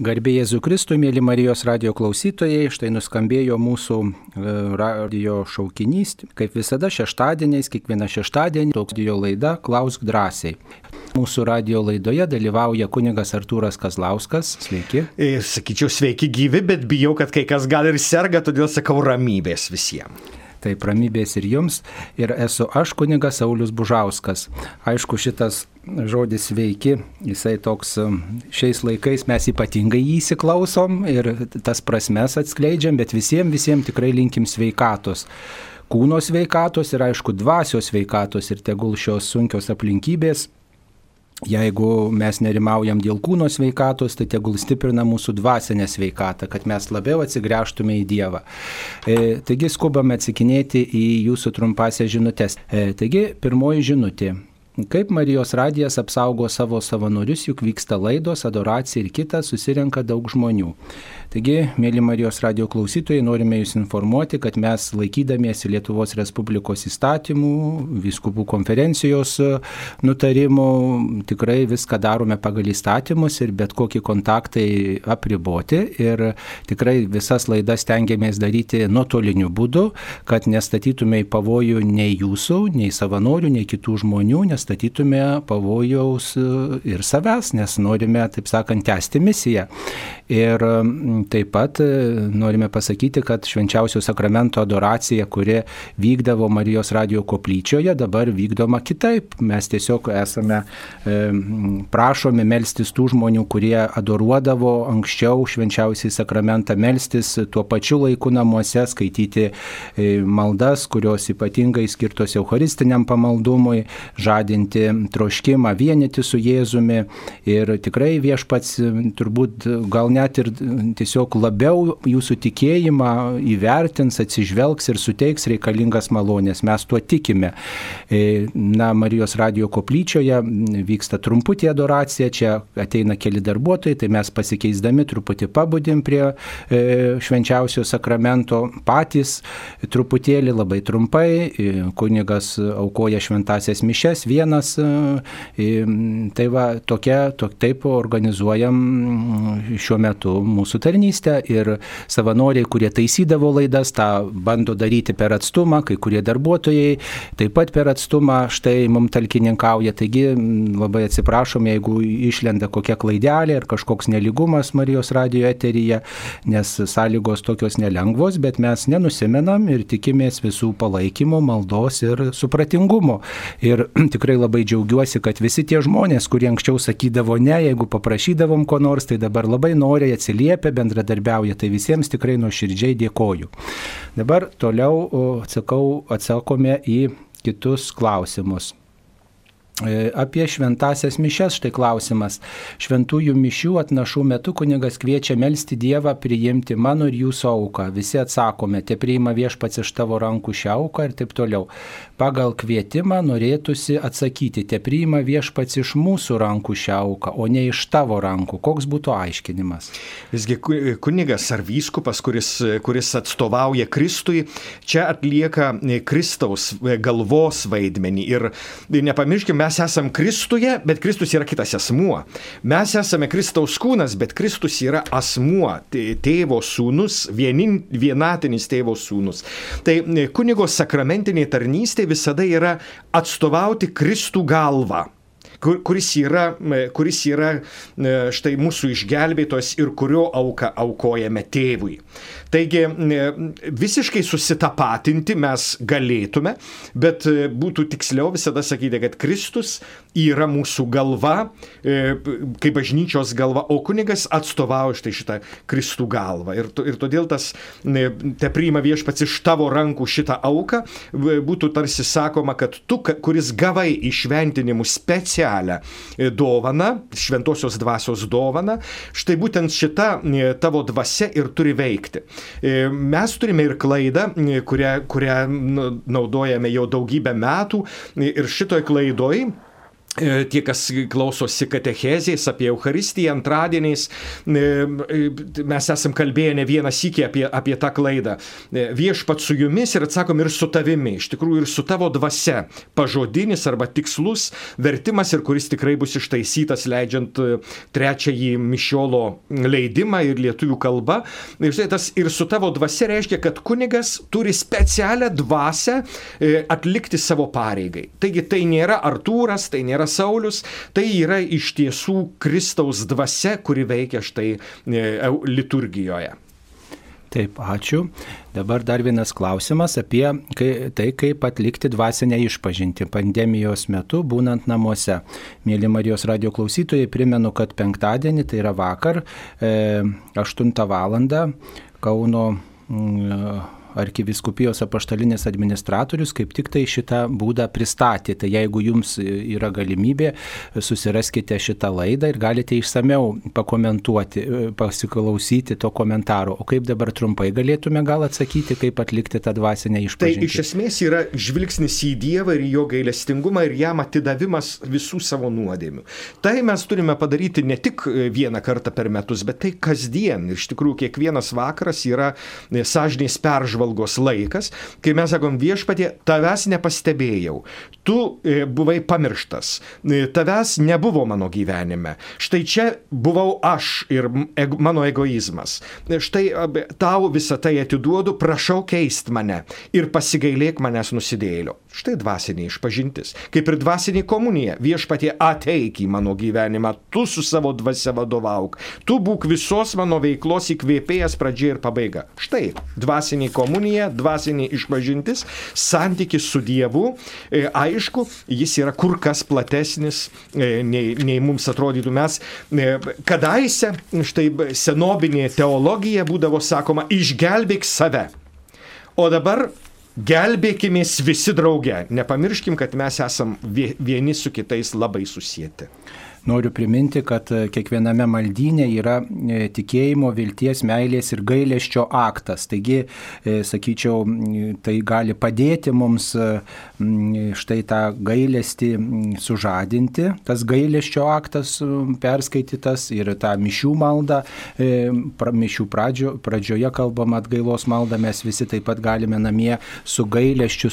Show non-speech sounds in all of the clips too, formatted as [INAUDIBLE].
Garbė Jėzų Kristui, mėly Marijos radio klausytojai, štai nuskambėjo mūsų e, radio šaukinys, kaip visada šeštadieniais, kiekvieną šeštadienį toks radio laida Klausk drąsiai. Mūsų radio laidoje dalyvauja kunigas Artūras Kazlauskas. Sveiki. E, sakyčiau, sveiki gyvi, bet bijau, kad kai kas gal ir serga, todėl sakau ramybės visiems. Taip, ramybės ir jums. Ir esu aš kunigas Saulis Bužauskas. Aišku, šitas žodis sveiki, jisai toks um, šiais laikais mes ypatingai jį įsiklausom ir tas prasmes atskleidžiam, bet visiems, visiems tikrai linkim sveikatos kūno sveikatos ir aišku dvasios sveikatos ir tegul šios sunkios aplinkybės Jeigu mes nerimaujam dėl kūno sveikatos, tai tegul stiprina mūsų dvasinę sveikatą, kad mes labiau atsigręžtume į Dievą. E, taigi skubame atsakinėti į jūsų trumpasią žinutės. E, taigi pirmoji žinutė. Kaip Marijos radijas apsaugo savo savanorius, juk vyksta laidos, adoracija ir kita, susirenka daug žmonių. Taigi, mėly Marijos radio klausytojai, norime Jūs informuoti, kad mes laikydamiesi Lietuvos Respublikos įstatymų, viskupų konferencijos e, nutarimų, tikrai viską darome pagal įstatymus ir bet kokie kontaktai apriboti. Ir tikrai visas laidas tengiamės daryti nuotoliniu būdu, kad nestatytume į pavojų nei jūsų, nei savanorių, nei kitų žmonių, nestatytume pavojaus e, ir savęs, nes norime, taip sakant, tęsti misiją. Ir Taip pat e, norime pasakyti, kad švenčiausio sakramento adoracija, kuri vykdavo Marijos radio koplyčioje, dabar vykdoma kitaip. Mes tiesiog esame e, prašomi melstis tų žmonių, kurie adoruodavo anksčiau švenčiausiai sakramentą, melstis tuo pačiu laiku namuose, skaityti e, maldas, kurios ypatingai skirtos Eucharistiniam pamaldumui, žadinti troškimą vienyti su Jėzumi. Ir tikrai viešpats turbūt gal net ir tiesiog labiau jūsų tikėjimą įvertins, atsižvelgs ir suteiks reikalingas malonės. Mes tuo tikime. E, na, Marijos radio koplyčioje vyksta trumputė adoracija, čia ateina keli darbuotojai, tai mes pasikeisdami truputį pabudim prie e, švenčiausio sakramento patys, truputėlį labai trumpai, e, kunigas aukoja šventasias mišes vienas, tai va tokia, tok, taip organizuojam šiuo metu mūsų tarnybą tarnystę ir savanoriai, kurie taisydavo laidas, tą bando daryti per atstumą, kai kurie darbuotojai taip pat per atstumą štai mums talkininkauja. Taigi labai atsiprašom, jeigu išlenda kokia klaidelė ar kažkoks neligumas Marijos radio eteryje, nes sąlygos tokios nelengvos, bet mes nenusimenam ir tikimės visų palaikymo, maldos ir supratingumo. Ir [CLEARS THROAT] tikrai labai džiaugiuosi, kad visi tie žmonės, kurie anksčiau sakydavo ne, jeigu paprašydavom ko nors, tai dabar labai noriai atsiliepia, bendradarbiauja, tai visiems tikrai nuoširdžiai dėkoju. Dabar toliau atsakau, atsakome į kitus klausimus. E, apie šventasias mišes štai klausimas. Šventųjų mišių atnašų metu kunigas kviečia melstį Dievą priimti mano ir jūsų auką. Visi atsakome, te priima viešpats iš tavo rankų šią auką ir taip toliau. Pagal kvietimą norėtųsi atsakyti, te priima viešpats iš mūsų rankų šią auką, o ne iš tavo rankų. Koks būtų aiškinimas? Visgi kunigas ar vyskupas, kuris, kuris atstovauja Kristui, čia atlieka Kristaus galvos vaidmenį. Ir nepamirškime, mes esame Kristuje, bet Kristus yra kitas asmuo. Mes esame Kristaus kūnas, bet Kristus yra asmuo, tėvo sūnus, vienin, vienatinis tėvo sūnus. Tai kunigo sakramentinė tarnystė visada yra atstovauti Kristų galvą kuris yra, kuris yra štai mūsų išgelbėtojas ir kurio auką aukojame tėvui. Taigi visiškai susitapatinti mes galėtume, bet e, būtų tiksliau visada sakyti, kad Kristus yra mūsų galva, e, kaip bažnyčios galva, o kunigas atstovauja štai šitą Kristų galvą. Ir, ir todėl tas te priima viešpats iš tavo rankų šitą auką, būtų tarsi sakoma, kad tu, kuris gavai išventinimų specialią e, dovaną, šventosios dvasios dovaną, štai būtent šita tavo dvasia ir turi veikti. E, mes turime ir klaidą, e, kurią, kurią naudojame jau daugybę metų ir šitoj klaidoj E, tie, kas klausosi katechezės apie Eucharistiją antradieniais, e, e, mes esam kalbėję ne vieną sykį apie, apie tą klaidą. Viešpat su jumis ir atsakom ir su tavimi, iš tikrųjų ir su tavo dvasia. Pažodinis arba tikslus vertimas ir kuris tikrai bus ištaisytas leidžiant trečiąjį mišiolo leidimą ir lietuvių kalbą. Ir, tas ir su tavo dvasia reiškia, kad kunigas turi specialią dvasę atlikti savo pareigai. Taigi tai nėra Artūras, tai nėra nėra Saulis, tai yra iš tiesų Kristaus dvasia, kuri veikia štai e, liturgijoje. Taip, ačiū. Dabar dar vienas klausimas apie tai, kaip atlikti dvasinę išpažinti pandemijos metu, būnant namuose. Mėly Marijos radio klausytojai, primenu, kad penktadienį, tai yra vakar, 8 e, val. Kauno arkiviskupijos apaštalinis administratorius kaip tik tai šitą būdą pristatė. Tai jeigu jums yra galimybė, susiraskite šitą laidą ir galite išsameu pakomentuoti, pasiklausyti to komentaro. O kaip dabar trumpai galėtume gal atsakyti, kaip atlikti tą dvasinę išpažintį? Tai iš esmės yra žvilgsnis į Dievą ir jo gailestingumą ir jam atidavimas visų savo nuodėmių. Tai mes turime padaryti ne tik vieną kartą per metus, bet tai kasdien. Ir iš tikrųjų kiekvienas vakaras yra sąžinės peržvalgos apžvalgos laikas, kai mes sakom viešpatie, tavęs nepastebėjau, tu e, buvai pamirštas, e, tavęs nebuvo mano gyvenime. Štai čia buvau aš ir mano egoizmas. E, štai tau visą tai atiduodu, prašau keist mane ir pasigailėk manęs nusidėlio. Štai dvasinė išpažintis. Kaip ir dvasinė komunija. Viešpatie ateik į mano gyvenimą, tu su savo dvasia vadovauk. Tu būk visos mano veiklos įkvėpėjas pradžia ir pabaiga. Štai dvasinė komunija, dvasinė išpažintis, santykis su Dievu. E, aišku, jis yra kur kas platesnis, e, nei, nei mums atrodytų mes. E, kadaise, štai senobinė teologija būdavo sakoma, išgelbėk save. O dabar gelbėkimės visi drauge. Nepamirškim, kad mes esam vieni su kitais labai susijęti. Noriu priminti, kad e, kiekviename maldynė yra e, tikėjimo, vilties, meilės ir gailėščio aktas. Taigi, e, sakyčiau, tai gali padėti mums štai tą gailestį sužadinti. Tas gailėščio aktas perskaitytas ir tą mišių maldą, mišių pradžio, pradžioje kalbama atgailos maldą, mes visi taip pat galime namie su gailėščiu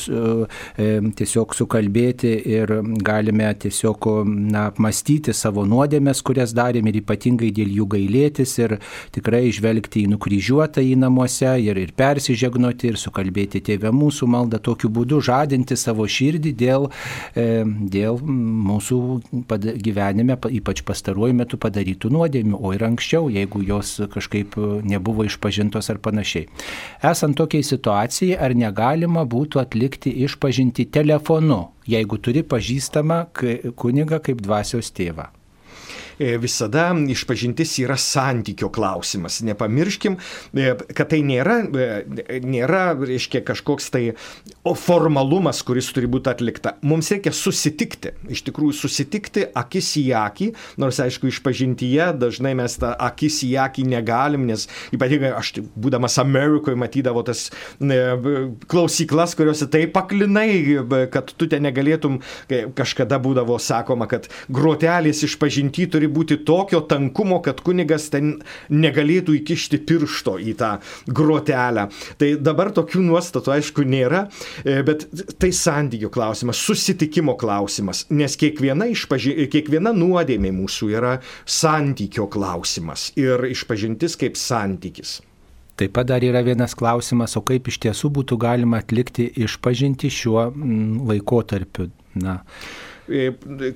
tiesiog sukalbėti ir galime tiesiog na, apmastyti savo nuodėmės, kurias darėm ir ypatingai dėl jų gailėtis ir tikrai žvelgti į nukryžiuotą į namuose ir, ir persižegnoti ir sukalbėti tėvę mūsų maldą, tokiu būdu žadinti savo širdį dėl, e, dėl mūsų gyvenime, ypač pastaruoju metu padarytų nuodėmių, o ir anksčiau, jeigu jos kažkaip nebuvo išpažintos ar panašiai. Esant tokiai situacijai, ar negalima būtų atlikti išpažinti telefonu, jeigu turi pažįstamą kunigą kaip dvasios tėvą. E, visada išpažintis yra santykio klausimas. Nepamirškim, e, kad tai nėra, e, nėra reiškia, kažkoks tai formalumas, kuris turi būti atlikta. Mums reikia susitikti, iš tikrųjų susitikti akis į akį, nors aišku, išpažintyje dažnai mes tą akis į akį negalim, nes ypatingai aš būdamas Amerikoje matydavau tas klausyklas, kuriuose taip paklinai, kad tu ten negalėtum, kažkada būdavo sakoma, kad grotelės išpažinti turi turi būti tokio tankumo, kad kunigas ten negalėtų įkišti piršto į tą grotelę. Tai dabar tokių nuostatų aišku nėra, e, bet tai santykių klausimas, susitikimo klausimas, nes kiekviena, išpaži... kiekviena nuodėmė mūsų yra santykio klausimas ir išpažintis kaip santykis. Taip pat dar yra vienas klausimas, o kaip iš tiesų būtų galima atlikti išpažinti šiuo laikotarpiu. Na,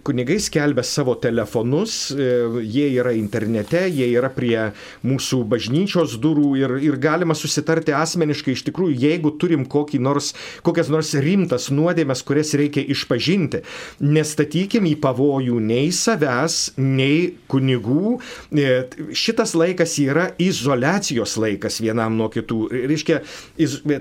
kunigai skelbia savo telefonus, e, jie yra internete, jie yra prie mūsų bažnyčios durų ir, ir galima susitarti asmeniškai iš tikrųjų, jeigu turim nors, kokias nors rimtas nuodėmės, kurias reikia išpažinti. Nestatykim į pavojų nei savęs, nei kunigų. E, šitas laikas yra izolacijos laikas vienam nuo kitų. Reiškia,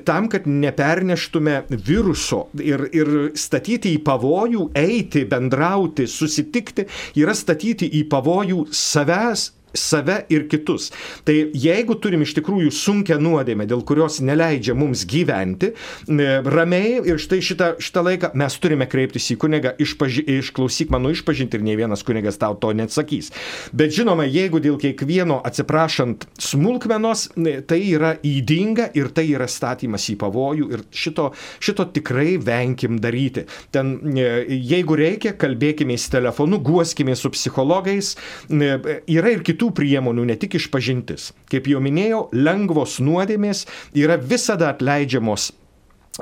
tam, kad neperneštume viruso ir, ir statyti į pavojų, eiti bendrauti, susitikti, yra statyti į pavojų savęs save ir kitus. Tai jeigu turim iš tikrųjų sunkę nuodėmę, dėl kurios neleidžia mums gyventi e, ramiai ir štai šitą, šitą laiką mes turime kreiptis į kunigą, išpaži, išklausyk mano išpažinti ir nei vienas kunigas tau to neatsakys. Bet žinoma, jeigu dėl kiekvieno atsiprašant smulkmenos, e, tai yra įdinga ir tai yra statymas į pavojų ir šito, šito tikrai venkim daryti. Ten, e, jeigu reikia, kalbėkime telefonu, guoskime su psichologais, yra ir kitų kitų priemonių, ne tik išpažintis. Kaip jau minėjau, lengvos nuodėmės yra visada atleidžiamos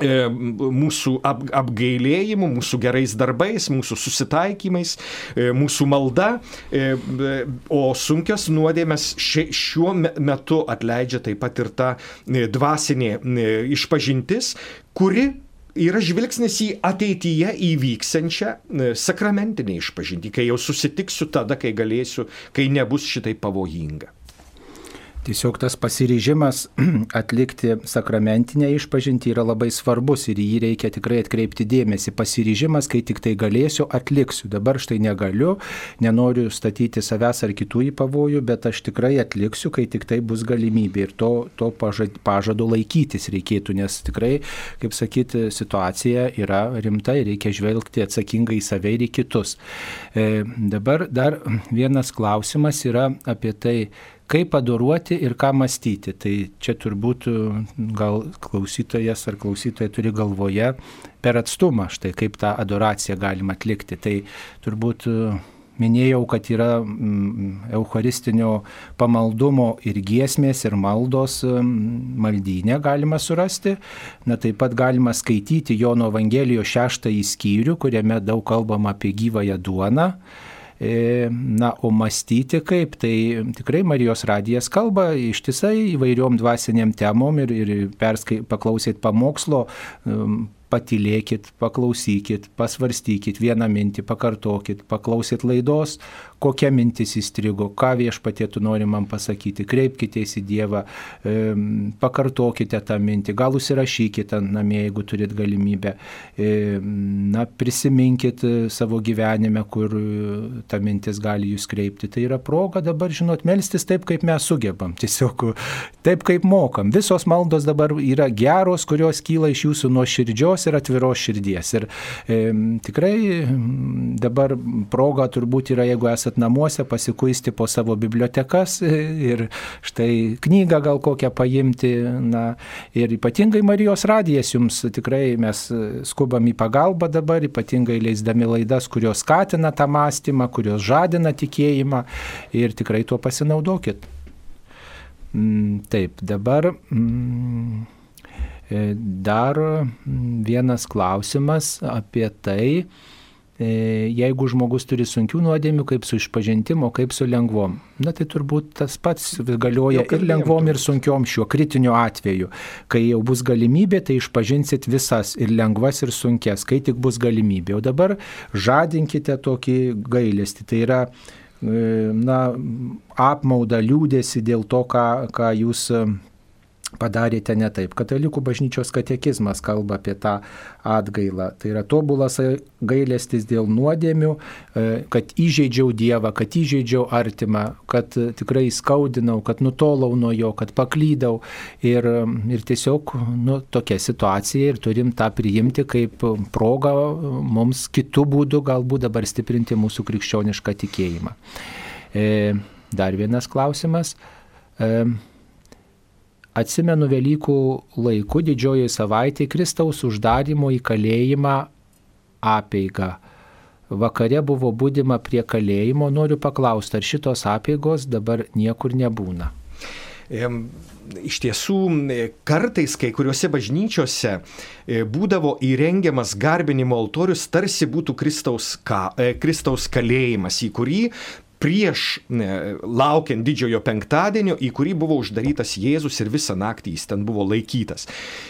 e, mūsų ap, apgailėjimu, mūsų gerais darbais, mūsų susitaikymais, e, mūsų malda, e, o sunkios nuodėmės šiuo metu atleidžia taip pat ir ta dvasinė išpažintis, kuri yra žvilgsnis į ateityje įvyksiančią e, sakramentinę išpažinti, kai jau susitiksiu tada, kai galėsiu, kai nebus šitai pavojinga. Tiesiog tas pasiryžimas [CLEARS THROAT] atlikti sakramentinę išpažinti yra labai svarbus ir jį reikia tikrai atkreipti dėmesį. Pasiryžimas, kai tik tai galėsiu, atliksiu. Dabar štai negaliu, nenoriu statyti savęs ar kitų į pavojų, bet aš tikrai atliksiu, kai tik tai bus galimybė. Ir to, to pažado laikytis reikėtų, nes tikrai, kaip sakyti, situacija yra rimta ir reikia žvelgti atsakingai į save ir į kitus. E, dabar dar vienas klausimas yra apie tai, kaip adoruoti ir ką mąstyti. Tai čia turbūt gal klausytojas ar klausytoja turi galvoje per atstumą, štai kaip tą adoraciją galima atlikti. Tai turbūt minėjau, kad yra mm, eucharistinio pamaldumo ir giesmės, ir maldos maldynė galima surasti. Na taip pat galima skaityti Jono Evangelijos šeštąjį skyrių, kuriame daug kalbama apie gyvąją duoną. E, na, o mąstyti kaip, tai tikrai Marijos radijas kalba ištisai įvairiom dvasiniam temom ir, ir perskai, paklausėt pamokslo, patylėkit, paklausykit, pasvarstykit vieną mintį, pakartokit, paklausyt laidos, kokia mintis įstrigo, ką viešpatie tu nori man pasakyti, kreipkite į Dievą, e, pakartokite tą mintį, gal užsirašykite namie, jeigu turit galimybę, e, na, prisiminkit savo gyvenime, kur ta mintis gali jūs kreipti. Tai yra proga dabar, žinot, melstis taip, kaip mes sugebam, tiesiog taip, kaip mokam. Visos maldos dabar yra geros, kurios kyla iš jūsų nuoširdžios ir atviros širdies. Ir e, tikrai dabar proga turbūt yra, jeigu esate esat namuose, pasikuisti po savo bibliotekas ir štai knygą gal kokią paimti. Na, ir ypatingai Marijos radijas jums tikrai mes skubam į pagalbą dabar, ypatingai leisdami laidas, kurios skatina tą mąstymą, kurios žadina tikėjimą ir tikrai tuo pasinaudokit. Mm, taip, dabar mm, e, dar vienas klausimas apie tai, E, jeigu žmogus turi sunkių nuodėmių, kaip su išpažintimu, kaip su lengvom. Na tai turbūt tas pats galioja ir lengvom, ir sunkiom šiuo kritiniu atveju. Kai jau bus galimybė, tai išpažinsit visas ir lengvas, ir sunkes, kai tik bus galimybė. O dabar žadinkite tokį gailestį. Tai yra e, na, apmaudą, liūdėsi dėl to, ką, ką jūs padarėte ne taip. Katalikų bažnyčios katekizmas kalba apie tą atgailą. Tai yra tobulas gailestis dėl nuodėmių, e, kad įžeidžiau Dievą, kad įžeidžiau artimą, kad tikrai skaudinau, kad nutolau nuo jo, kad paklydau. Ir, ir tiesiog nu, tokia situacija ir turim tą priimti kaip progą mums kitų būdų galbūt dabar stiprinti mūsų krikščionišką tikėjimą. E, dar vienas klausimas. E, Atsimenu Velykų laiku didžiojoje savaitėje Kristaus uždarimo į kalėjimą apeiga. Vakare buvo būdima prie kalėjimo, noriu paklausti, ar šitos apėgos dabar niekur nebūna. Iš tiesų, kartais kai kuriuose bažnyčiose e, būdavo įrengiamas garbinimo altorius, tarsi būtų Kristaus, ka, e, Kristaus kalėjimas, į kurį prieš laukiant didžiojo penktadienio, į kurį buvo uždarytas Jėzus ir visą naktį jis ten buvo laikytas.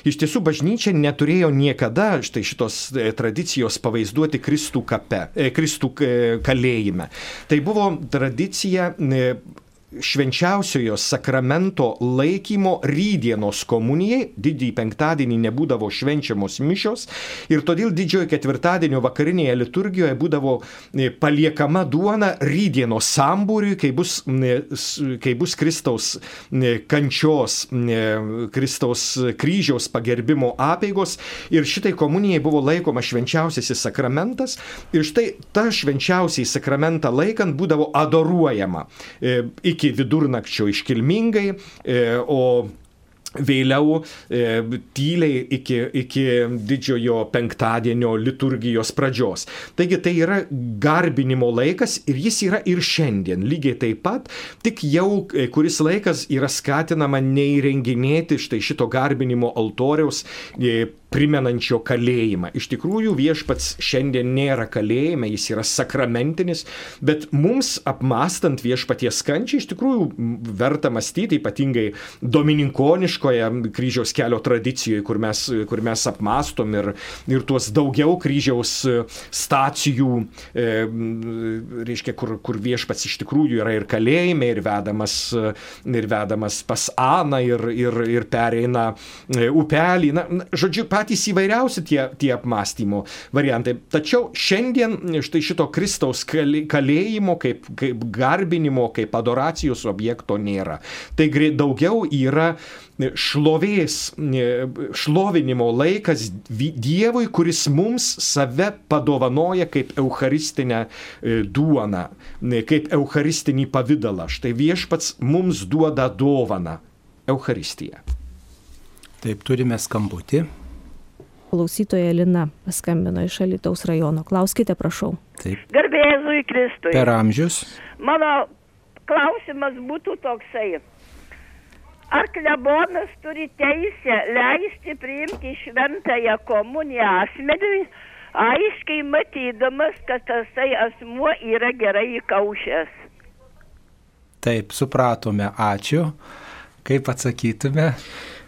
Iš tiesų bažnyčia neturėjo niekada štai šitos e, tradicijos pavaizduoti Kristų kape, e, Kristų e, kalėjime. Tai buvo tradicija švenčiausiojo sakramento laikymo rydienos komunijai, didįjį penktadienį nebūdavo švenčiamos mišios ir todėl didžiojo ketvirtadienio vakarinėje liturgijoje būdavo e, paliekama duona rydienos sambūriui, kai bus, kai bus Kristaus kančios, Kristaus kryžiaus pagerbimo apėgos ir šitai komunijai buvo laikoma švenčiausiasis sakramentas. Ir štai ta švenčiausiai sakramentą laikant būdavo adoruojama e, iki vidurnakčio iškilmingai, e, o vėliau e, tyliai iki, iki didžiojo penktadienio liturgijos pradžios. Taigi tai yra garbinimo laikas ir jis yra ir šiandien lygiai taip pat, tik jau e, kuris laikas yra skatinama neįrenginėti štai šito garbinimo altoriaus e, primenančio kalėjimą. Iš tikrųjų viešpats šiandien nėra kalėjime, jis yra sakramentinis, bet mums apmastant viešpaties kančią iš tikrųjų verta mąstyti, ypatingai domininkoniškoje kryžiaus kelio tradicijoje, kur mes, kur mes apmastom ir, ir tuos daugiau kryžiaus stacijų, e, reiškia, kur, kur viešpats iš tikrųjų yra ir kalėjime, ir vedamas, ir vedamas pas Aną, ir, ir, ir pereina e, upelį. Na, žodžiu, patys įvairiausi tie, tie apmąstymo variantai. Tačiau šiandien štai šito Kristaus kalėjimo, kaip, kaip garbinimo, kaip adoracijos objekto nėra. Tai daugiau yra šlovės, šlovinimo laikas Dievui, kuris mums save padovanoja kaip eucharistinę e, duoną, kaip eucharistinį pavydalą. Štai viešpats mums duoda dovaną - Eucharistiją. Taip, turime skambutį. Klausytoja Lina paskambino iš Alitaus rajono. Klauskite, prašau. Taip. Garbėzui Kristui. Per amžius. Mano klausimas būtų toksai. Ar klebonas turi teisę leisti priimti šventąją komuniją asmeniui, aiškiai matydamas, kad tasai asmuo yra gerai įkaušęs? Taip, supratome, ačiū. Kaip atsakytume?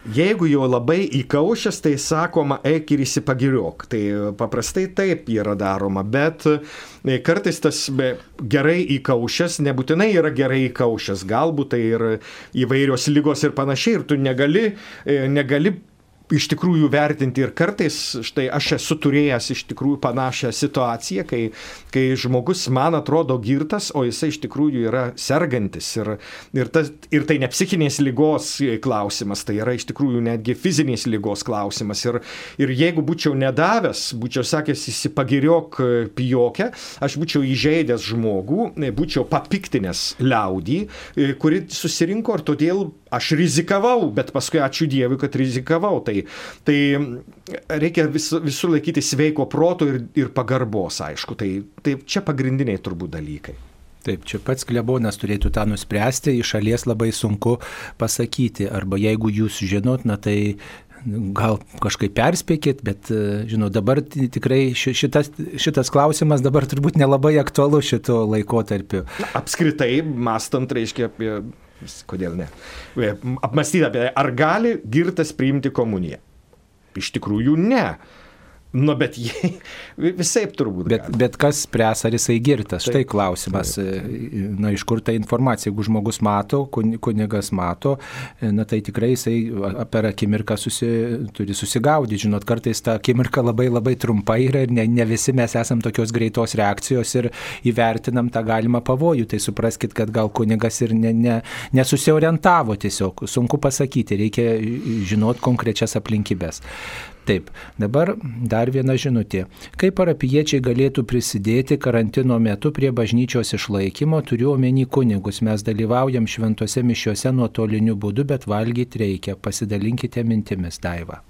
Jeigu jau labai įkaušęs, tai sakoma, eik ir įsipagiriok. Tai paprastai taip yra daroma, bet e, kartais tas gerai įkaušęs nebūtinai yra gerai įkaušęs. Galbūt tai ir įvairios lygos ir panašiai, ir tu negali, e, negali iš tikrųjų vertinti ir kartais, štai aš esu turėjęs iš tikrųjų panašią situaciją, kai, kai žmogus man atrodo girtas, o jisai iš tikrųjų yra sergantis. Ir, ir, tas, ir tai ne psichinės lygos klausimas, tai yra iš tikrųjų netgi fizinės lygos klausimas. Ir, ir jeigu būčiau nedavęs, būčiau sakęs įsipagiriok pijokę, aš būčiau įžeidęs žmogų, būčiau papiktinęs liaudį, kuri susirinko ir todėl aš rizikavau, bet paskui ačiū Dievui, kad rizikavau. Tai, tai reikia vis, visur laikyti sveiko proto ir, ir pagarbos, aišku. Tai, tai čia pagrindiniai turbūt dalykai. Taip, čia pats klebonas turėtų tą nuspręsti, iš šalies labai sunku pasakyti, arba jeigu jūs žinot, na tai gal kažkaip perspėkit, bet, žinau, dabar tikrai šitas, šitas klausimas dabar turbūt nelabai aktualu šito laikotarpiu. Apskritai, mastant, reiškia apie kodėl ne, e, apmastyti apie, ar gali girtas priimti komuniją. Iš tikrųjų ne. Nu, bet jie [LAUGHS] visai turbūt. Bet, gali. bet kas spręs, ar jisai girtas? Taip, Štai klausimas. Taip. Na, iš kur ta informacija? Jeigu žmogus mato, kunigas mato, na tai tikrai jisai per akimirką susi, turi susigaudyti. Žinot, kartais ta akimirka labai labai trumpa yra ir ne, ne visi mes esam tokios greitos reakcijos ir įvertinam tą galimą pavojų. Tai supraskite, kad gal kunigas ir ne, ne, nesusiorientavo tiesiog. Sunku pasakyti, reikia žinot konkrečias aplinkybės. Taip, dabar dar viena žinutė. Kaip parapiečiai galėtų prisidėti karantino metu prie bažnyčios išlaikymo, turiu omeny kunigus, mes dalyvaujam šventose mišiuose nuotoliniu būdu, bet valgyti reikia. Pasidalinkite mintimis, Daiva.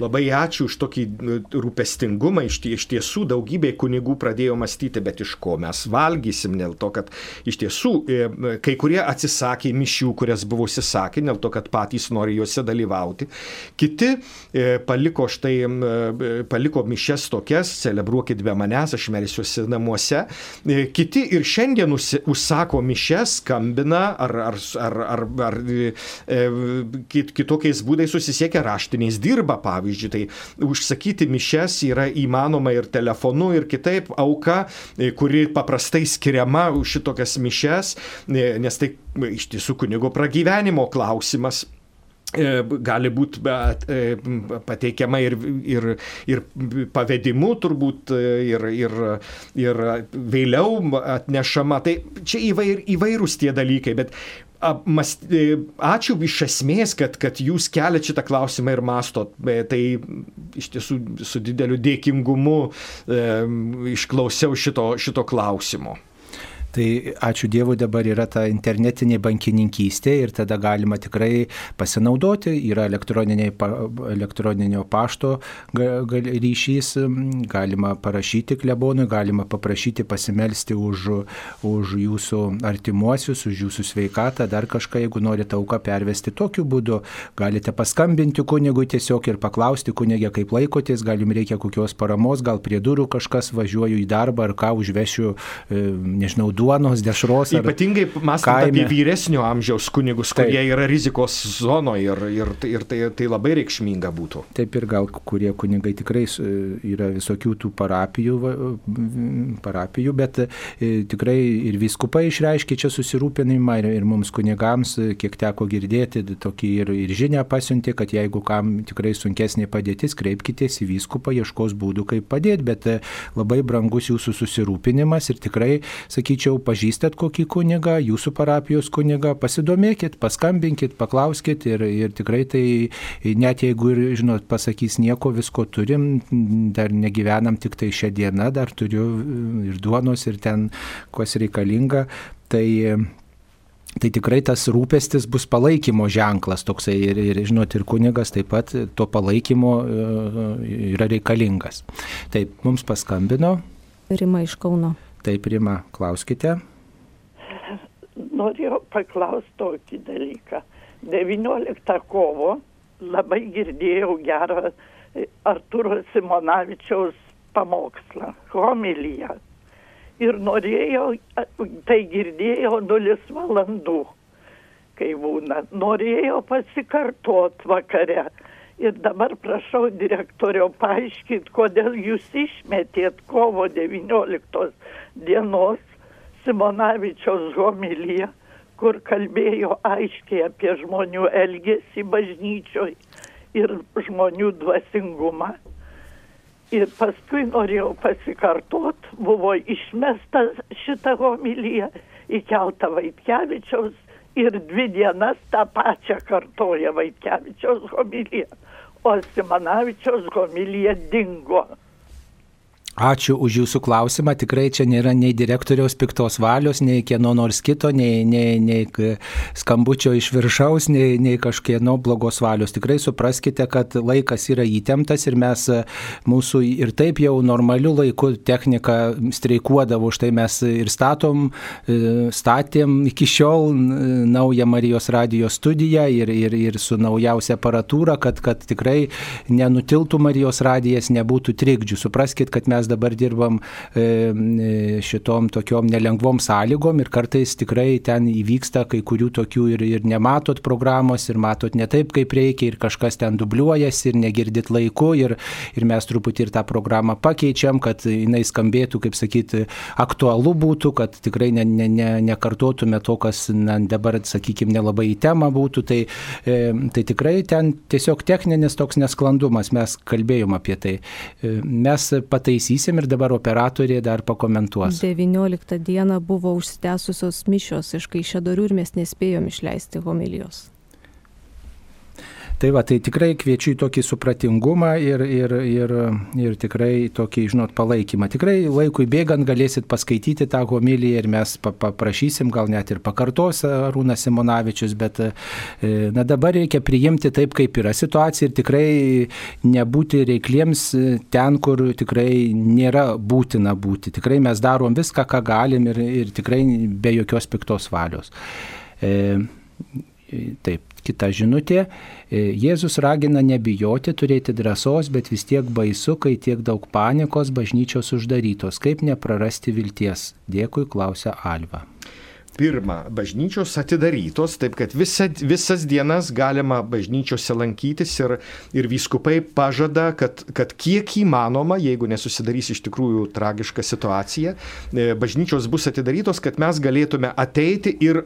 Labai ačiū už tokį nu, rūpestingumą. Iš, iš tiesų daugybė kunigų pradėjo mąstyti, bet iš ko mes valgysim, dėl to, kad iš tiesų e, kai kurie atsisakė mišių, kurias buvo įsisakę, dėl to, kad patys nori juose dalyvauti. Kiti e, paliko štai, e, paliko mišes tokias, celebruokit be manęs, aš melsiuosi namuose. Kiti ir šiandien užsako mišes, skambina ar, ar, ar, ar, ar kitokiais būdais susisiekia raštiniais dirba, pavyzdžiui pavyzdžiui. Tai užsakyti mišes yra įmanoma ir telefonu, ir kitaip auka, kuri paprastai skiriama už šitokias mišes, nes tai iš tiesų kunigo pragyvenimo klausimas gali būti pateikiama ir, ir, ir pavedimu turbūt ir, ir, ir vėliau atnešama. Tai čia įvair, įvairūs tie dalykai, bet ačiū iš esmės, kad, kad jūs keliate šitą klausimą ir mastot. Tai iš tiesų su dideliu dėkingumu e, išklausiau šito, šito klausimo. Tai ačiū Dievui dabar yra ta internetinė bankininkystė ir tada galima tikrai pasinaudoti. Yra elektroninio pašto ryšys, galima parašyti klebonui, galima paprašyti pasimelsti už, už jūsų artimuosius, už jūsų sveikatą, dar kažką, jeigu norite auką pervesti tokiu būdu. Galite paskambinti kunigui tiesiog ir paklausti kunigė, kaip laikotės, gal jums reikia kokios paramos, gal prie durų kažkas važiuoju į darbą ar ką užvešiu, e, nežinau, duonos, dešros. Ypatingai mąstant apie vyresnio amžiaus kunigus, Taip. kurie yra rizikos zonoje ir, ir, ir tai, tai labai reikšminga būtų. Taip ir gal kurie kunigai tikrai yra visokių tų parapijų, parapijų bet e, tikrai ir viskupai išreiškia čia susirūpinimą ir, ir mums kunigams, kiek teko girdėti, tokį ir, ir žinę pasiunti, kad jeigu kam tikrai sunkesnė padėtis, kreipkitės į vyskupą, ieškos būdų, kaip padėti, bet e, labai brangus jūsų susirūpinimas ir tikrai, sakyčiau, pažįstat kokį kunigą, jūsų parapijos kunigą, pasidomėkit, paskambinkit, paklauskit ir, ir tikrai tai net jeigu ir, žinot, pasakys nieko, visko turim, dar negyvenam tik tai šią dieną, dar turiu ir duonos, ir ten, kas reikalinga, tai Tai tikrai tas rūpestis bus palaikymo ženklas toksai ir, ir žinot, ir kunigas taip pat to palaikymo yra reikalingas. Taip, mums paskambino. Rima iš Kauno. Taip, Rima, klauskite. Norėjau paklausti tokį dalyką. 19 kovo labai girdėjau gerą Arturo Simonavičiaus pamokslą, homiliją. Ir norėjau, tai girdėjau nulis valandų, kai būna. Norėjau pasikartot vakare. Ir dabar prašau direktorio paaiškinti, kodėl jūs išmetėt kovo 19 dienos Simonavičiaus homiliją, kur kalbėjo aiškiai apie žmonių elgesį bažnyčioj ir žmonių dvasingumą. Ir paskui norėjau pasikartot, buvo išmesta šitą homiliją, įkelta Vaitkevičiaus ir dvi dienas tą pačią kartoja Vaitkevičiaus homiliją, o Simanavičiaus homilija dingo. Ačiū už Jūsų klausimą. Tikrai čia nėra nei direktoriaus piktos valios, nei kieno nors kito, nei, nei, nei skambučio iš viršaus, nei, nei kažkieno blogos valios. Tikrai supraskite, kad laikas yra įtemptas ir mes mūsų ir taip jau normaliu laiku technika streikuodavo, už tai mes ir statom, statėm iki šiol naują Marijos radijos studiją ir, ir, ir su naujausia aparatūra, kad, kad tikrai nenutiltų Marijos radijas, nebūtų trikdžių. Supraskite, kad mes mes dabar dirbam šitom tokiom nelengvom sąlygom ir kartais tikrai ten įvyksta kai kurių tokių ir, ir nematot programos ir matot ne taip, kaip reikia ir kažkas ten dubliuojasi ir negirdit laiku ir, ir mes truputį ir tą programą pakeičiam, kad jinai skambėtų, kaip sakyti, aktualu būtų, kad tikrai ne, ne, ne, nekartotume to, kas na, dabar, sakykime, nelabai į temą būtų. Tai, e, tai tikrai ten tiesiog techninis toks nesklandumas, mes kalbėjom apie tai. E, mes pataisysim ir dabar operatorė dar pakomentuos. 19 dieną buvo užsitęsusios mišios iš Kaišėdorių ir mes nespėjom išleisti homilijos. Tai va, tai tikrai kviečiu į tokį supratingumą ir, ir, ir, ir tikrai tokį, žinot, palaikymą. Tikrai laikui bėgant galėsit paskaityti tą homiliją ir mes paprašysim, gal net ir pakartos Rūnas Simonavičius, bet na, dabar reikia priimti taip, kaip yra situacija ir tikrai nebūti reikliems ten, kur tikrai nėra būtina būti. Tikrai mes darom viską, ką galim ir, ir tikrai be jokios piktos valios. E, taip, kita žinutė. Jėzus ragina nebijoti, turėti drąsos, bet vis tiek baisu, kai tiek daug panikos bažnyčios uždarytos. Kaip neprarasti vilties? Dėkui, klausia Alva. Pirma, bažnyčios atidarytos, taip kad visa, visas dienas galima bažnyčiose lankytis ir, ir vyskupai pažada, kad, kad kiek įmanoma, jeigu nesusidarys iš tikrųjų tragiška situacija, e, bažnyčios bus atidarytos, kad mes galėtume ateiti ir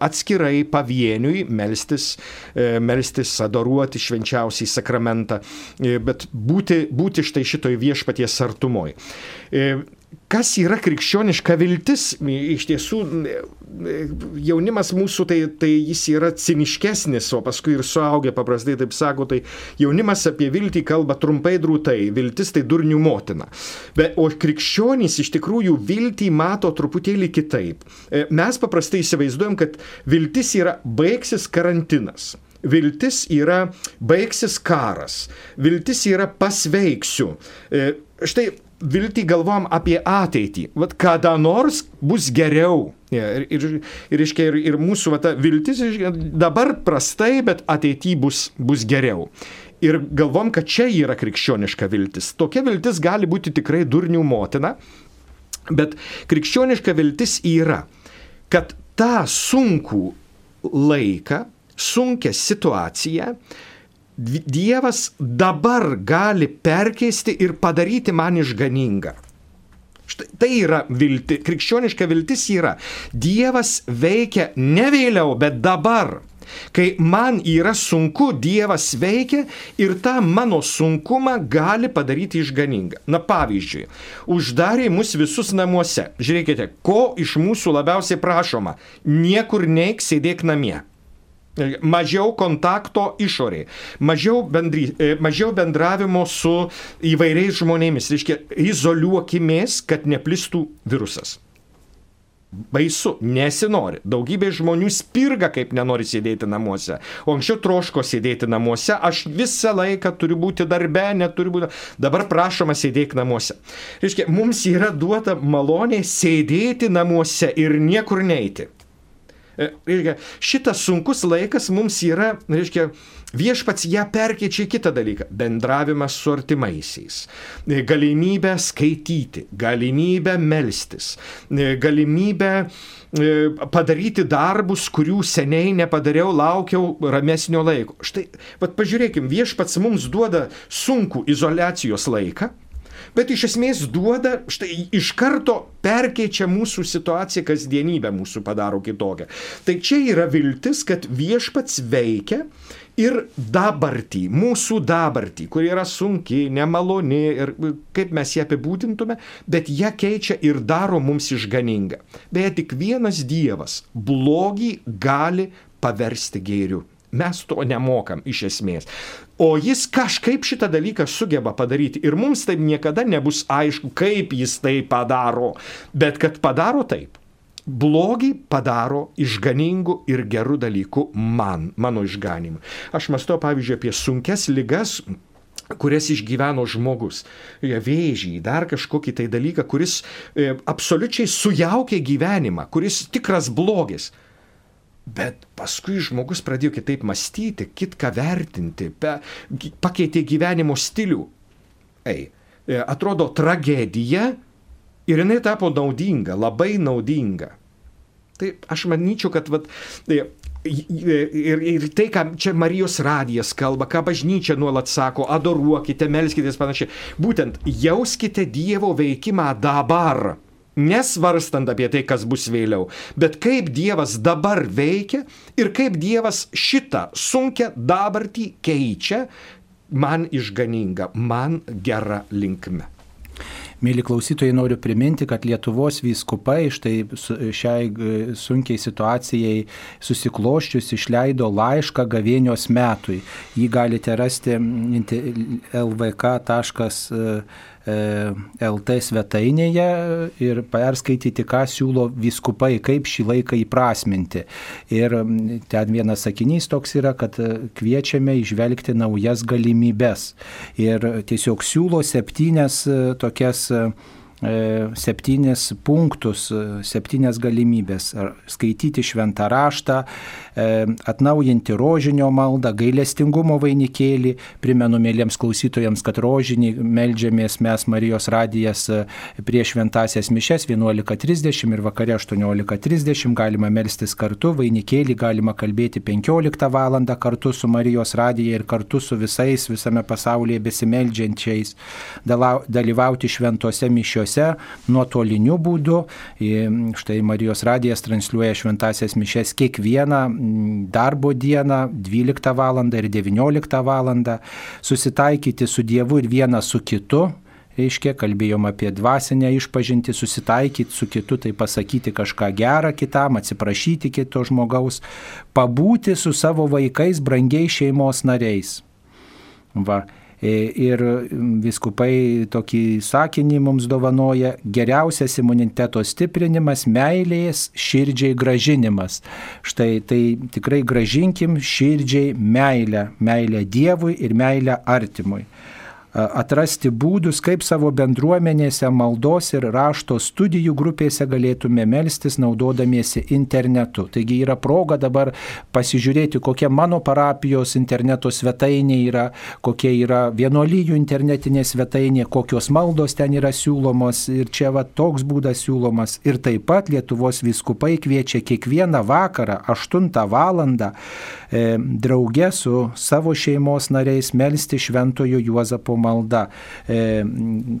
atskirai pavieniui melstis, e, melstis, adoruoti švenčiausiai sakramentą, e, bet būti, būti štai šitoj viešpaties artumoj. Kas yra krikščioniška viltis? Iš tiesų, jaunimas mūsų tai, tai jis yra ciniškesnis, o paskui ir suaugę paprastai taip sako, tai jaunimas apie viltį kalba trumpai drūtai, viltis tai durnių motina. Bet, o krikščionys iš tikrųjų viltį mato truputėlį kitaip. E, mes paprastai įsivaizduojam, kad viltis yra baigsis karantinas. Viltis yra baigsis karas, viltis yra pasveiksiu. E, štai viltį galvom apie ateitį. Vat kada nors bus geriau. Ir, ir, ir, ir, ir mūsų va, viltis dabar prastai, bet ateityje bus, bus geriau. Ir galvom, kad čia yra krikščioniška viltis. Tokia viltis gali būti tikrai durnių motina, bet krikščioniška viltis yra, kad tą sunkų laiką, sunkę situaciją, Dievas dabar gali perkeisti ir padaryti man išganingą. Štai tai yra vilti, krikščioniška viltis yra. Dievas veikia ne vėliau, bet dabar. Kai man yra sunku, Dievas veikia ir tą mano sunkumą gali padaryti išganingą. Na pavyzdžiui, uždarė mus visus namuose. Žiūrėkite, ko iš mūsų labiausiai prašoma. Niekur neik, sėdėk namie. Mažiau kontakto išoriai, mažiau, bendry, e, mažiau bendravimo su įvairiais žmonėmis, reiškia, izoliuokimės, kad neplistų virusas. Baisu, nesinori. Daugybė žmonių spirga, kaip nenori sėdėti namuose. O anksčiau troško sėdėti namuose, aš visą laiką turiu būti darbe, neturiu būti. Dabar prašoma sėdėti namuose. Reiškia, mums yra duota malonė sėdėti namuose ir niekur neiti. E, reiškia, šitas sunkus laikas mums yra, reiškia, viešpats ją perkeičia į kitą dalyką - bendravimas su artimaisiais, e, galimybę skaityti, galimybę melstis, e, galimybę padaryti darbus, kurių seniai nepadariau, laukiau ramesnio laiko. Štai, pat pažiūrėkim, viešpats mums duoda sunkų izolacijos laiką, bet iš esmės duoda, štai iš karto perkeičia mūsų situaciją, kasdienybę mūsų padaro kitokią. Tai čia yra viltis, kad viešpats veikia ir dabartį, mūsų dabartį, kuri yra sunki, nemaloni ir kaip mes ją apibūdintume, bet ją keičia ir daro mums išganingą. Beje, tik vienas Dievas blogį gali paversti gėriu. Mes to nemokam iš esmės. O jis kažkaip šitą dalyką sugeba padaryti ir mums taip niekada nebus aišku, kaip jis tai padaro, bet kad padaro taip. Blogį padaro išganingų ir gerų dalykų man, mano išganimu. Aš mąstau, pavyzdžiui, apie sunkes lygas, kurias išgyveno žmogus. Vėžį, dar kažkokį tai dalyką, kuris e, absoliučiai sujaukė gyvenimą, kuris tikras blogis. Bet paskui žmogus pradėjo kitaip mąstyti, kitką vertinti, pe, pakeitė gyvenimo stilių. Ei, e, atrodo tragedija ir jinai tapo naudinga, labai naudinga. Tai aš manyčiau, kad vat, tai, ir, ir tai, ką čia Marijos radijas kalba, ką bažnyčia nuolat sako, adoruokite, melskitės panašiai, būtent jauskite Dievo veikimą dabar nesvarstant apie tai, kas bus vėliau, bet kaip Dievas dabar veikia ir kaip Dievas šitą sunkę dabartį keičia man išganinga, man gera linkme. Mėly klausytojai, noriu priminti, kad Lietuvos vyskupai štai šiai sunkiai situacijai susikloščius išleido laišką gavėnios metui. Jį galite rasti lvk.com E, LT svetainėje ir perskaityti, ką siūlo viskupai, kaip šį laiką įprasminti. Ir ten vienas sakinys toks yra, kad e, kviečiame išvelgti naujas galimybės. Ir tiesiog siūlo septynes e, tokias septynis punktus, septynias galimybės. Skaityti šventą raštą, atnaujinti rožinio maldą, gailestingumo vainikėlį. Primenu mėlyms klausytojams, kad rožinį melžiamės mes Marijos radijas prieš šventasias mišes 11.30 ir vakare 18.30 galima melstis kartu, vainikėlį galima kalbėti 15 val. kartu su Marijos radija ir kartu su visais visame pasaulyje besimeldžiančiais, dalyvauti šventose mišiuose nuotoliniu būdu. Štai Marijos radijas transliuoja šventasias mišes kiekvieną darbo dieną 12 val. ir 19 val. susitaikyti su Dievu ir vienas su kitu reiškia, kalbėjom apie dvasinę išpažinti, susitaikyti su kitu, tai pasakyti kažką gerą kitam, atsiprašyti kito žmogaus, pabūti su savo vaikais, brangiais šeimos nariais. Va. E, ir viskupai tokį sakinį mums dovanoja geriausias imuniteto stiprinimas, meilės, širdžiai gražinimas. Štai tai tikrai gražinkim širdžiai meilę, meilę Dievui ir meilę artimui atrasti būdus, kaip savo bendruomenėse, maldos ir rašto studijų grupėse galėtume melstis naudodamiesi internetu. Taigi yra proga dabar pasižiūrėti, kokia mano parapijos interneto svetainė yra, kokia yra vienolyjų internetinė svetainė, kokios maldos ten yra siūlomos ir čia va toks būdas siūlomas. Ir taip pat Lietuvos viskupai kviečia kiekvieną vakarą 8 val. E, drauge su savo šeimos nariais melsti Šventojo Juozapo malda, e,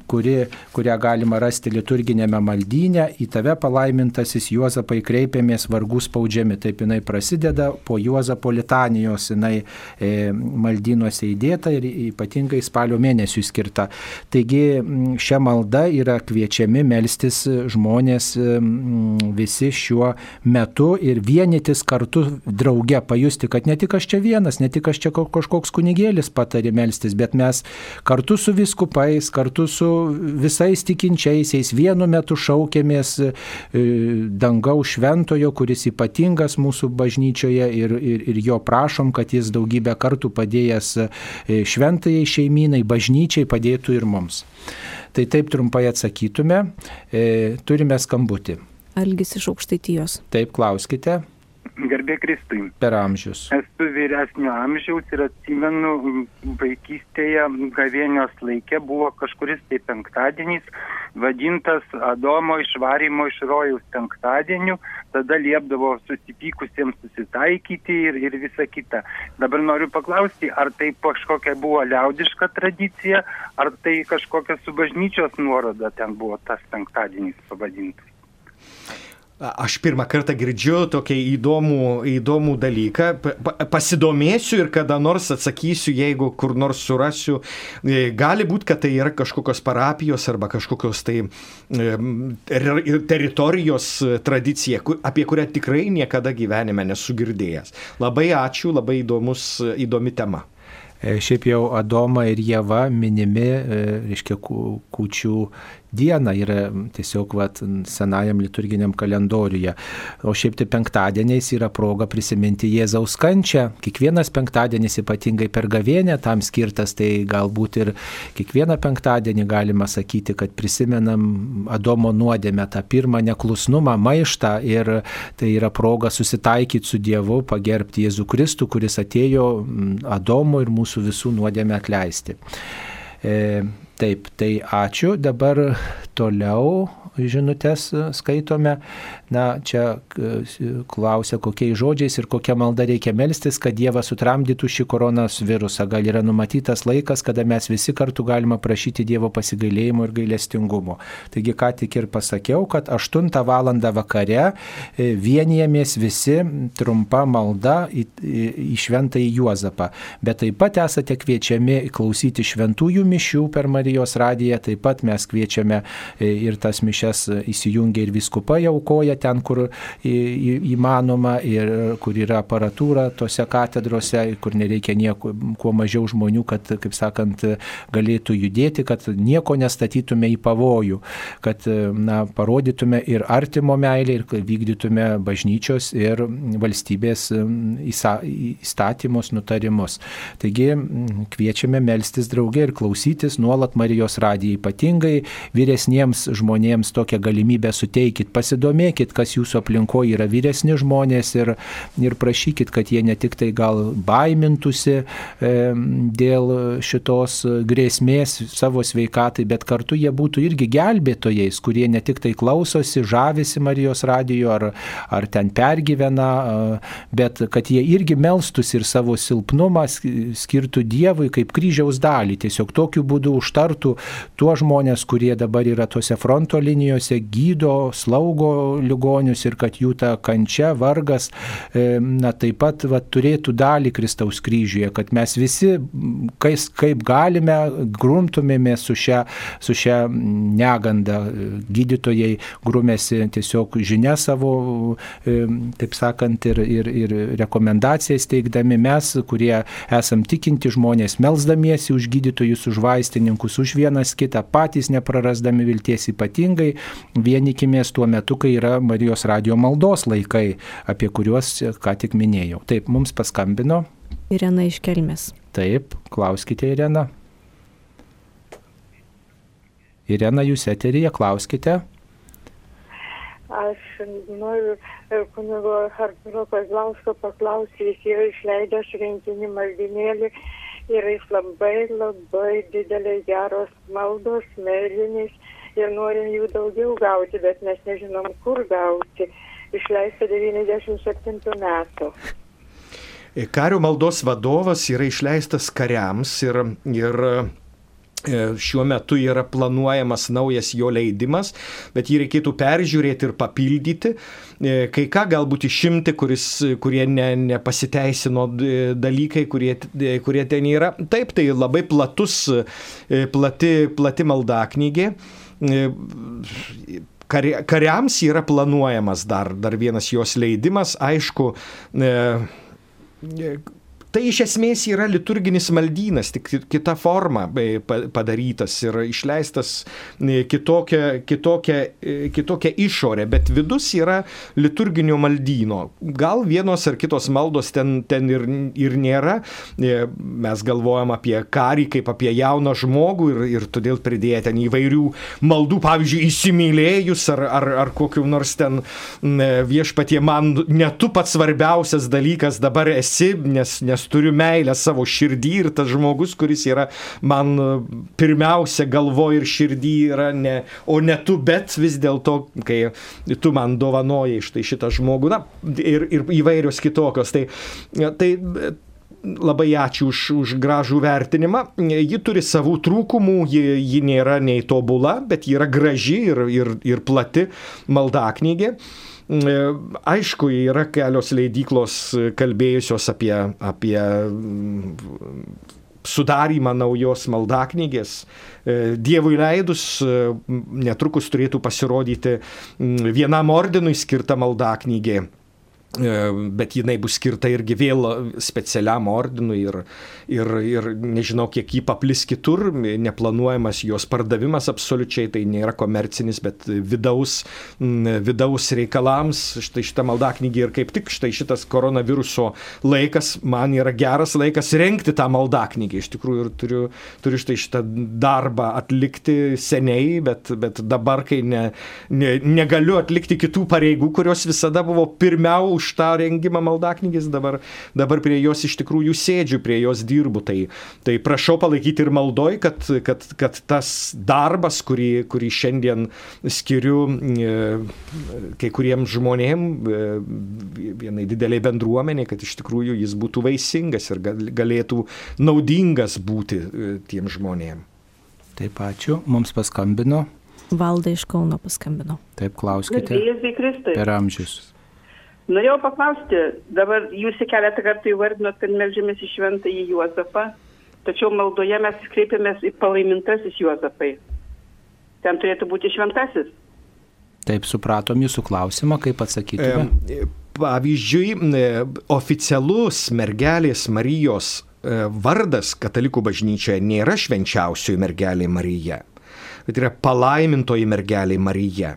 kuri, kurią galima rasti liturginėme maldyne. Į tave palaimintasis Juozapai kreipiamės vargų spaudžiami. Taip jinai prasideda po Juozapo litanijos, jinai e, maldynuose įdėta ir ypatingai spalio mėnesiui skirta. Taigi šią maldą yra kviečiami melstis žmonės visi šiuo metu ir vienytis kartu drauge, pajusti, kad ne tik aš čia vienas, ne tik aš čia kažkoks kunigėlis patarė melstis, bet mes kartu su viskupais, kartu su visais tikinčiaisiais vienu metu šaukėmės e, dangaus šventojo, kuris ypatingas mūsų bažnyčioje ir, ir, ir jo prašom, kad jis daugybę kartų padėjęs e, šventajai šeimynai, bažnyčiai padėtų ir mums. Tai taip trumpai atsakytume, e, turime skambutį. Algis iš aukštaitijos. Taip, klauskite. Garbė Kristui. Per amžius. Esu vyresnio amžiaus ir atsimenu vaikystėje gavėnios laikė buvo kažkuris tai penktadienis, vadintas Adomo išvarimo iš rojaus penktadieniu, tada liepdavo susipykusiems susitaikyti ir, ir visa kita. Dabar noriu paklausti, ar tai kažkokia buvo liaudiška tradicija, ar tai kažkokia su bažnyčios nuoroda ten buvo tas penktadienis pavadintas. Aš pirmą kartą girdžiu tokį įdomų, įdomų dalyką, pasidomėsiu ir kada nors atsakysiu, jeigu kur nors surasiu. E, gali būti, kad tai yra kažkokios parapijos arba kažkokios tai teritorijos tradicija, apie kurią tikrai niekada gyvenime nesu girdėjęs. Labai ačiū, labai įdomus, įdomi tema. E, šiaip jau Adoma ir Jėva minimi, e, reiškia, kūčių dieną yra tiesiog vat, senajam liturginiam kalendoriuje. O šiaip tai penktadieniais yra proga prisiminti Jėzaus kančią. Kiekvienas penktadienis ypatingai per gavėnę tam skirtas, tai galbūt ir kiekvieną penktadienį galima sakyti, kad prisimenam Adomo nuodėmę, tą pirmą neklusnumą, maištą ir tai yra proga susitaikyti su Dievu, pagerbti Jėzų Kristų, kuris atėjo Adomo ir mūsų visų nuodėmę atleisti. E, taip, tai ačiū. Dabar toliau žinutės skaitome. Na, čia e, klausia, kokiais žodžiais ir kokia malda reikia melstis, kad Dievas sutramdytų šį koronos virusą. Gal yra numatytas laikas, kada mes visi kartu galime prašyti Dievo pasigailėjimo ir gailestingumo. Taigi, ką tik ir pasakiau, kad 8 val. vakare e, vienijamės visi trumpa malda į, į, į šventąjį Juozapą. Bet taip pat esate kviečiami klausyti šventųjų mišių per Marijos radiją, taip pat mes kviečiame e, ir tas mišes mišes įsijungia ir viskupai aukoja ten, kur įmanoma ir kur yra aparatūra tose katedrose, kur nereikia nieko, kuo mažiau žmonių, kad, kaip sakant, galėtų judėti, kad nieko nestatytume į pavojų, kad na, parodytume ir artimo meilę, ir vykdytume bažnyčios ir valstybės įstatymus, nutarimus. Taigi kviečiame melstis draugė ir klausytis nuolat Marijos radiją. Ypatingai vyresniems žmonėms tokią galimybę suteikit, pasidomėkit, kas jūsų aplinkoje yra vyresni žmonės ir, ir prašykit, kad jie ne tik tai gal baimintųsi e, dėl šitos grėsmės savo sveikatai, bet kartu jie būtų irgi gelbėtojais, kurie ne tik tai klausosi, žavisi Marijos radijo ar, ar ten pergyvena, bet kad jie irgi melstųsi ir savo silpnumą skirtų Dievui kaip kryžiaus dalį. Tiesiog tokiu būdu užtartų tuos žmonės, kurie dabar yra tuose fronto linijose, gydo, slaugo ligonius ir kad jų ta kančia, vargas, e, na taip pat va, turėtų dalį Kristaus kryžiuje, kad mes visi, kais, kaip galime, grumtumėme su šia, su šia neganda. Gydytojai grumėsi tiesiog žinia savo, e, taip sakant, ir, ir, ir rekomendacijas teikdami mes, kurie esam tikinti žmonės, melzdamiesi už gydytojus, už vaistininkus, už vienas kitą, patys neprarasdami vilties ypatingai, vienikimės tuo metu, kai yra Marijos radio maldos laikai, apie kuriuos ką tik minėjau. Taip, mums paskambino. Irena iš Kelmės. Taip, klauskite Irena. Irena, jūs eterija, klauskite. Aš noriu e, kunigo Arturo Kazlausko paklausyti, jis yra išleidęs rinkinį maldinėlį ir jis labai labai didelė geros maldos, mėlynės ir norim jų daugiau gauti, bet mes nežinom, kur gauti. Išleista 97 metų. Kario maldos vadovas yra išleistas kariams ir, ir E, šiuo metu yra planuojamas naujas jo leidimas, bet jį reikėtų peržiūrėti ir papildyti. E, kai ką galbūt išimti, kuris, kurie ne, nepasiteisino dalykai, kurie, kurie ten yra. Taip, tai labai platus, e, plati, plati maldaknygė kariams yra planuojamas dar, dar vienas jos leidimas, aišku, Tai iš esmės yra liturginis maldynas, tik kita forma e, padarytas ir išleistas e, kitokia, kitokia, e, kitokia išorė, bet vidus yra liturginio maldyno. Gal vienos ar kitos maldos ten, ten ir, ir nėra. Mes galvojam apie karį kaip apie jauną žmogų ir, ir todėl pridėję ten įvairių maldų, pavyzdžiui, įsimylėjus ar, ar, ar kokiu nors ten viešpatie man ne tu pats svarbiausias dalykas dabar esi, nes, nes nes turiu meilę savo širdį ir tas žmogus, kuris yra man e, pirmiausia galvo ir širdį yra ne, o ne tu, bet vis dėlto, kai tu man dovanojai štai šitą žmogų, na, ir, ir įvairios kitokios. Tai, tai labai ačiū už, už gražų vertinimą. Ji turi savų trūkumų, ji, ji nėra nei tobula, bet ji yra graži ir, ir, ir plati maldaknygė. E, aišku, yra kelios leidyklos kalbėjusios apie, apie mm, sudarymą naujos maldaknygės. E, Dievui leidus e, netrukus turėtų pasirodyti mm, vienam ordinui skirta maldaknygė E, bet jinai bus skirta irgi vėl specialiam ordinui ir, ir, ir nežinau, kiek jį paplis kitur, neplanuojamas jos pardavimas absoliučiai, tai nėra komercinis, bet vidaus, vidaus reikalams. Štai šitą maldaknygį ir kaip tik štai šitas koronaviruso laikas man yra geras laikas renkti tą maldaknygį. Iš tikrųjų ir turiu, turiu štai šitą darbą atlikti seniai, bet, bet dabar, kai ne, ne, negaliu atlikti kitų pareigų, kurios visada buvo pirmiau už tą rengimą maldaknygės, dabar, dabar prie jos iš tikrųjų sėdžiu, prie jos dirbu. Tai, tai prašau palaikyti ir maldoj, kad, kad, kad tas darbas, kurį, kurį šiandien skiriu e, kai kuriems žmonėms, e, vienai dideliai bendruomeniai, kad iš tikrųjų jis būtų vaisingas ir galėtų naudingas būti e, tiem žmonėms. Taip, ačiū. Mums paskambino. Valda iš Kauno paskambino. Taip, klauskite. Per amžius. Norėjau paklausti, dabar jūs keletą kartų įvardinot, kad melžiamės į šventąjį Juozapą, tačiau maldoje mes kreipiamės į palaimintasis Juozapai. Ten turėtų būti šventasis. Taip, supratom jūsų klausimą, kaip atsakytume. E, pavyzdžiui, e, oficialus mergelės Marijos e, vardas katalikų bažnyčioje nėra švenčiausioji mergelė Marija, bet yra palaimintoji mergelė Marija.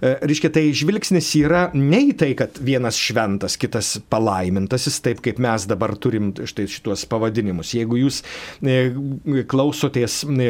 E, reiškia, tai žvilgsnis yra ne į tai, kad vienas šventas, kitas palaimintasis, taip kaip mes dabar turim štai šituos pavadinimus. Jeigu jūs e, klausotės e,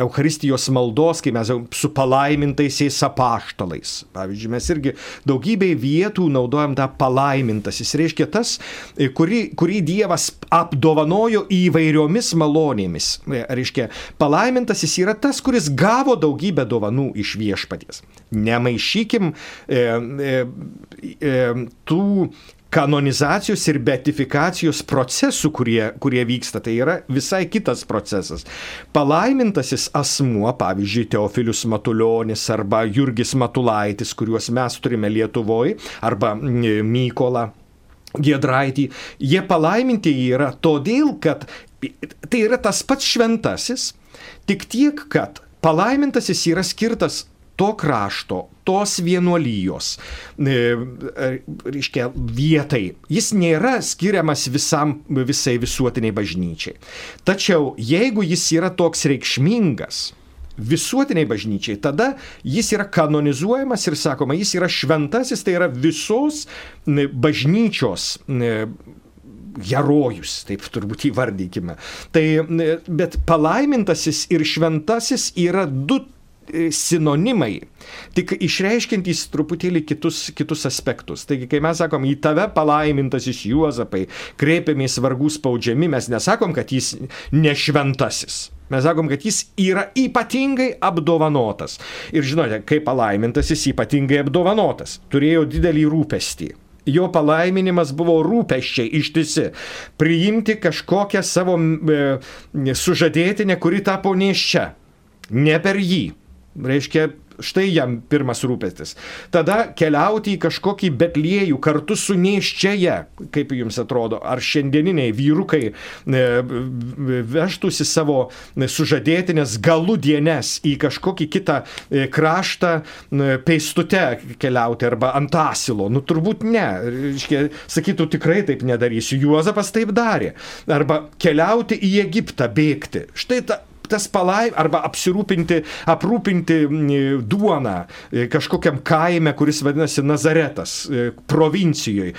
Euharistijos maldos, kai mes su palaimintaisiais apaštalais, pavyzdžiui, mes irgi daugybėj vietų naudojam tą palaimintasis. Reiškia tas, kurį, kurį Dievas apdovanojo įvairiomis malonėmis. Reiškia, palaimintasis yra tas, kuris gavo daugybę dovanų iš viešpaties. Nemaišykim e, e, e, tų kanonizacijos ir beatifikacijos procesų, kurie, kurie vyksta. Tai yra visai kitas procesas. Palaimintasis asmuo, pavyzdžiui, Teofilius Matuljonis arba Jurgis Matulaitis, kuriuos mes turime Lietuvoje, arba Mykola. Giedraitį, jie palaiminti yra todėl, kad tai yra tas pats šventasis, tik tiek, kad palaimintasis yra skirtas to krašto, tos vienuolijos, e, e, reiškia, vietai. Jis nėra skiriamas visam, visai visuotiniai bažnyčiai. Tačiau jeigu jis yra toks reikšmingas, visuotiniai bažnyčiai, tada jis yra kanonizuojamas ir sakoma, jis yra šventasis, tai yra visos bažnyčios herojus, taip turbūt įvardykime. Tai, bet palaimintasis ir šventasis yra du sinonimai, tik išreiškintys truputėlį kitus, kitus aspektus. Taigi, kai mes sakom, į tave palaimintasis Juozapai, kreipiamės vargų spaudžiami, mes nesakom, kad jis nešventasis. Mes sakom, kad jis yra ypatingai apdovanotas. Ir žinote, kaip palaimintas jis ypatingai apdovanotas. Turėjo didelį rūpestį. Jo palaiminimas buvo rūpeščiai ištisi. Priimti kažkokią savo e, sužadėtinę, kuri tapo neščia. Ne per jį. Reiškia, štai jam pirmas rūpestis. Tada keliauti į kažkokį betliejų kartu su neiščiaje, kaip jums atrodo, ar šiandieniniai vyrukai e, veštųsi savo sužadėtinės galų dienes į kažkokį kitą e, kraštą e, peistute keliauti arba ant asilo. Nu turbūt ne. Reiškia, sakytų, tikrai taip nedarysiu. Juozapas taip darė. Arba keliauti į Egiptą, bėgti. Štai ta tas palai arba apsirūpinti, aprūpinti duoną e, kažkokiam kaime, kuris vadinasi Nazaretas, e, provincijoje.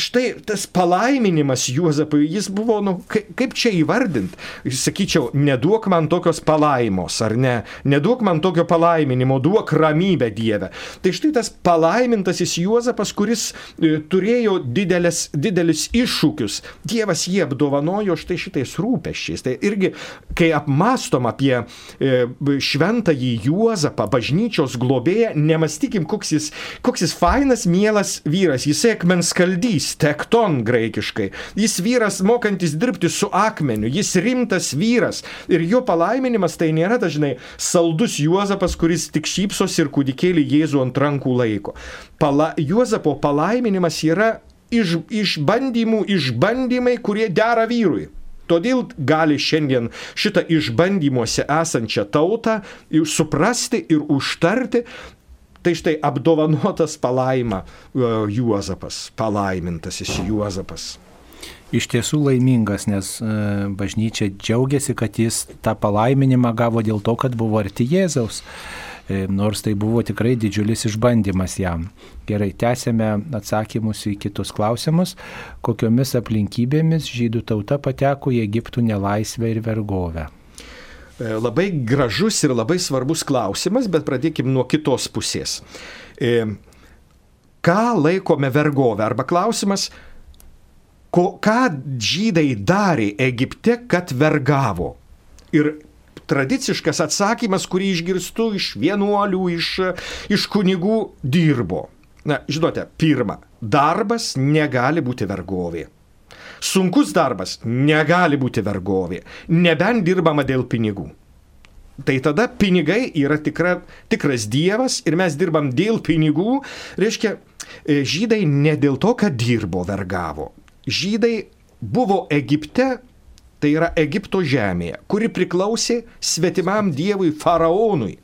Štai tas palaiminimas Juozapui, jis buvo, nu, kaip čia įvardinti, sakyčiau, neduok man tokios palaimos, ar ne, neduok man tokio palaiminimo, duok ramybę Dievę. Tai štai tas palaimintasis Juozapas, kuris e, turėjo didelės, didelis iššūkius, Dievas jį apdovanojo štai šitais rūpeščiais. Tai irgi, kai apmas mastom apie e, šventąjį Juozapą, bažnyčios globėją, nemastykim, koks jis, koks jis fainas, mielas vyras. Jisai akmens kaldys, tekton graikiškai. Jis vyras mokantis dirbti su akmeniu, jis rimtas vyras. Ir jo palaiminimas tai nėra dažnai saldus Juozapas, kuris tik šypsos ir kūdikėlį Jėzų ant rankų laiko. Pala, Juozapo palaiminimas yra iš, išbandymų, išbandymai, kurie dera vyrui. Todėl gali šiandien šitą išbandymuose esančią tautą suprasti ir užtarti. Tai štai apdovanotas palaima e, Juozapas, palaimintasis Juozapas. Iš tiesų laimingas, nes e, bažnyčia džiaugiasi, kad jis tą palaiminimą gavo dėl to, kad buvo arti Jėzaus. E, nors tai buvo tikrai didžiulis išbandymas jam. Gerai, tęsėme atsakymus į kitus klausimus, kokiomis aplinkybėmis žydų tauta pateko į Egiptų nelaisvę ir vergovę. E, labai gražus ir labai svarbus klausimas, bet pradėkime nuo kitos pusės. E, ką laikome vergovę? Arba klausimas, ko, ką žydai darė Egipte, kad vergavo? Ir tradiciškas atsakymas, kurį išgirstu iš vienuolių, iš, iš kunigų, dirbo. Na, žinote, pirma, darbas negali būti vergovė. Sunkus darbas negali būti vergovė, nebent dirbama dėl pinigų. Tai tada pinigai yra tikra, tikras dievas ir mes dirbam dėl pinigų. Reiškia, e, žydai ne dėl to, kad dirbo, vergavo. Žydai buvo Egipte tai yra Egipto žemėje, kuri priklausė svetimam dievui faraonui.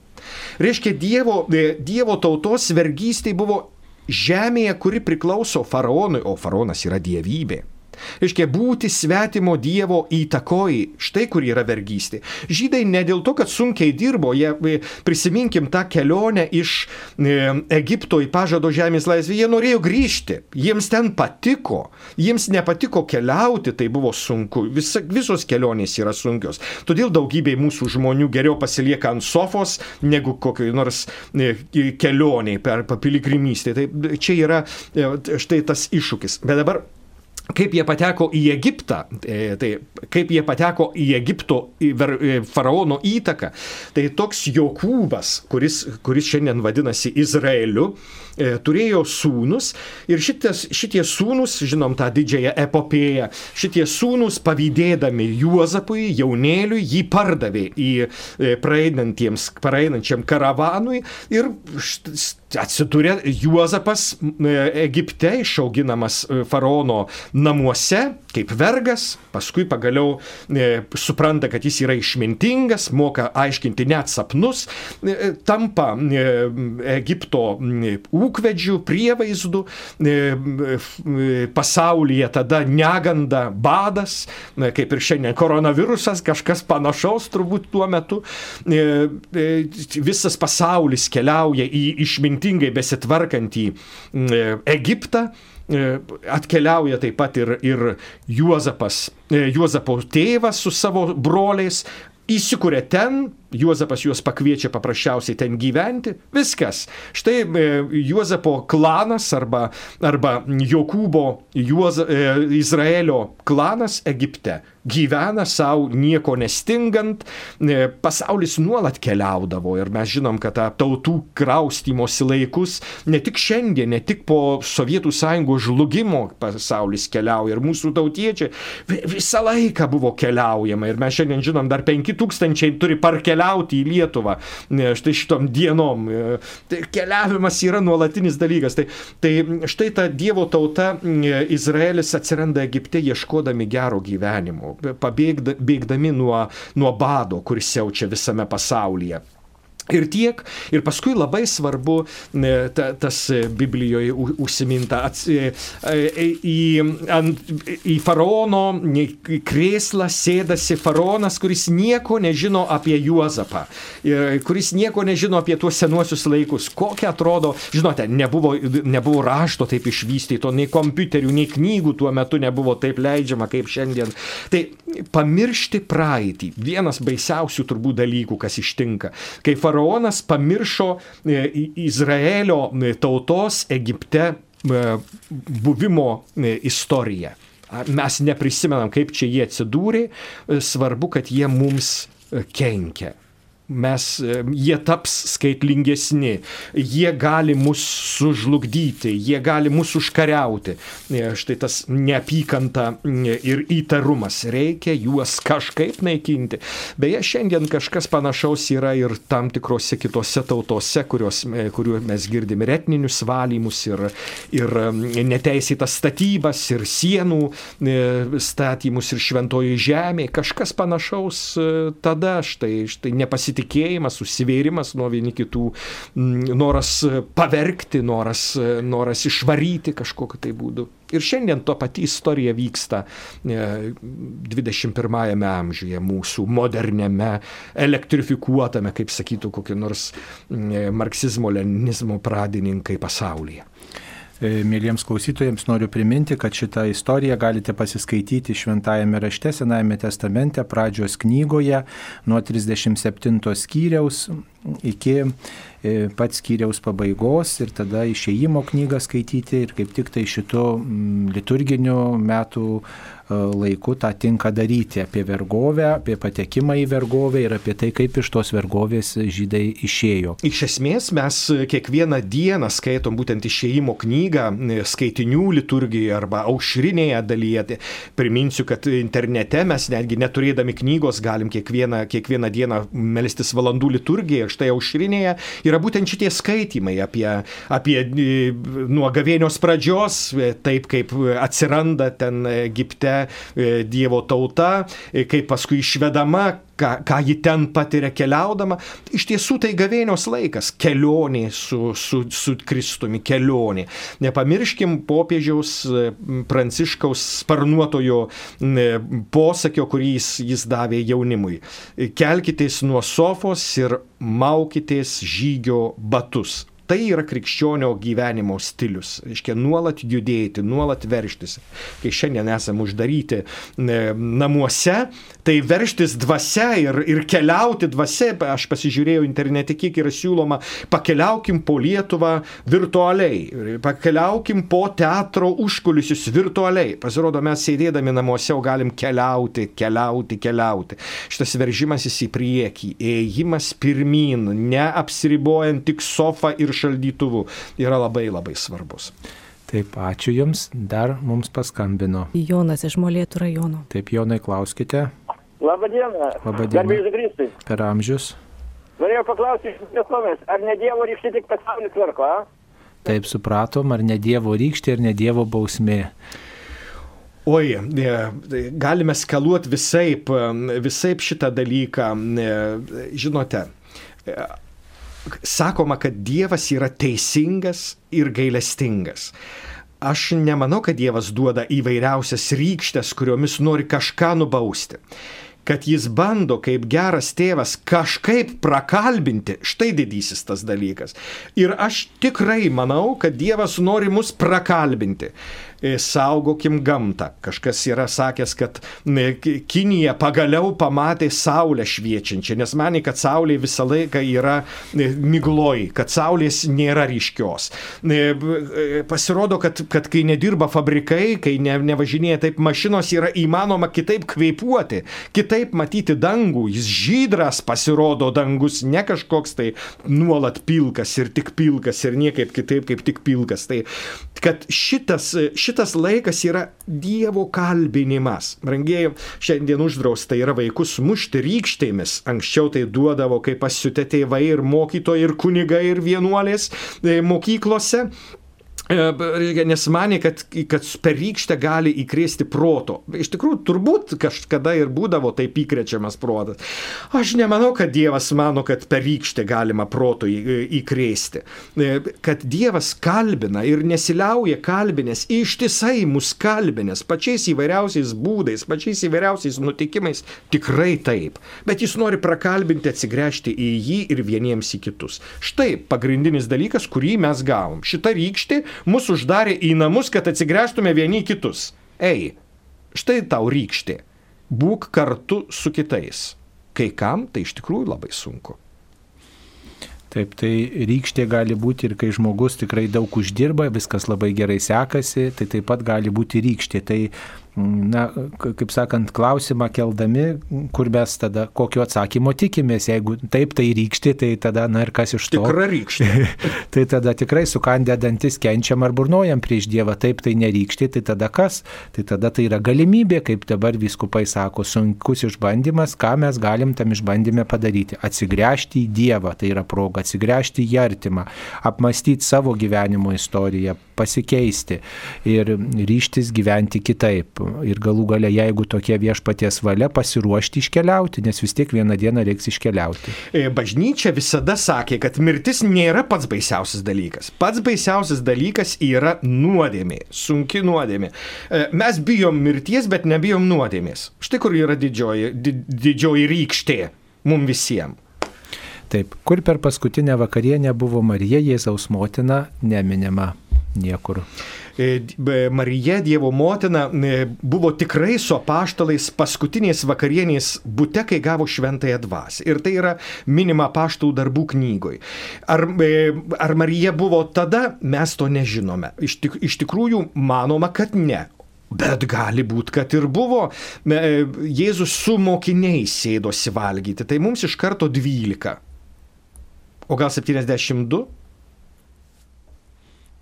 Reiškia, Dievo, dievo tautos vergystė buvo žemėje, kuri priklauso faraonui, o faraonas yra dievybė. Iškia būti svetimo Dievo įtakoji, štai kur yra vergystė. Žydai ne dėl to, kad sunkiai dirbo, jie e, prisiminkim tą kelionę iš e, Egipto į pažado žemės laisvę, jie norėjo grįžti, jiems ten patiko, jiems nepatiko keliauti, tai buvo sunku, Visa, visos kelionės yra sunkios. Todėl daugybė mūsų žmonių geriau pasilieka ant sofos, negu kokiai nors e, kelioniai per piligrimystę. Tai čia yra štai tas iššūkis. Bet dabar kaip jie pateko į Egiptą, e, tai kaip jie pateko į Egipto e, faraono įtaką, tai toks Jokūbas, kuris, kuris šiandien vadinasi Izraeliu, e, turėjo sūnus ir šitas, šitie sūnus, žinom tą didžiąją epopėją, šitie sūnus pavydėdami Juozapui, jaunėliui, jį pardavė į praeinančiam karavanui ir atsidūrė Juozapas Egipte, išauginamas faraono namuose kaip vergas, paskui pagaliau e, supranta, kad jis yra išmintingas, moka aiškinti net sapnus, e, tampa e, Egipto ūkvedžių, prievaizdų, e, e, pasaulyje tada neganda, badas, e, kaip ir šiandien koronavirusas, kažkas panašaus turbūt tuo metu. E, e, visas pasaulis keliauja į išmintingai besitvarkantį e, Egiptą E, atkeliauja taip pat ir, ir Juozapas, e, Juozapo tėvas su savo broliais, įsikūrė ten, Juozapas juos pakviečia paprasčiausiai ten gyventi, viskas. Štai e, Juozapo klanas arba, arba Jokūbo Juoza, e, Izraelio klanas Egipte. Gyvena savo nieko nestingant, e, pasaulis nuolat keliaudavo ir mes žinom, kad tą tautų kraustymosi laikus ne tik šiandien, ne tik po Sovietų sąjungos žlugimo pasaulis keliauja ir mūsų tautiečiai. Visą laiką buvo keliaujama ir mes šiandien žinom, dar 5000 turi parkeliauti keliauti į Lietuvą štai šitom dienom. E, tai keliavimas yra nuolatinis dalykas. Tai, tai štai ta Dievo tauta Izraelis atsiranda Egipte ieškodami gero gyvenimo, pabėgdami nuo, nuo bado, kuris siaučia visame pasaulyje. Ir tiek, ir paskui labai svarbu ta, tas Biblijoje užsiminta e, e, į, ant, į faraono krėslą sėdasi faraonas, kuris nieko nežino apie Juozapą, kuris nieko nežino apie tuos senuosius laikus, kokia atrodo, žinote, nebuvo, nebuvo rašto taip išvystyto, nei kompiuterių, nei knygų tuo metu nebuvo taip leidžiama kaip šiandien. Tai pamiršti praeitį, vienas baisiausių turbūt dalykų, kas ištinka, kai faraonas faraonas pamiršo e, Izraelio e, tautos Egipte e, buvimo istoriją. Mes neprisimenam, kaip čia jie atsidūrė, svarbu, kad jie mums kenkia mes, e, jie taps skaitlingesni, jie gali mus sužlugdyti, jie gali mus užkariauti. E, štai tas neapykanta ir įtarumas, reikia juos kažkaip naikinti. Beje, šiandien kažkas panašaus yra ir tam tikrose kitose tautose, kurios, e, kuriuo mes girdim ir etninius valymus, ir, ir neteisėtas statybas, ir sienų statymus, ir šventoji žemė. Kažkas panašaus tada štai, štai nepasitikėjimas pasitikėjimas, susivėrimas nuo vieni kitų, mm, noras pavergti, noras, noras išvaryti kažkokiu tai būdu. Ir šiandien to pati istorija vyksta 21-ame e, amžiuje mūsų moderniame, elektrifikuotame, kaip sakytų kokie nors mm, marksizmo-leninizmo pradininkai pasaulyje. E, mėlyjams klausytojams noriu priminti, kad šitą istoriją galite pasiskaityti Šventajame rašte Senajame testamente pradžios knygoje nuo 37 skyriaus iki e, pats skyriaus pabaigos ir tada išėjimo knygą skaityti ir kaip tik tai šito liturginių metų E, laiku tą tinka daryti apie vergovę, apie patekimą į vergovę ir apie tai, kaip iš tos vergovės žydai išėjo. Iš esmės mes kiekvieną dieną skaitom būtent išėjimo knygą skaitinių liturgijoje arba aušrinėje dalyje. Tai priminsiu, kad internete mes netgi neturėdami knygos galim kiekvieną, kiekvieną dieną melstis valandų liturgiją. Štai aušrinėje yra būtent šitie skaitimai apie, apie e, nuo gavėnios pradžios, e, taip kaip atsiranda ten Egipte E, Dievo tauta, e, kaip paskui išvedama, ką, ką ji ten patiria keliaudama. Iš tiesų tai gavėnios laikas, kelionė su, su, su Kristumi, kelionė. Nepamirškim popiežiaus e, Pranciškaus sparnuotojo e, posakio, kurį jis, jis davė jaunimui. Kelkitės nuo sofos ir maukitės žygio batus. Tai yra krikščionio gyvenimo stilius. Reiškia, nuolat judėti, nuolat verštis. Kai šiandien esame uždaryti e, namuose, tai verštis dvasia ir, ir keliauti dvasia, aš pasižiūrėjau internete, kiek yra siūloma, pakeliaukim po Lietuvą virtualiai, pakeliaukim po teatro užkulisius virtualiai. Pasirodo, mes sėdėdami namuose jau galim keliauti, keliauti, keliauti. Šitas veržimasis į priekį, ėjimas pirmin, neapsiribojant tik sofą ir šaldytuvu yra labai labai svarbus. Taip, ačiū Jums, dar mums paskambino. Jonas iš Molėtų rajono. Taip, Jonai, klauskite. Labadiena. Labadiena. Garbėjus Kristui. Per amžius. Norėjau paklausti iš visuomenės, ar ne Dievo rykštė tik pasaulį tvarko, a? Taip supratom, ar ne Dievo rykštė, ar ne Dievo bausmė. Oi, e, galime skaluoti visaip, e, visaip šitą dalyką. E, Žinote, sakoma, kad Dievas yra teisingas ir gailestingas. Aš nemanau, kad Dievas duoda įvairiausias rykštės, kuriomis nori kažką nubausti. Kad jis bando kaip geras tėvas kažkaip prakalbinti, štai didysis tas dalykas. Ir aš tikrai manau, kad Dievas nori mus prakalbinti. E, Saugokim gamtą. Kažkas yra sakęs, kad e, Ki- Kinija pagaliau pamatė Saulę šviečiančią, nes manė, kad Saulė visą laiką yra e, migloj, kad Saulės nėra ryškios. Pasirodo, kad, kad kai nedirba fabrikai, kai ne, nevažinėja taip mašinos, yra įmanoma kitaip kveipuoti, kitaip matyti dangų. Jis žydras pasirodo dangus, ne kažkoks tai nuolat pilkas ir tik pilkas ir niekaip kitaip kaip tik pilkas. Tai kad šitas, šitas laikas yra Dievo kalbinimas. Rangėjai, šiandien uždrausta yra vaikus mušti rykštėmis. Anksčiau tai duodavo kaip pasiutę tėvai ir mokytojai ir kunigai ir vienuolės e, mokyklose. E, reiškia, Nes manė, kad, kad per rykštę gali įkrėsti proto. Iš tikrųjų, turbūt kažkada ir būdavo taip įkrečiamas protas. Aš nemanau, kad Dievas mano, kad per rykštę galima proto į- įkrėsti. E, Kad Dievas kalbina ir nesiliauja kalbinės, ištisai mus kalbinės, pačiais įvairiausiais būdais, pačiais įvairiausiais nutikimais, tikrai taip. Bet jis nori prakalbinti, atsigręžti į jį ir vieniems į kitus. Štai pagrindinis dalykas, kurį mes gavom. Šita rykštė mus uždarė į namus, kad atsigręžtume vieni kitus. Ei, štai tau rykštė. Būk kartu su kitais. Kai kam tai iš tikrųjų labai sunku. Taip, tai rykštė gali būti ir kai žmogus tikrai daug uždirba, viskas labai gerai sekasi, tai taip pat gali būti rykštė. Tai, na, kaip sakant, klausimą keldami, kur mes tada, kokio atsakymo tikimės. Jeigu taip tai rykštė, tai tada, na ir kas iš to? Tikra rykštė. [LAUGHS] tai tada tikrai sukandę dantis kenčiam ar burnojam prieš Dievą, taip tai nerykštė, tai tada kas? Tai tada tai yra galimybė, kaip dabar viskupai sako, sunkus išbandymas, ką mes galim tam išbandymę padaryti. Atsigręžti į Dievą, tai yra proga, atsigręžti į artimą, apmastyti savo gyvenimo istoriją, pasikeisti ir ryštis gyventi kitaip. Ir galų gale, jeigu tokia viešpaties valia, pasiruošti iškeliauti, nes vis tiek vieną dieną reiks iškeliauti. E, Bažnyčia visada sakė, kad mirtis nėra pats baisiausias dalykas. Pats baisiausias dalykas yra nuodėmė, sunki nuodėmė. E, Mes bijom mirties, bet nebijom nuodėmės. Štai kur yra didžioji, di, didžioji rykštė mums visiems. Taip, kur per paskutinę vakarienę buvo Marija Jėzaus motina, neminima niekur. E, b- Marija, Dievo motina, e, buvo tikrai su apaštalais paskutinės vakarienės būte, kai gavo šventąją dvasę. Ir tai yra minima apaštalų darbų knygoj. Ar, e, ar Marija buvo tada, mes to nežinome. Iš, tik, iš tikrųjų, manoma, kad ne. Bet gali būti, kad ir buvo. E, Jėzus su mokiniais sėdosi valgyti, tai mums iš karto 12. O gal 72?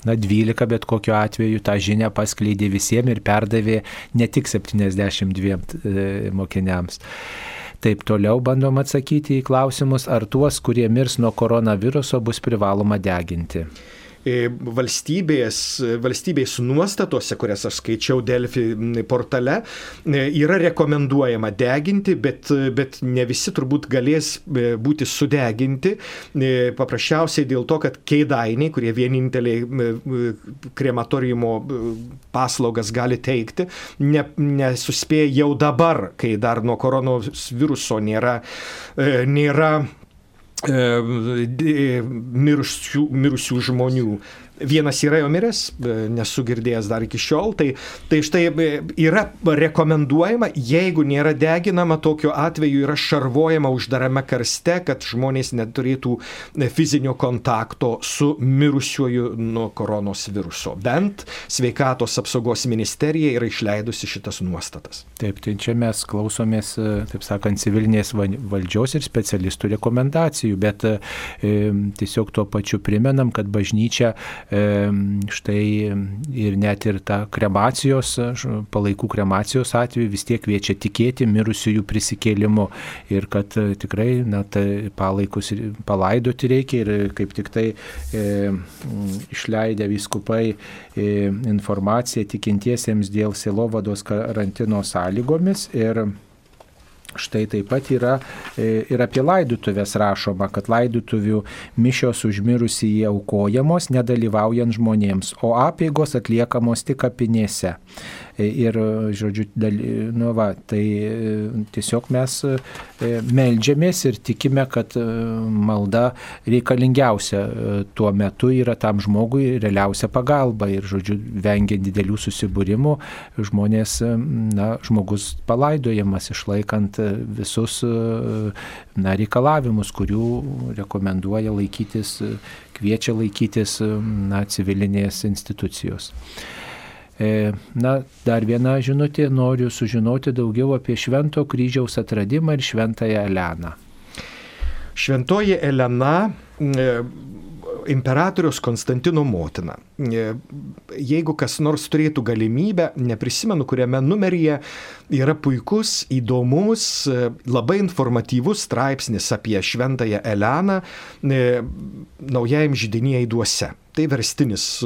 Na, 12, bet kokiu atveju tą žinią paskleidė visiems ir perdavė ne tik 72 e, mokiniams. Taip toliau bandom atsakyti į klausimus, ar tuos, kurie mirs nuo koronaviruso, bus privaloma deginti. Valstybės, valstybės nuostatose, kurias aš skaičiau Delfi portale, yra rekomenduojama deginti, bet, bet ne visi turbūt galės būti sudeginti, paprasčiausiai dėl to, kad keidainiai, kurie vieninteliai krematoriumo paslaugas gali teikti, ne, nesuspėja jau dabar, kai dar nuo koronaviruso nėra, nėra mirusių, mirusių žmonių Vienas yra jau miręs, nesu girdėjęs dar iki šiol, tai, tai štai yra rekomenduojama, jeigu nėra deginama, tokiu atveju yra šarvojama uždarame karste, kad žmonės neturėtų fizinio kontakto su mirusiuoju nuo koronos viruso. Bent sveikatos apsaugos ministerija yra išleidusi šitas nuostatas. Taip, tai čia mes klausomės, taip sakant, civilinės valdžios ir specialistų rekomendacijų, bet e, tiesiog tuo pačiu primenam, kad bažnyčia štai ir net ir ta kremacijos, palaikų kremacijos atveju vis tiek kviečia tikėti mirusiųjų prisikėlimu. Ir kad e, tikrai na, tai palaikus palaidoti reikia ir kaip tik tai e, išleidę viskupai e, informaciją tikintiesiems dėl silovados karantino sąlygomis ir Štai taip pat yra e, ir apie laidutuvės rašoma, kad laidutuvių mišios užmirusi jie aukojamos, nedalyvaujant žmonėms, o apėgos atliekamos tik kapinėse. Ir, žodžiu, nu va, tai e, tiesiog mes e, melžiamės ir tikime, kad e, malda reikalingiausia tuo metu yra tam žmogui realiausia pagalba. Ir, žodžiu, vengiant didelių susibūrimų, žmonės, na, žmogus palaidojamas išlaikant visus na, reikalavimus, kurių rekomenduoja laikytis, kviečia laikytis na, civilinės institucijos. E, na, dar viena žinutė, noriu sužinoti daugiau apie Švento kryžiaus atradimą ir Šventąją Eleną. Šventoji Elena e, imperatorius Konstantino motina. E, jeigu kas nors turėtų galimybę, neprisimenu, kuriame numeryje yra puikus, įdomus, labai informatyvus straipsnis apie Šventąją Eleną naujajam žydinėje įduose. Tai verstinis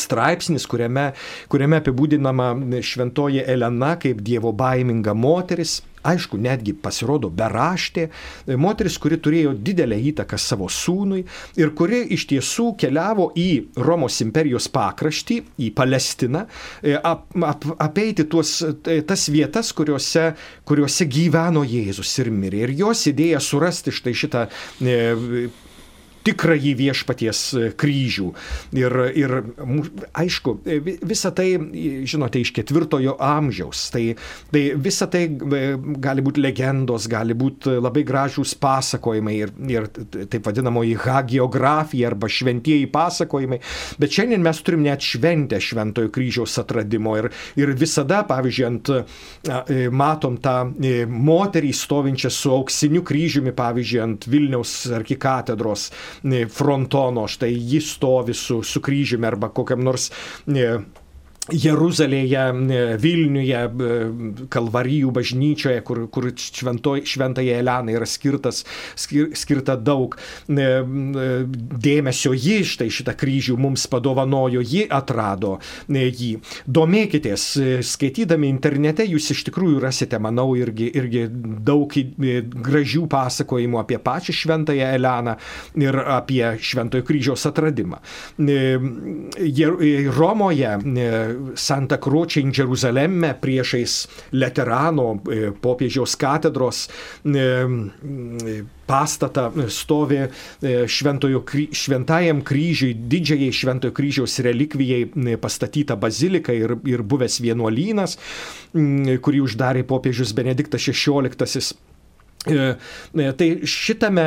straipsnis, kuriame, kuriame apibūdinama šventoji Elena kaip dievo baiminga moteris. Aišku, netgi pasirodo beraštė, moteris, kuri turėjo didelę įtaką savo sūnui ir kuri iš tiesų keliavo į Romos imperijos pakraštį, į Palestiną, e, ap, ap, apeiti tuos, e, tas vietas, kuriuose, kuriuose gyveno Jėzus ir mirė. Ir jos idėja surasti štai šitą e, tikrąjį viešpaties e, kryžių. Ir, ir aišku, e, visa tai, žinote, iš ketvirtojo amžiaus. Tai, tai visa tai e, gali būti legendos, gali būti labai gražūs pasakojimai ir, ir taip vadinamoji hagiografija arba šventieji pasakojimai. Bet šiandien mes turim net šventę šventojo kryžiaus atradimo ir, ir visada, pavyzdžiui, ant, matom tą moterį stovinčią su auksiniu kryžiumi, pavyzdžiui, ant Vilniaus arkikatedros frontono, štai jis stovi su, su kryžiumi arba kokiam nors Jeruzalėje, Vilniuje, Kalvarijų bažnyčioje, kur, kur šventoj, šventai Elena yra skirtas, skir, skirta daug dėmesio. Ji štai šitą kryžių mums padovanojo, ji atrado jį. Domėkitės, skaitydami internete, jūs iš tikrųjų rasite, manau, irgi, irgi daug gražių pasakojimų apie pačią šventąją Eleną ir apie šventojo kryžiaus atradimą. Romoje Santa Croce in Jeruzalemme priešais Leterano e, popiežiaus katedros e, e, pastatą stovi šventojo, šventajam kryžiui, didžiajai šventojo kryžiaus relikvijai pastatyta bazilika ir, ir buvęs vienuolynas, kurį uždarė popiežius Benediktas XVI. Tai šitame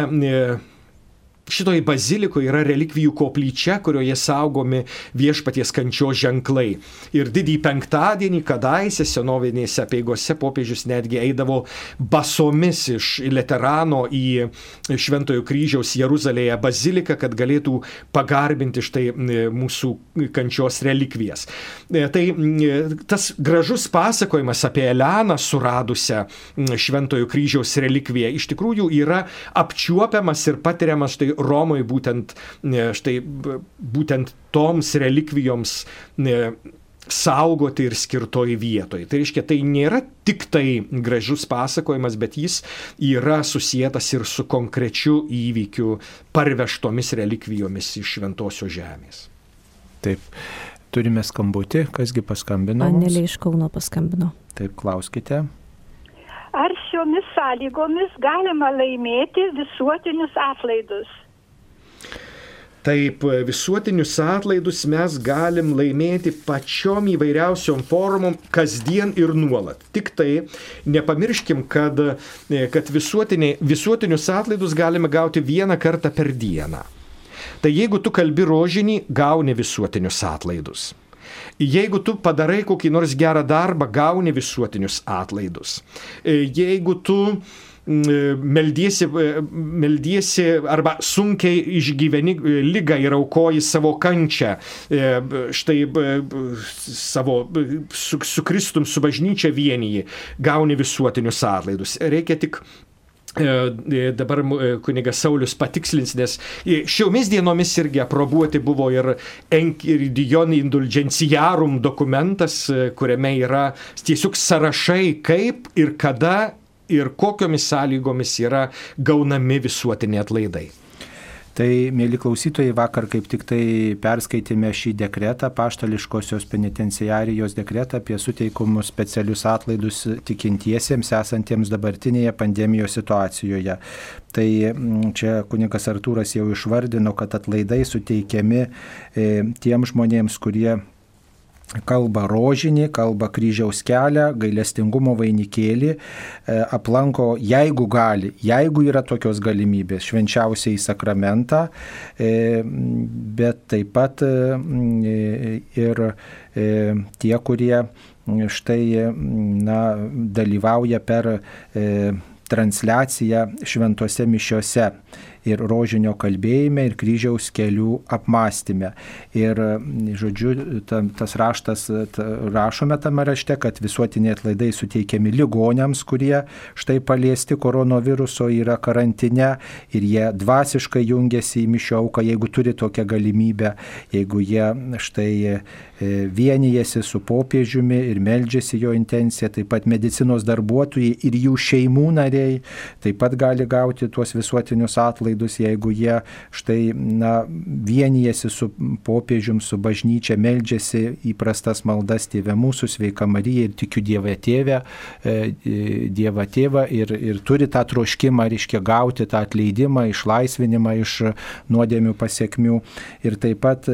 Šitoj bazilikoje yra relikvijų koplyčia, kurioje saugomi viešpaties kančios ženklai. Ir didįjį penktadienį, kadaise senovinėse peigose popiežius netgi eidavo basomis iš Leterano į Šventojo kryžiaus Jeruzalėje baziliką, kad galėtų pagarbinti štai mūsų kančios relikvijas. E, tai tas gražus pasakojimas apie Eleną suradusią Šventojo kryžiaus relikviją iš tikrųjų yra apčiuopiamas ir patiriamas štai štai Romoje būtent, štai, būtent toms relikvijoms saugoti ir skirtoj vietoj. Tai reiškia, tai nėra tik tai gražus pasakojimas, bet jis yra susijęs ir su konkrečiu įvykiu parvežtomis relikvijomis iš šventosios žemės. Taip. Turime skambutį, kasgi paskambino? Anelė iš Kauno paskambino. Taip, klauskite. Ar šiomis sąlygomis galima laimėti visuotinius atlaidus? Taip, visuotinius atlaidus mes galim laimėti pačiom įvairiausiom formom kasdien ir nuolat. Tik tai nepamirškim, kad, kad visuotinius atlaidus galime gauti vieną kartą per dieną. Tai jeigu tu kalbi rožinį, gauni visuotinius atlaidus. Jeigu tu padarai kokį nors gerą darbą, gauni visuotinius atlaidus. Jeigu tu meldiesi, meldiesi arba sunkiai išgyveni lygą ir aukoji savo kančią, štai savo su, su Kristum, su bažnyčia vienyje, gauni visuotinius atlaidus. Reikia tik dabar kunigas Saulis patikslins, nes šiomis dienomis irgi aprobuoti buvo ir Enkiridionį indulgencijarum dokumentas, kuriame yra tiesiog sąrašai, kaip ir kada ir kokiomis sąlygomis yra gaunami visuotiniai atlaidai. Tai, mėly klausytojai, vakar kaip tik tai perskaitėme šį dekretą, paštališkosios penitenciarijos dekretą apie suteikumus specialius atlaidus tikintiesiems esantiems dabartinėje pandemijos situacijoje. Tai čia kunikas Artūras jau išvardino, kad atlaidai suteikiami e, tiem žmonėms, kurie kalba rožinį, kalba kryžiaus kelią, gailestingumo vainikėlį, aplanko, jeigu gali, jeigu yra tokios galimybės, švenčiausiai sakramentą, bet taip pat ir tie, kurie štai na, dalyvauja per transliaciją šventose mišiose ir rožinio kalbėjime, ir kryžiaus kelių apmąstymė. Ir, žodžiu, tam, tas raštas, ta, rašome tame rašte, kad visuotiniai atlaidai suteikiami ligonėms, kurie štai paliesti koronaviruso yra karantine ir jie dvasiškai jungiasi į mišio auką, jeigu turi tokią galimybę, jeigu jie štai vienijasi su popiežiumi ir meldžiasi jo intenciją, taip pat medicinos darbuotojai ir jų šeimų nariai taip pat gali gauti tuos visuotinius atlaidus, jeigu jie štai na, vienijasi su popiežium, su bažnyčia, meldžiasi įprastas maldas Tėvė mūsų, sveika Marija ir tikiu Dievą Tėvę, Dievą Tėvą ir, ir turi tą troškimą, reiškia gauti tą atleidimą, išlaisvinimą iš nuodėmių pasiekmių. Ir taip pat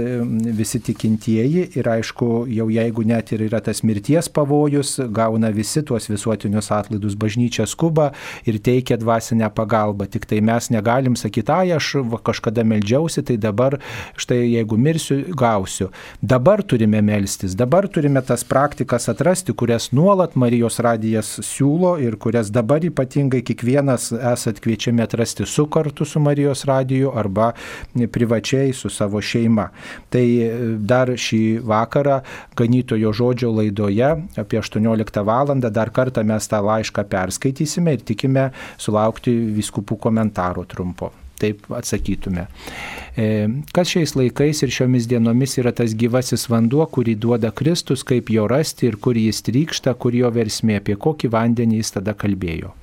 visi tikintieji ir aišku, jau jeigu net ir yra tas mirties pavojus, gauna visi tuos visuotinius atlaidus, bažnyčia skuba ir teikia dvasinę pagalbą. Tik tai mes negalim sakyti, ai, aš va, kažkada meldžiausi, tai dabar štai jeigu mirsiu, gausiu. Dabar turime melstis, dabar turime tas praktikas atrasti, kurias nuolat Marijos radijas siūlo ir kurias dabar ypatingai kiekvienas esat kviečiami atrasti su kartu su Marijos radiju arba privačiai su savo šeima. Tai dar šį vakarą ganytojo žodžio laidoje apie 18 val. dar kartą mes tą laišką perskaitysime ir tikime sulaukti viskupų komentaro trumpo. Taip atsakytume. Kas šiais laikais ir šiomis dienomis yra tas gyvasis vanduo, kurį duoda Kristus, kaip jo rasti ir kur jis trykšta, kur jo versmė, apie kokį vandenį jis tada kalbėjo.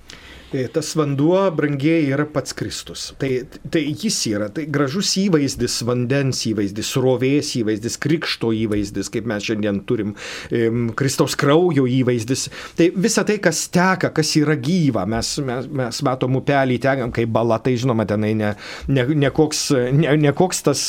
Tas vanduo, brangiai, yra pats Kristus. Tai, tai jis yra, tai gražus įvaizdis, vandens įvaizdis, rovės įvaizdis, krikšto įvaizdis, kaip mes šiandien turim, Kristaus kraujo įvaizdis. Tai visa tai, kas teka, kas yra gyva, mes, mes, mes matom upelį tekam kaip bala, tai žinoma, tenai ne, ne, ne, koks, ne, ne koks tas,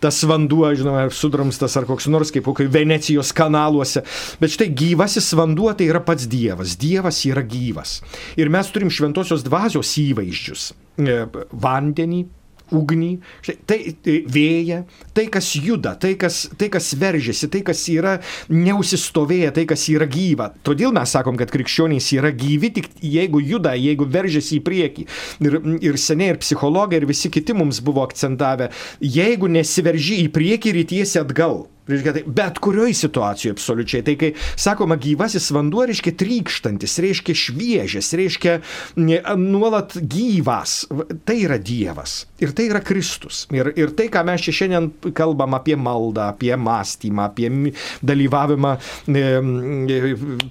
tas vanduo, žinoma, sudramstas ar koks nors kaip kokio Venecijos kanaluose. Bet štai gyvasis vanduo tai yra pats Dievas. Dievas yra gyvas. Ir mes turim šventą šventosios dvasios įvaizdžius - vandenį, ugnį, tai, tai vėją, tai kas juda, tai kas, tai kas veržiasi, tai kas yra neusistovėję, tai kas yra gyva. Todėl mes sakom, kad krikščionys yra gyvi tik jeigu juda, jeigu veržiasi į priekį. Ir, ir seniai ir psichologai, ir visi kiti mums buvo akcentavę, jeigu nesiverži į priekį, rytiesi atgal. Reiškia, tai bet kurioje situacijoje absoliučiai. Tai kai sakoma gyvasis vanduo, reiškia trykštantis, reiškia šviežias, reiškia nuolat gyvas. Tai yra Dievas. Ir tai yra Kristus. Ir, ir tai, ką mes čia šiandien kalbam apie maldą, apie mąstymą, apie dalyvavimą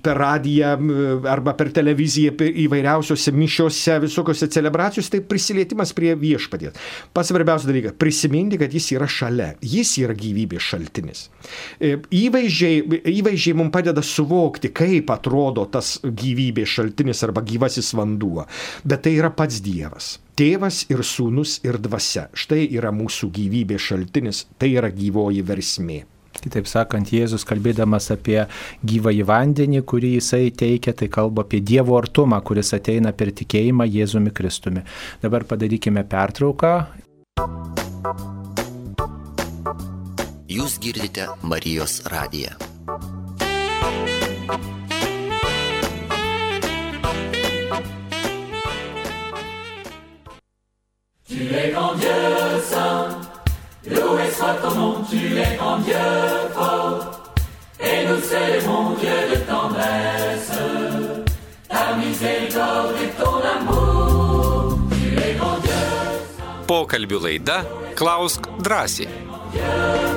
per radiją arba per televiziją įvairiausiose mišiuose, visokiose celebracijose, tai prisilietimas prie viešpaties. Pats svarbiausias dalykas - prisiminti, kad jis yra šalia. Jis yra gyvybės šaltinis. E, įvaizdžiai, įvaizdžiai mums padeda suvokti, kaip atrodo tas gyvybės šaltinis arba gyvasis vanduo. Bet tai yra pats Dievas. Tėvas ir sūnus ir dvasia. Štai yra mūsų gyvybės šaltinis, tai yra gyvoji versmė. Kitaip sakant, Jėzus kalbėdamas apie gyvąjį vandenį, kurį jisai teikia, tai kalba apie Dievo artumą, kuris ateina per tikėjimą Jėzumi Kristumi. Dabar padarykime pertrauką. Jūs girdite Marijos radiją. Tu es grand Dieu saint, loué soit ton nom, tu es grand Dieu fort, et nous célébrons Dieu de tendresse, ta miséricorde et ton amour, tu es grand Dieu. Pokalbių laida Klausk drąsiai.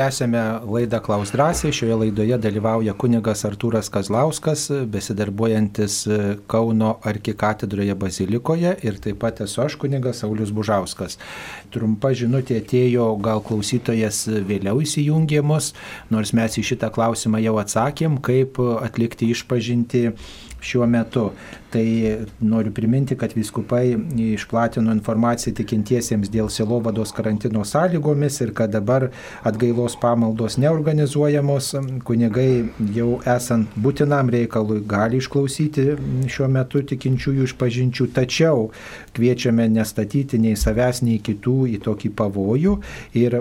Tęsėme laidą Klaus drąsiai. Šioje laidoje dalyvauja kunigas Artūras Kazlauskas, besidarbuojantis Kauno arkikatedroje bazilikoje ir taip pat esu aš kunigas Saulis Bužauskas. Trumpa žinutė atėjo, gal klausytojas vėliau įsijungė mus, nors mes į šitą klausimą jau atsakėm, kaip atlikti išpažinti šiuo metu. Tai noriu priminti, kad viskupai išplatino informaciją tikintiesiems dėl silovados karantino sąlygomis ir kad dabar atgailos pamaldos neorganizuojamos. Kunigai jau esant būtinam reikalui gali išklausyti šiuo metu tikinčiųjų išpažinčių, tačiau kviečiame nestatyti nei savęs, nei kitų į tokį pavojų ir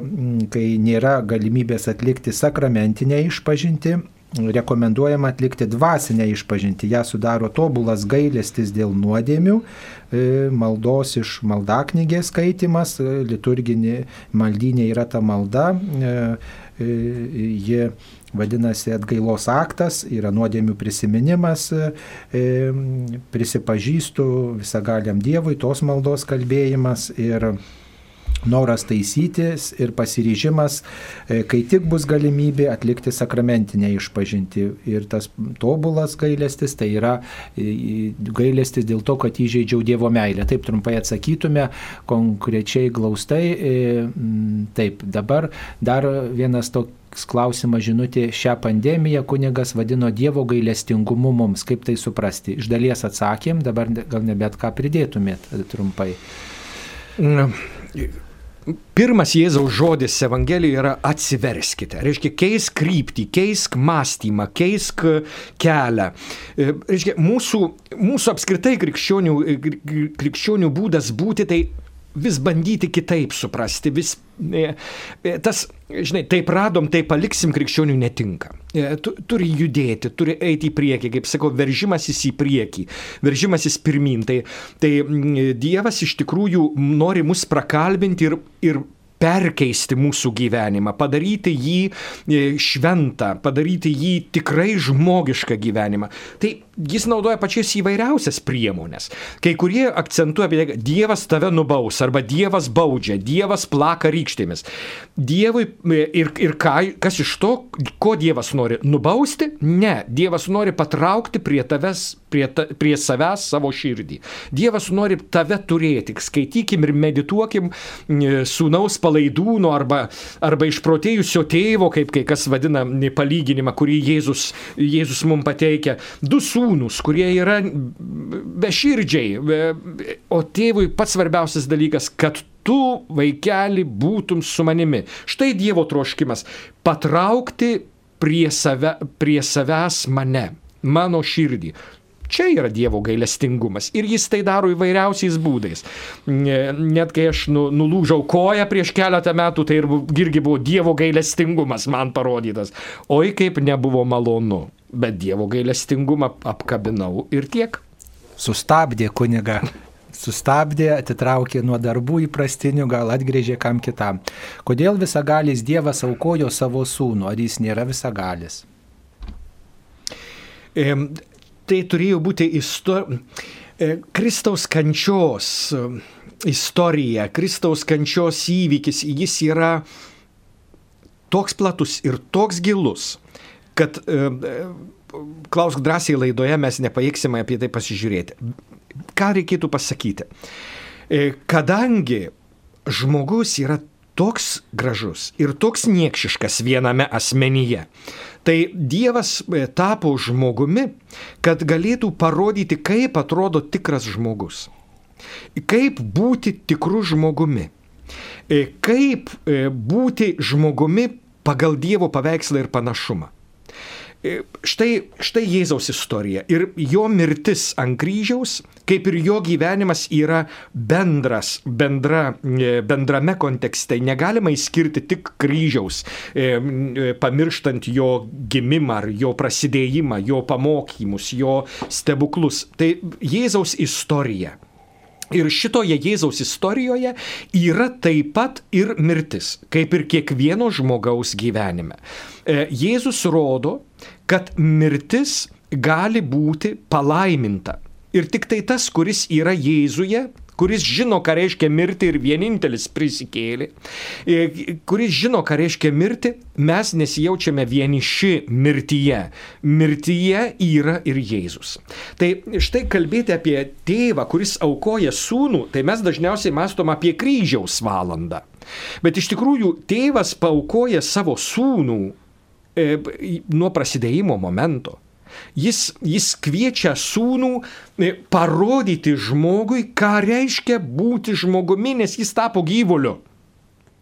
kai nėra galimybės atlikti sakramentinę išpažinti, rekomenduojama atlikti dvasinę išpažinti. Ja sudaro tobulas gailestis dėl nuodėmių, maldos iš maldaknygės skaitimas, liturginė maldynė yra ta malda, ji vadinasi atgailos aktas, yra nuodėmių prisiminimas, prisipažįstu visagaliam Dievui, tos maldos kalbėjimas ir noras taisytis ir pasiryžimas, kai tik bus galimybė atlikti sakramentinę išpažinti. Ir tas tobulas gailestis tai yra gailestis dėl to, kad įžeidžiau Dievo meilę. Taip trumpai atsakytume, konkrečiai glaustai. Taip, dabar dar vienas toks klausimas žinutė, šią pandemiją kunigas vadino Dievo gailestingumu mums. Kaip tai suprasti? Iš dalies atsakėm, dabar gal nebet ką pridėtumėt trumpai. Na, Pirmas Jėzaus žodis Evangelijoje yra atsiverskite. Reiškia, keisk kryptį, keisk mąstymą, keisk kelią. Reiškia, mūsų, mūsų apskritai krikščionių, krikščionių būdas būti tai vis bandyti kitaip suprasti, vis tas, žinai, taip radom, tai paliksim krikščionių netinka. Tu, turi judėti, turi eiti į priekį, kaip sakau, veržimasis į priekį, veržimasis pirmin. Tai, tai Dievas iš tikrųjų nori mus prakalbinti ir, ir perkeisti mūsų gyvenimą, padaryti jį šventą, padaryti jį tikrai žmogišką gyvenimą. Tai jis naudoja pačias įvairiausias priemonės. Kai kurie akcentuoja apie tai, kad Dievas tave nubaus arba Dievas baudžia, Dievas plaka rykštėmis. Dievui ir, ir ką, kas iš to, ko Dievas nori nubausti? Ne, Dievas nori patraukti prie tavęs, prie, ta, prie savęs savo širdį. Dievas nori tave turėti. Skaitykim ir medituokim sūnaus palaidūno arba, arba išprotėjusio tėvo, kaip kai kas vadina palyginimą, kurį Jėzus, Jėzus mums pateikia. Du sūnus, kurie yra beširdžiai, o tėvui pats svarbiausias dalykas, kad tu, vaikeli, būtum su manimi. Štai Dievo troškimas - patraukti prie, save, prie savęs mane, mano širdį. Čia yra Dievo gailestingumas ir jis tai daro įvairiausiais būdais. Net kai aš nu, nulūžau koją prieš keletą metų, tai irgi buvo Dievo gailestingumas man parodytas. Oi kaip nebuvo malonu, bet Dievo gailestingumą apkabinau ir tiek. sustabdė kuniga. Sustabdė, atitraukė nuo darbų įprastinių, gal atgrėžė kam kitam. Kodėl visagalis Dievas aukojo savo sūnų, ar jis nėra visagalis? Tai turėjo būti isto... e, Kristaus kančios e, istorija, Kristaus kančios įvykis, jis yra toks platus ir toks gilus, kad e, klausk drąsiai laidoje mes nepajėgsime apie tai pasižiūrėti. Ką reikėtų pasakyti? Kadangi žmogus yra toks gražus ir toks niekšiškas viename asmenyje, tai Dievas e, tapo žmogumi, kad galėtų parodyti, kaip atrodo tikras žmogus. Kaip būti tikru žmogumi. E, Kaip e, būti žmogumi pagal Dievo paveikslą ir panašumą. Štai, štai Jėzaus istorija ir jo mirtis ant kryžiaus, kaip ir jo gyvenimas yra bendras, bendra, e, bendrame kontekste. Negalima išskirti tik kryžiaus, e, e, pamirštant jo gimimą ar jo prasidėjimą, jo pamokymus, jo stebuklus. Tai Jėzaus istorija. Ir šitoje Jėzaus istorijoje yra taip pat ir mirtis, kaip ir kiekvieno žmogaus gyvenime. Jėzus rodo, kad mirtis gali būti palaiminta. Ir tik tai tas, kuris yra Jėzuje, kuris žino, ką reiškia mirti ir vienintelis prisikėlė, e, kuris žino, ką reiškia mirti, mes nesijaučiame vieniši mirtyje. Mirtyje yra ir Jėzus. Tai štai kalbėti apie tėvą, kuris aukoja sūnų, tai mes dažniausiai mastom apie kryžiaus valandą. Bet iš tikrųjų tėvas paukoja savo sūnų e, nuo prasidėjimo momento. Jis, jis kviečia sūnų e, parodyti žmogui, ką reiškia būti žmogumi, nes jis tapo gyvuliu.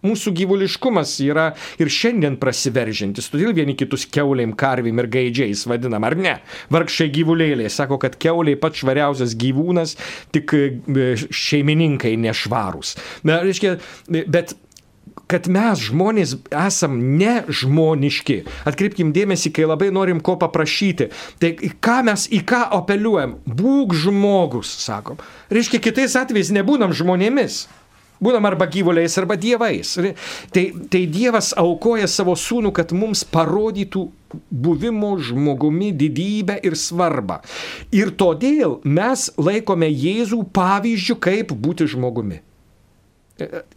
Mūsų gyvuliškumas yra ir šiandien prasiveržintis, todėl vieni kitus keuliam, karvim ir gaidžiais vadinam, ar ne? Vargšai gyvulėliai sako, kad keuliai pats švariausias gyvūnas, tik e, šeimininkai nešvarūs. Na, reiškia, e, bet kad mes žmonės esam nežmoniški. Atkreipkim dėmesį, kai labai norim ko paprašyti. Tai ką mes, į ką apeliuojam? Būk žmogus, sakom. Reiškia, kitais atvejais nebūnam žmonėmis. Būnam arba gyvuliais, arba dievais. Tai, tai Dievas aukoja savo sūnų, kad mums parodytų buvimo žmogumi didybę ir svarbą. Ir todėl mes laikome Jėzų pavyzdžių, kaip būti žmogumi.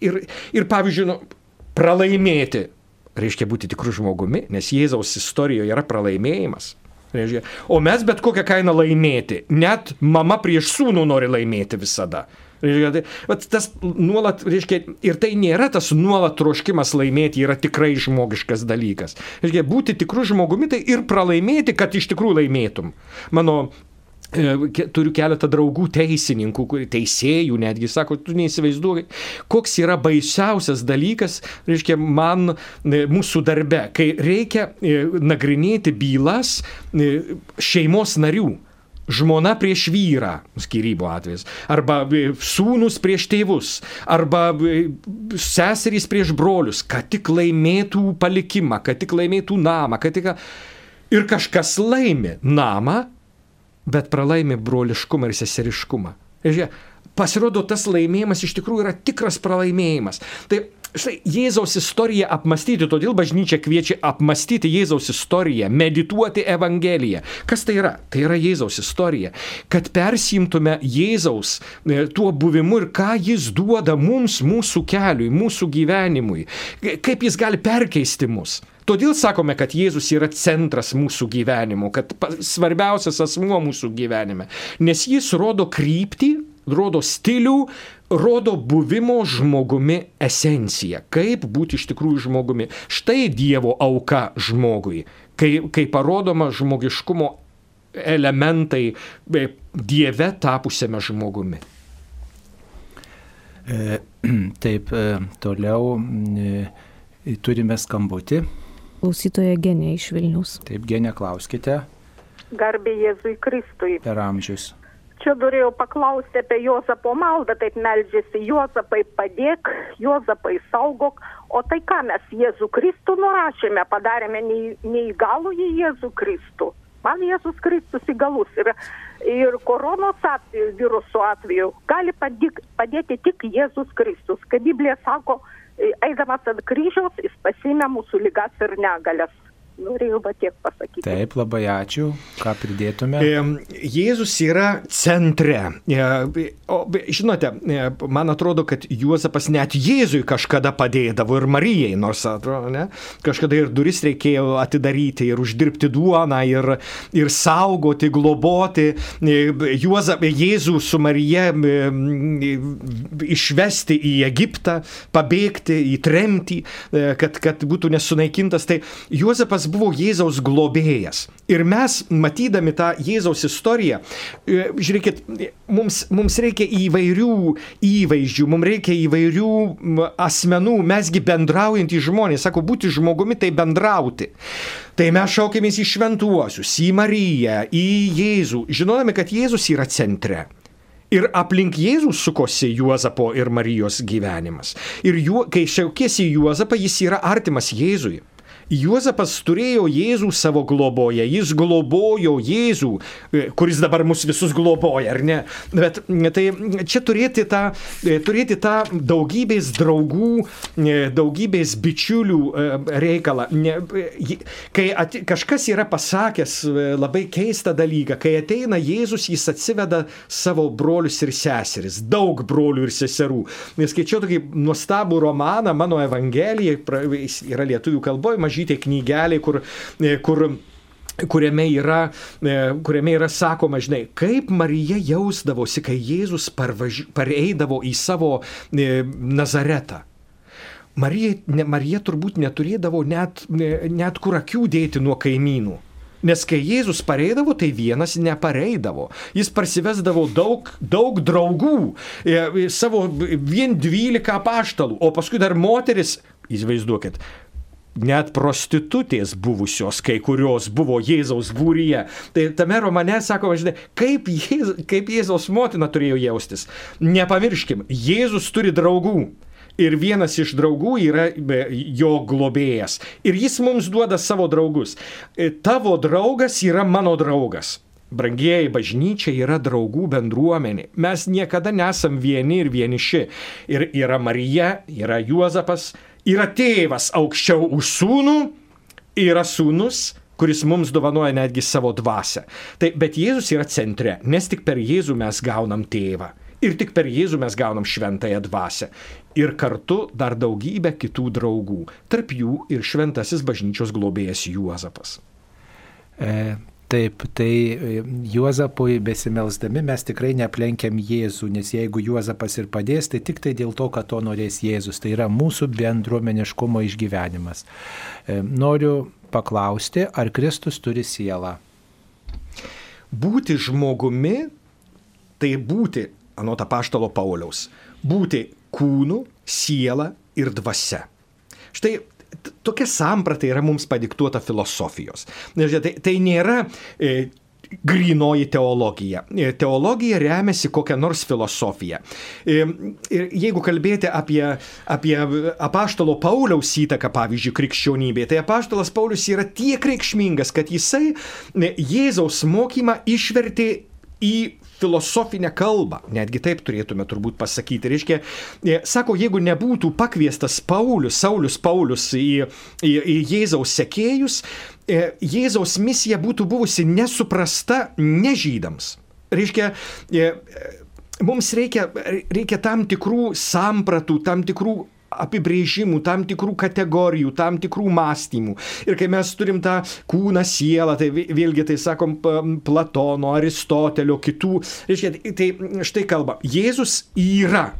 Ir, ir pavyzdžiui, nu, pralaimėti reiškia būti tikrų žmogumi, nes Jėzaus istorijoje yra pralaimėjimas. Reiškia, o mes bet kokią kainą laimėti. Net mama prieš sūnų nori laimėti visada. Reiškia, tai, tas nuolat, reiškia, ir tai nėra tas nuolat troškimas laimėti, yra tikrai žmogiškas dalykas. Reiškia, būti tikrų žmogumi tai ir pralaimėti, kad iš tikrųjų laimėtum. Mano turiu keletą draugų teisininkų, teisėjų netgi, sako, tu neįsivaizduoji, koks yra baisiausias dalykas, reiškia, man e, mūsų darbe, kai reikia e, nagrinėti bylas šeimos narių. Žmona prieš vyrą, skirybų atvejs, arba sūnus prieš tėvus, arba seserys prieš brolius, kad tik laimėtų palikimą, kad tik laimėtų namą, kad tik... Ir kažkas laimi namą, bet pralaimi broliškumą ir seseriškumą. Ir žiūrėk, pasirodo, tas laimėjimas iš tikrųjų yra tikras pralaimėjimas. Tai štai Jėzaus istoriją apmastyti, todėl bažnyčia kviečia apmastyti Jėzaus istoriją, medituoti Evangeliją. Kas tai yra? Tai yra Jėzaus istorija. Kad persimtume Jėzaus e, tuo buvimu ir ką jis duoda mums, mūsų keliui, mūsų gyvenimui. Kaip jis gali perkeisti mus. Todėl sakome, kad Jėzus yra centras mūsų gyvenimo, kad svarbiausias asmuo mūsų gyvenime. Nes jis rodo kryptį, rodo stilių, rodo buvimo žmogumi esenciją. Kaip būti iš tikrųjų žmogumi. Štai Dievo auka žmogui, kai, kai parodoma žmogiškumo elementai e, Dieve tapusiame žmogumi. E, [CLEARS THROAT] taip, e, toliau turime skambutį. Klausytoja Genė iš Vilnius. Taip, Genė, klauskite. Garbė Jėzui Kristui. Per amžius. Čia norėjau paklausti apie Jozapo maldą, taip meldžiasi, Jozapai padėk, Jozapai saugok, o tai ką mes Jėzų Kristų nurašėme, padarėme neįgalų į Jėzų Kristų. man Jėzus Kristus įgalus. Ir, ir koronos atveju, viruso atveju gali padik, padėti tik Jėzus Kristus. Kaip Biblija sako, eidamas ant kryžiaus, jis pasimė mūsų lygas ir negalės norėjau va tiek pasakyti. Taip, labai ačiū. Ką pridėtume? Jėzus yra centre. O, žinote, man atrodo, kad Juozapas net Jėzui kažkada padėdavo ir Marijai, nors atrodo, ne, kažkada ir duris reikėjo atidaryti ir uždirbti duoną ir, ir saugoti, globoti. Juozap, Jėzų su Marija išvesti į Egiptą, pabėgti į tremtį, kad, kad būtų nesunaikintas. Tai Juozapas buvo Jėzaus globėjas. Ir mes, matydami tą Jėzaus istoriją, žiūrėkit, mums, mums reikia įvairių įvaizdžių, mums reikia įvairių asmenų, mesgi bendraujantys žmonės, sako, būti žmogumi tai bendrauti. Tai mes šaukėmės į šventuosius, į Mariją, į Jėzų, žinodami, kad Jėzus yra centre. Ir aplink Jėzų sukosi Juozapo ir Marijos gyvenimas. Ir juo, kai šaukėsi Juozapą, jis yra artimas Jėzui. Juozapas turėjo Jėzų savo globoje, jis globojo Jėzų, kuris dabar mus visus globoja, ar ne? Bet tai čia turėti tą, turėti tą daugybės draugų, daugybės bičiulių reikalą. Kai at, kažkas yra pasakęs labai keistą dalyką, kai ateina Jėzus, jis atsiveda savo brolius ir seseris, daug brolių ir seserų. Skaičiau tokį nuostabų romaną, mano Evangelija, yra lietuvių kalboje, mažai mažytė knygelė, kur, kur kuriame yra, kuriame yra sakoma, žinai, kaip Marija jausdavosi, kai Jėzus parvaž... pareidavo į savo Nazaretą. Marija, ne, Marija turbūt neturėdavo net, net kur akių dėti nuo kaimynų. Nes kai Jėzus pareidavo, tai vienas nepareidavo. Jis parsivesdavo daug, daug draugų, savo vien dvylika paštalų, o paskui dar moteris, įsivaizduokit, net prostitutės buvusios, kai kurios buvo Jėzaus būryje. Tai tame romane sako, žinai, kaip, Jėz, kaip Jėzaus motina turėjo jaustis. Nepamirškim, Jėzus turi draugų. Ir vienas iš draugų yra jo globėjas. Ir jis mums duoda savo draugus. Tavo draugas yra mano draugas. Brangieji, bažnyčia yra draugų bendruomenė. Mes niekada nesam vieni ir vieniši. Ir yra Marija, yra Juozapas, yra tėvas aukščiau už sūnų, yra sūnus, kuris mums dovanoja netgi savo dvasę. Tai, bet Jėzus yra centre, nes tik per Jėzų mes gaunam tėvą. Ir tik per Jėzų mes gaunam šventąją dvasę. Ir kartu dar daugybę kitų draugų. Tarp jų ir šventasis bažnyčios globėjas Juozapas. E, Taip, tai Juozapui besimelsdami mes tikrai neplenkiam Jėzų, nes jeigu Juozapas ir padės, tai tik tai dėl to, kad to norės Jėzus. Tai yra mūsų bendruomeniškumo išgyvenimas. Noriu paklausti, ar Kristus turi sielą? Būti žmogumi, tai būti, anot apaštalo Pauliaus, būti kūnu, siela ir dvasia. Štai tokia samprata yra mums padiktuota filosofijos. Tai, tai nėra e, grinoji teologija. Teologija remiasi kokią nors filosofiją. Ir jeigu kalbėti apie, apie apaštalo Pauliaus įtaką, pavyzdžiui, krikščionybėje, tai apaštalas Paulius yra tiek reikšmingas, kad jisai Jėzaus mokymą išvertė į filosofinę kalbą, netgi taip turėtume turbūt pasakyti. Reiškia, sako, jeigu nebūtų pakviestas Paulius, Saulis Paulius į, į, į Jėzaus sekėjus, Jėzaus misija būtų buvusi nesuprasta nežydams. Reiškia, mums reikia, reikia tam tikrų sampratų, tam tikrų apibrėžimų, tam tikrų kategorijų, tam tikrų mąstymų. Ir kai mes turim tą kūną, sielą, tai vėlgi tai sakom Platono, Aristotelio, kitų, reiškia, tai štai kalba, Jėzus yra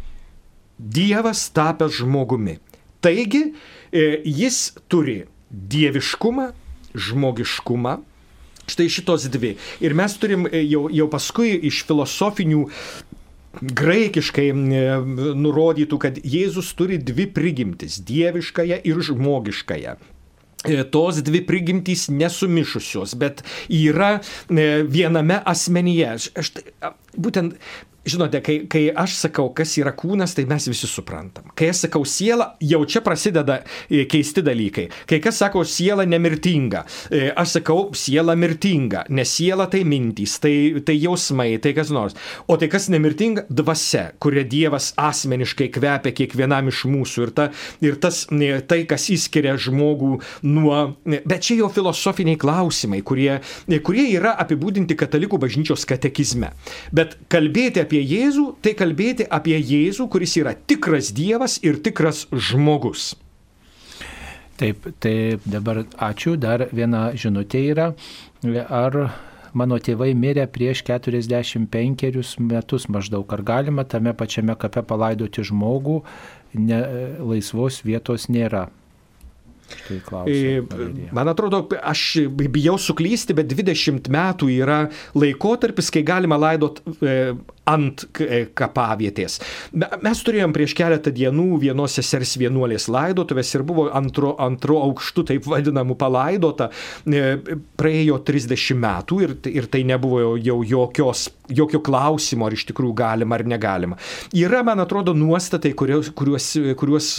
Dievas tapęs žmogumi. Taigi, jis turi dieviškumą, žmogiškumą, Štai šitos dvi. Ir mes turim jau, jau paskui iš filosofinių graikiškai nurodytų, kad Jėzus turi dvi prigimtis - dieviškąją ir žmogiškąją tos dvi prigimtys nesumišusios, bet yra viename asmenyje. Aš, būtent žinote, kai, kai aš sakau, kas yra kūnas, tai mes visi suprantam. Kai aš sakau siela, jau čia prasideda e, keisti dalykai. Kai kas sako siela nemirtinga, e, aš sakau siela mirtinga, nes siela tai mintys, tai, tai jausmai, tai kas nors. O tai kas nemirtinga? Dvasia, kuria Dievas asmeniškai kvepia kiekvienam iš mūsų. Ir, ta, ir tas, e, tai, kas įskiria žmogų nuo... Bet čia jau filosofiniai klausimai, kurie, kurie yra apibūdinti katalikų bažnyčios katekizme. Bet kalbėti apie Jėzų, tai kalbėti apie Jėzų, kuris yra tikras Dievas ir tikras žmogus. Taip, taip, dabar ačiū. Dar viena žinutė yra. Ar mano tėvai mirė prieš 45 metus maždaug. Ar galima tame pačiame kape palaidoti žmogų, ne, laisvos vietos nėra? Tai klausia, Man atrodo, aš bijau suklysti, bet 20 metų yra laikotarpis, kai galima laidot e, ant e, kapavietės. Mes turėjom prieš keletą dienų vienos sesers vienuolės laidotuvės ir buvo antro, antro aukštu, taip vadinamų, palaidota. E, praėjo 30 metų ir, ir tai nebuvo jau jokios, jokio klausimo, ar iš tikrųjų galima ar negalima. Yra, man atrodo, nuostatai, kuriuos, kuriuos, kuriuos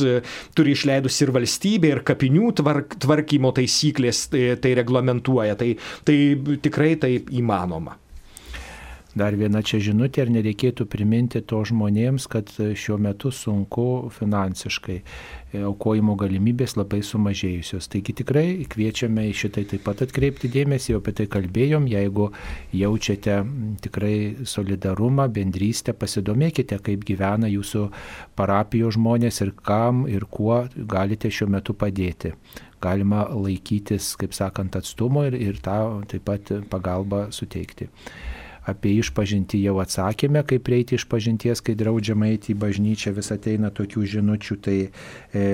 turi išleidus ir valstybė, ir kapinių tvark, tvarkymo taisyklės tai, tai reglamentuoja. Tai, tai tikrai tai įmanoma. Dar viena čia žinutė, ar nereikėtų priminti to žmonėms, kad šiuo metu sunku finansiškai, e, aukojimo galimybės labai sumažėjusios. Taigi tikrai kviečiame į šitai taip pat atkreipti dėmesį, jau apie tai kalbėjom, jeigu jaučiate tikrai solidarumą, bendrystę, pasidomėkite, kaip gyvena jūsų parapijos žmonės ir kam ir kuo galite šiuo metu padėti. Galima laikytis, kaip sakant, atstumo ir, ir tą taip pat pagalbą suteikti apie išpažinti jau atsakėme, kaip reiti išpažinties, kai draudžiama eiti į bažnyčią, vis ateina tokių žinučių. Tai e,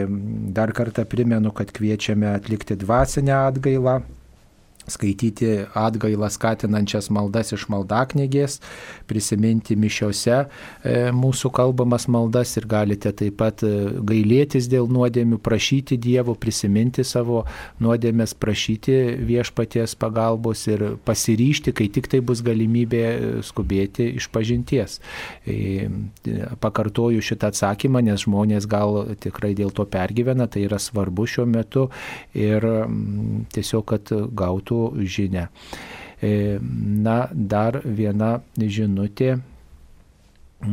dar kartą primenu, kad kviečiame atlikti dvasinę atgailą skaityti atgailą skatinančias maldas iš maldaknygės, prisiminti mišiose e, mūsų kalbamas maldas ir galite taip pat e, gailėtis dėl nuodėmių, prašyti Dievo, prisiminti savo nuodėmės, prašyti viešpaties pagalbos ir pasiryšti, kai tik tai bus galimybė e, skubėti iš pažinties. Pakartoju šitą atsakymą, nes žmonės gal tikrai dėl to pergyvena, tai yra svarbu šiuo metu ir tiesiog, kad gautų mūsų žinę. E, na, dar viena žinutė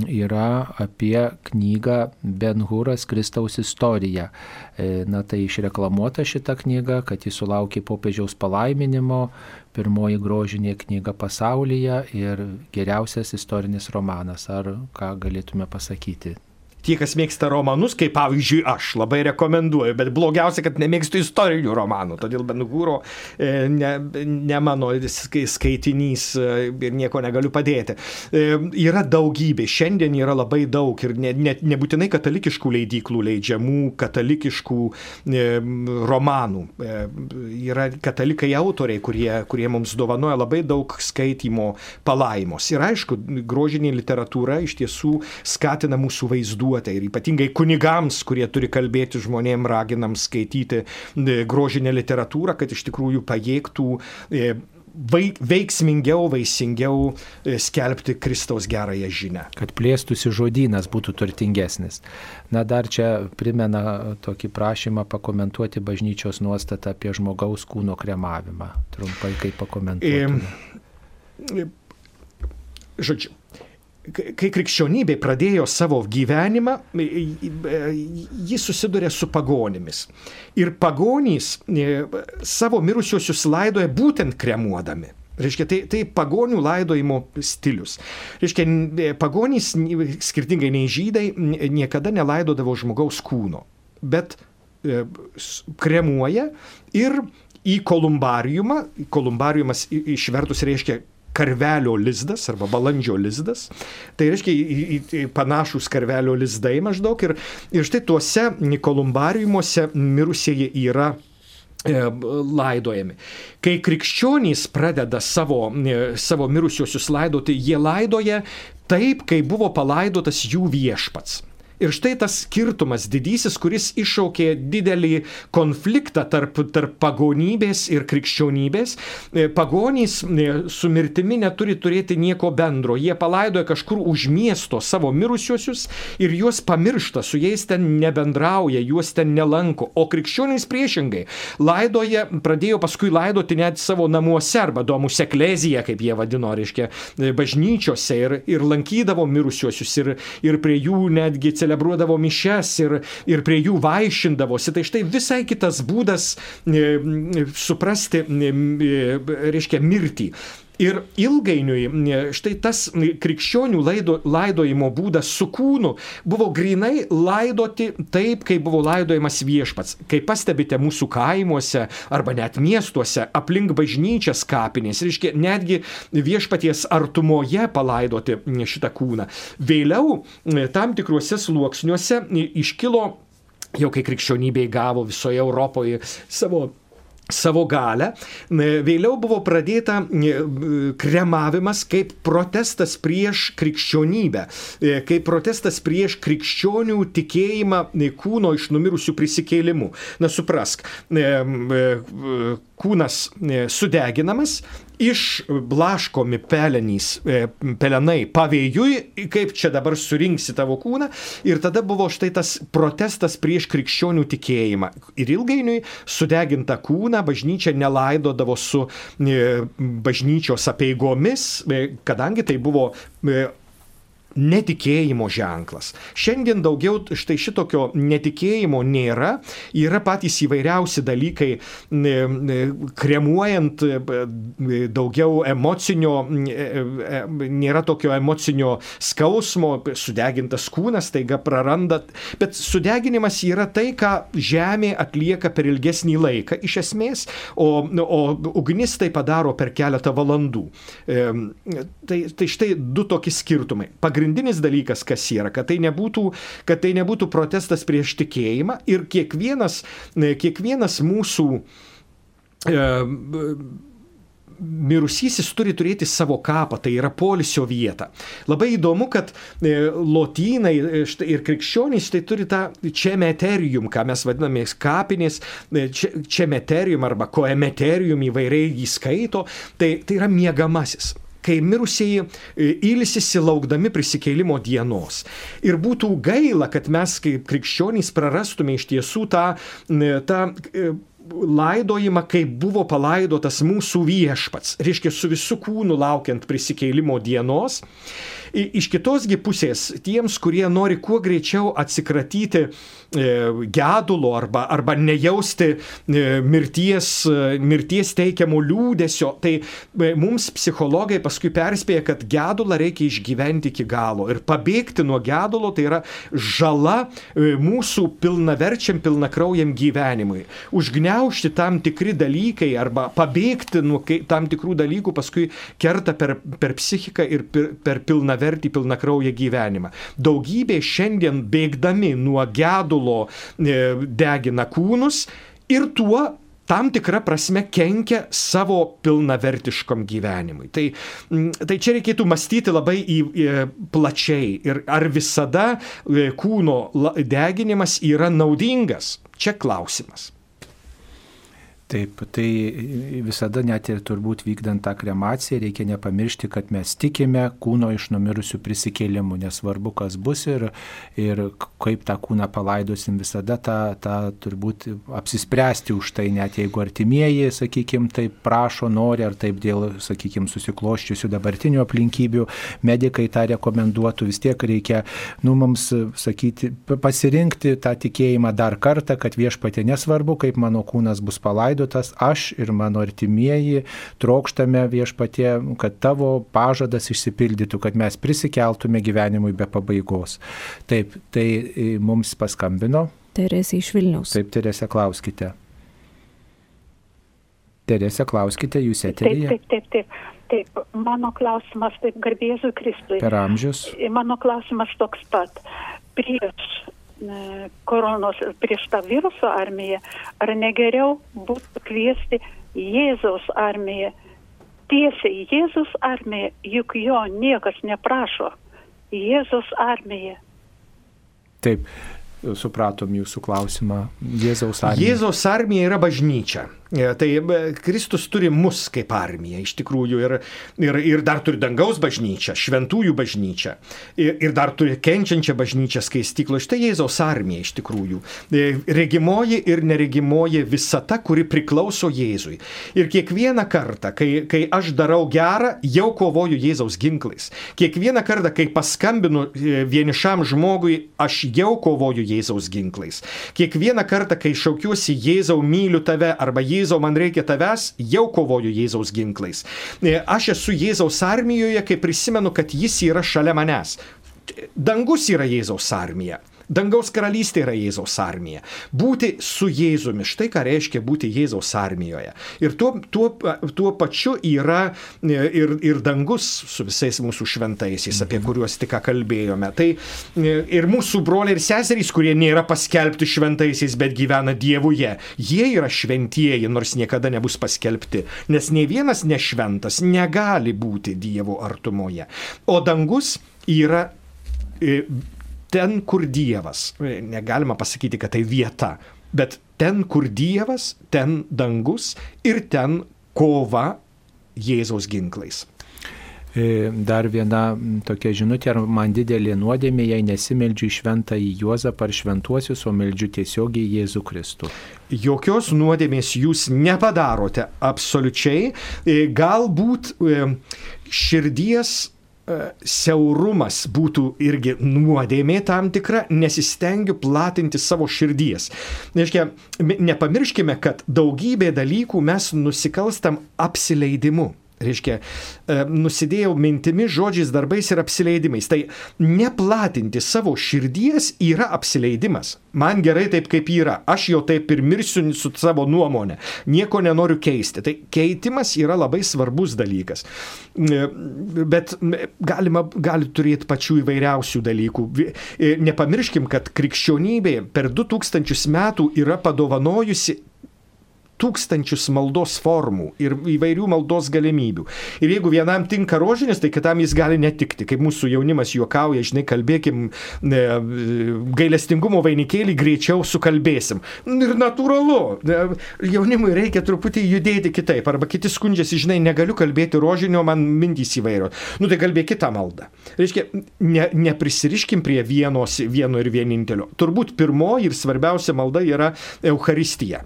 yra apie knygą Benhuras Kristaus istorija. E, na tai išreklamuota šita knyga, kad jis sulaukė popiežiaus palaiminimo, pirmoji grožinė knyga pasaulyje ir geriausias istorinis romanas. Ar ką galėtume pasakyti tie, kas mėgsta romanus, kaip pavyzdžiui aš, labai rekomenduoju, bet blogiausia, kad nemėgstu istorinių romanų, todėl Benugūro e, ne, ne mano skaitinys e, ir nieko negaliu padėti. E, yra daugybė, šiandien yra labai daug ir ne, ne, nebūtinai katalikiškų leidyklų leidžiamų katalikiškų romanų. Yra katalikai autoriai, kurie, kurie mums dovanoja labai daug skaitimo palaimos. Ir aišku, grožinė literatūra iš tiesų skatina mūsų vaizduotę vaizduotę ir ypatingai kunigams, kurie turi kalbėti žmonėm, raginam skaityti e, grožinę literatūrą, kad iš tikrųjų pajėgtų e, veiksmingiau, vaisingiau e, skelbti Kristaus gerąją žinę. Kad plėstųsi žodynas būtų turtingesnis. Na dar čia primena tokį prašymą pakomentuoti bažnyčios nuostatą apie žmogaus kūno kremavimą. Trumpai kaip pakomentuoti. E, žodžiu, kai krikščionybė pradėjo savo gyvenimą, ji susiduria su pagonimis. Ir pagonys e, savo mirusiosius laidoja būtent kremuodami. Reiškia, tai, tai pagonių laidojimo stilius. Reiškia, e, pagonys, skirtingai nei žydai, niekada nelaidodavo žmogaus kūno, bet e, kremuoja ir į kolumbariumą, kolumbariumas išvertus reiškia karvelio lizdas arba balandžio lizdas. Tai reiškia į, į, į panašus karvelio lizdai maždaug. Ir, ir štai tuose kolumbariumuose mirusieji yra e, laidojami. Kai krikščionys pradeda savo, e, savo mirusiosius laidoti, jie laidoja taip, kaip buvo palaidotas jų viešpats. Ir štai tas skirtumas didysis, kuris iššaukė didelį konfliktą tarp, tarp pagonybės ir krikščionybės. E, pagonys e, su mirtimi neturi turėti nieko bendro. Jie palaidoja kažkur už miesto savo mirusiuosius ir juos pamiršta, su jais ten nebendrauja, juos ten nelanko. O krikščionys priešingai laidoja, pradėjo paskui laidoti net savo namuose arba domus ekleziją, kaip jie vadino, reiškia, e, bažnyčiose ir, ir lankydavo mirusiuosius ir, ir prie jų netgi celebruodavo mišes ir, ir prie jų vaišindavosi. Tai štai visai kitas būdas e, suprasti, e, reiškia, mirtį. Ir ilgainiui štai tas krikščionių laido, laidojimo būdas su kūnu buvo grinai laidoti taip, kaip buvo laidojamas viešpats. Kai pastebite mūsų kaimuose arba net miestuose aplink bažnyčias kapinės, reiškia netgi viešpaties artumoje palaidoti šitą kūną. Vėliau tam tikruose sluoksniuose iškilo jau kai krikščionybė įgavo visoje Europoje savo savo galę. Vėliau buvo pradėta kremavimas kaip protestas prieš krikščionybę, e, kaip protestas prieš krikščionių tikėjimą kūno iš numirusių prisikėlimų. Na suprask, kūnas sudeginamas, išblaškomi pelenys, e, pelenai pavėjui, kaip čia dabar surinksi tavo kūną. Ir tada buvo štai tas protestas prieš krikščionių tikėjimą. Ir ilgainiui sudegintą kūną bažnyčia nelaidodavo su e, bažnyčios apieigomis, e, kadangi tai buvo netikėjimo ženklas. Šiandien daugiau štai šitokio netikėjimo nėra, yra patys įvairiausi dalykai, kremuojant daugiau emocinio, nėra tokio emocinio skausmo, sudegintas kūnas, taiga prarandat, bet sudeginimas yra tai, ką žemė atlieka per ilgesnį laiką iš esmės, o, o ugnis tai padaro per keletą valandų. Tai, tai štai du tokie skirtumai. Pagrindinis pagrindinis dalykas, kas yra, kad tai nebūtų, kad tai nebūtų protestas prieš tikėjimą ir kiekvienas, kiekvienas mūsų e, mirusysis turi turėti savo kapą, tai yra polisio vieta. Labai įdomu, kad e, lotynai e, ir krikščionys tai turi tą čemeterium, ką mes vadiname kapinės, e, čemeterium arba koemeterium įvairiai jį skaito, tai, tai yra miegamasis kai mirusieji e, ilsisi laukdami prisikėlimo dienos. Ir būtų gaila, kad mes kaip krikščionys prarastume iš tiesų tą, tą e, laidojimą, kaip buvo palaidotas mūsų viešpats, reiškia su visų kūnu laukiant prisikėlimo dienos. Iš kitosgi pusės, tiems, kurie nori kuo greičiau atsikratyti E, gedulo arba, arba nejausti e, mirties, e, mirties teikiamo liūdėsio, tai mums psichologai paskui perspėja, kad gedulą reikia išgyventi iki galo. Ir pabėgti nuo gedulo tai yra žala mūsų pilnaverčiam, pilnakraujam gyvenimui. Užgneušti tam tikri dalykai arba pabėgti nuo tam tikrų dalykų paskui kerta per, per psichiką ir per, per pilnavertį, pilnakraują gyvenimą. Daugybė šiandien bėgdami nuo gedulo e, degina kūnus ir tuo tam tikrą prasme kenkia savo pilnavertiškam gyvenimui. Tai, tai čia reikėtų mąstyti labai į, į, plačiai ir ar visada e, kūno deginimas yra naudingas. Čia klausimas. Taip, tai visada net ir turbūt vykdant tą kremaciją reikia nepamiršti, kad mes tikime kūno iš numirusių prisikėlimų, nesvarbu, kas bus ir, ir kaip tą kūną palaidosim, visada tą, tą turbūt apsispręsti už tai, net jeigu artimieji, sakykime, taip prašo, nori, ar taip dėl, sakykime, susikloščiusių dabartinių aplinkybių, medikai tą rekomenduotų, vis tiek reikia, nu, mums sakyti, pasirinkti tą tikėjimą dar kartą, kad viešpatė nesvarbu, kaip mano kūnas bus palaidotas palaidotas, aš ir mano artimieji trokštame viešpatie, kad tavo pažadas išsipildytų, kad mes prisikeltume gyvenimui be pabaigos. Taip, tai e, mums paskambino. Teresė iš Vilniaus. Taip, Teresė, klauskite. Teresė, klauskite, jūs eterėje. Taip, taip, taip, taip. Taip, mano klausimas, taip, garbėzui Kristui. Per amžius. Mano klausimas toks pat. Prieš koronos, prieš tą viruso armiją, ar negeriau būtų kviesti Jėzaus armiją, tiesiai Jėzus armija, juk jo niekas neprašo, Jėzus armija. Taip, supratom jūsų klausimą. Jėzaus armija. Jėzaus armija yra bažnyčia. E, Tai e, Kristus turi mus kaip armiją iš tikrųjų ir, ir, ir dar turi dangaus bažnyčią, šventųjų bažnyčią ir, ir dar turi kenčiančią bažnyčią skaistyklo. Štai Jėzaus armija iš tikrųjų. E, Regimoji ir neregimoji visata, kuri priklauso Jėzui. Ir kiekvieną kartą, kai, kai aš darau gerą, jau kovoju Jėzaus ginklais. Kiekvieną kartą, kai paskambinu vienišam žmogui, aš jau kovoju Jėzaus ginklais. Kiekvieną kartą, kai šaukiuosi Jėzau myliu tave arba Jėzau man reikia tavęs, jau kovoju Jėzaus ginklais. E, Aš esu Jėzaus armijoje, kai prisimenu, kad jis yra šalia manęs. Dangus yra Jėzaus armija. Dangaus karalystė yra Jėzaus armija. Būti su Jėzumi, štai ką reiškia būti Jėzaus armijoje. Ir tuo, tuo, tuo pačiu yra e, ir, ir dangus su visais mūsų šventaisiais, apie kuriuos tik kalbėjome. Tai e, ir mūsų broliai ir seserys, kurie nėra paskelbti šventaisiais, bet gyvena Dievuje, jie yra šventieji, nors niekada nebus paskelbti, nes nei vienas nešventas negali būti Dievo artumoje. O dangus yra e, ten, kur Dievas. Negalima pasakyti, kad tai vieta, bet ten, kur Dievas, ten dangus ir ten kova Jėzaus ginklais. E, Dar viena tokia žinutė, ar man didelė nuodėmė, jei nesimeldžiu šventą į Juozapą ar šventuosius, o meldžiu tiesiogiai Jėzų Kristų. Jokios nuodėmės jūs nepadarote absoliučiai. E, Galbūt e, širdies siaurumas būtų irgi nuodėmė tam tikra, nesistengiu platinti savo širdies. Reiškia, nepamirškime, kad daugybė dalykų mes nusikalstam apsileidimu. Reiškia, e, nusidėjau mintimis, žodžiais, darbais ir apsileidimais. Tai neplatinti savo širdies yra apsileidimas. Man gerai taip, kaip yra. Aš jau taip ir mirsiu su savo nuomonė. Nieko nenoriu keisti. Tai keitimas yra labai svarbus dalykas. E, Bet galima, gali turėti pačių įvairiausių dalykų. E, Nepamirškim, kad krikščionybė per 2000 metų yra padovanojusi tūkstančius maldos formų ir įvairių maldos galimybių. Ir jeigu vienam tinka rožinis, tai kitam jis gali netikti. Kaip mūsų jaunimas juokauja, žinai, kalbėkim e, gailestingumo vainikėlį, greičiau sukalbėsim. Ir natūralu, e, jaunimui reikia truputį judėti kitaip. Arba kiti skundžiasi, žinai, negaliu kalbėti rožinio, man mintys įvairios. Nu tai kalbėk kitą maldą. Reiškia, ne, neprisiriškim prie vienos, vieno ir vienintelio. Turbūt pirmoji ir svarbiausia malda yra Euharistija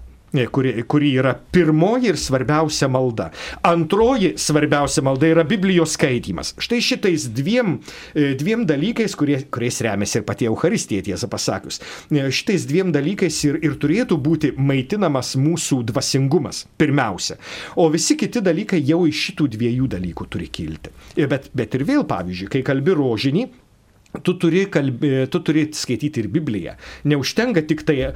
kuri, kuri yra pirmoji ir svarbiausia malda. Antroji svarbiausia malda yra Biblijos skaitimas. Štai šitais dviem, e, dviem dalykais, kurie, kuriais remiasi ir pati Euharistija, tiesą pasakius, e, šitais dviem dalykais ir, ir turėtų būti maitinamas mūsų dvasingumas pirmiausia. O visi kiti dalykai jau iš šitų dviejų dalykų turi kilti. E, Bet, bet ir vėl, pavyzdžiui, kai kalbi rožinį, Tu turi, kalbė, tu turi skaityti ir Bibliją. Neužtenka tik tai e,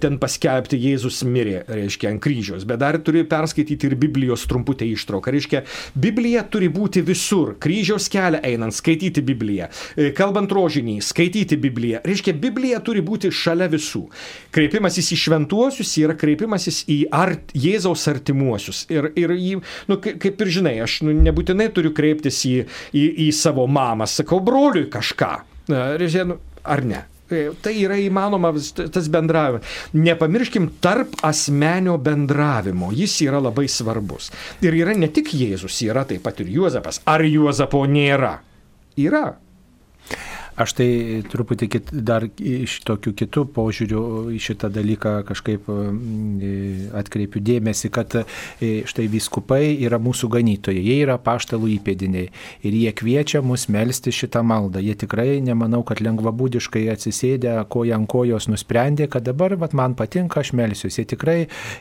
ten paskelbti Jėzus mirė, reiškia, ant kryžiaus, bet dar turi perskaityti ir Biblijos trumputę ištrauką. Reiškia, Biblija turi būti visur. Kryžiaus kelią einant, skaityti Bibliją. E, Kalbant rožinį, skaityti Bibliją. Reiškia, Biblija turi būti šalia visų. Kreipimasis į šventuosius yra kreipimasis į art, Jėzaus artimuosius. Ir, ir į, nu, kaip, ir žinai, aš nu, nebūtinai turiu kreiptis į, į, į savo mamą, sakau, broliui kažką. Reiškia, nu, ar ne? E, Tai yra įmanoma tas bendravimas. Nepamirškim tarp asmenio bendravimo. Jis yra labai svarbus. Ir yra ne tik Jėzus, yra taip pat ir Juozapas. Ar Juozapo nėra? Yra. Aš tai truputį kit, dar iš tokių kitų požiūrių į šitą dalyką kažkaip mm, atkreipiu dėmesį, kad e, štai viskupai yra mūsų ganytojai, jie yra paštalų įpėdiniai ir jie kviečia mus melsti šitą maldą. Jie tikrai nemanau, kad lengvabūdiškai atsisėdę koja ant kojos nusprendė, kad dabar vat, man patinka, aš melsiuosi. Jie tikrai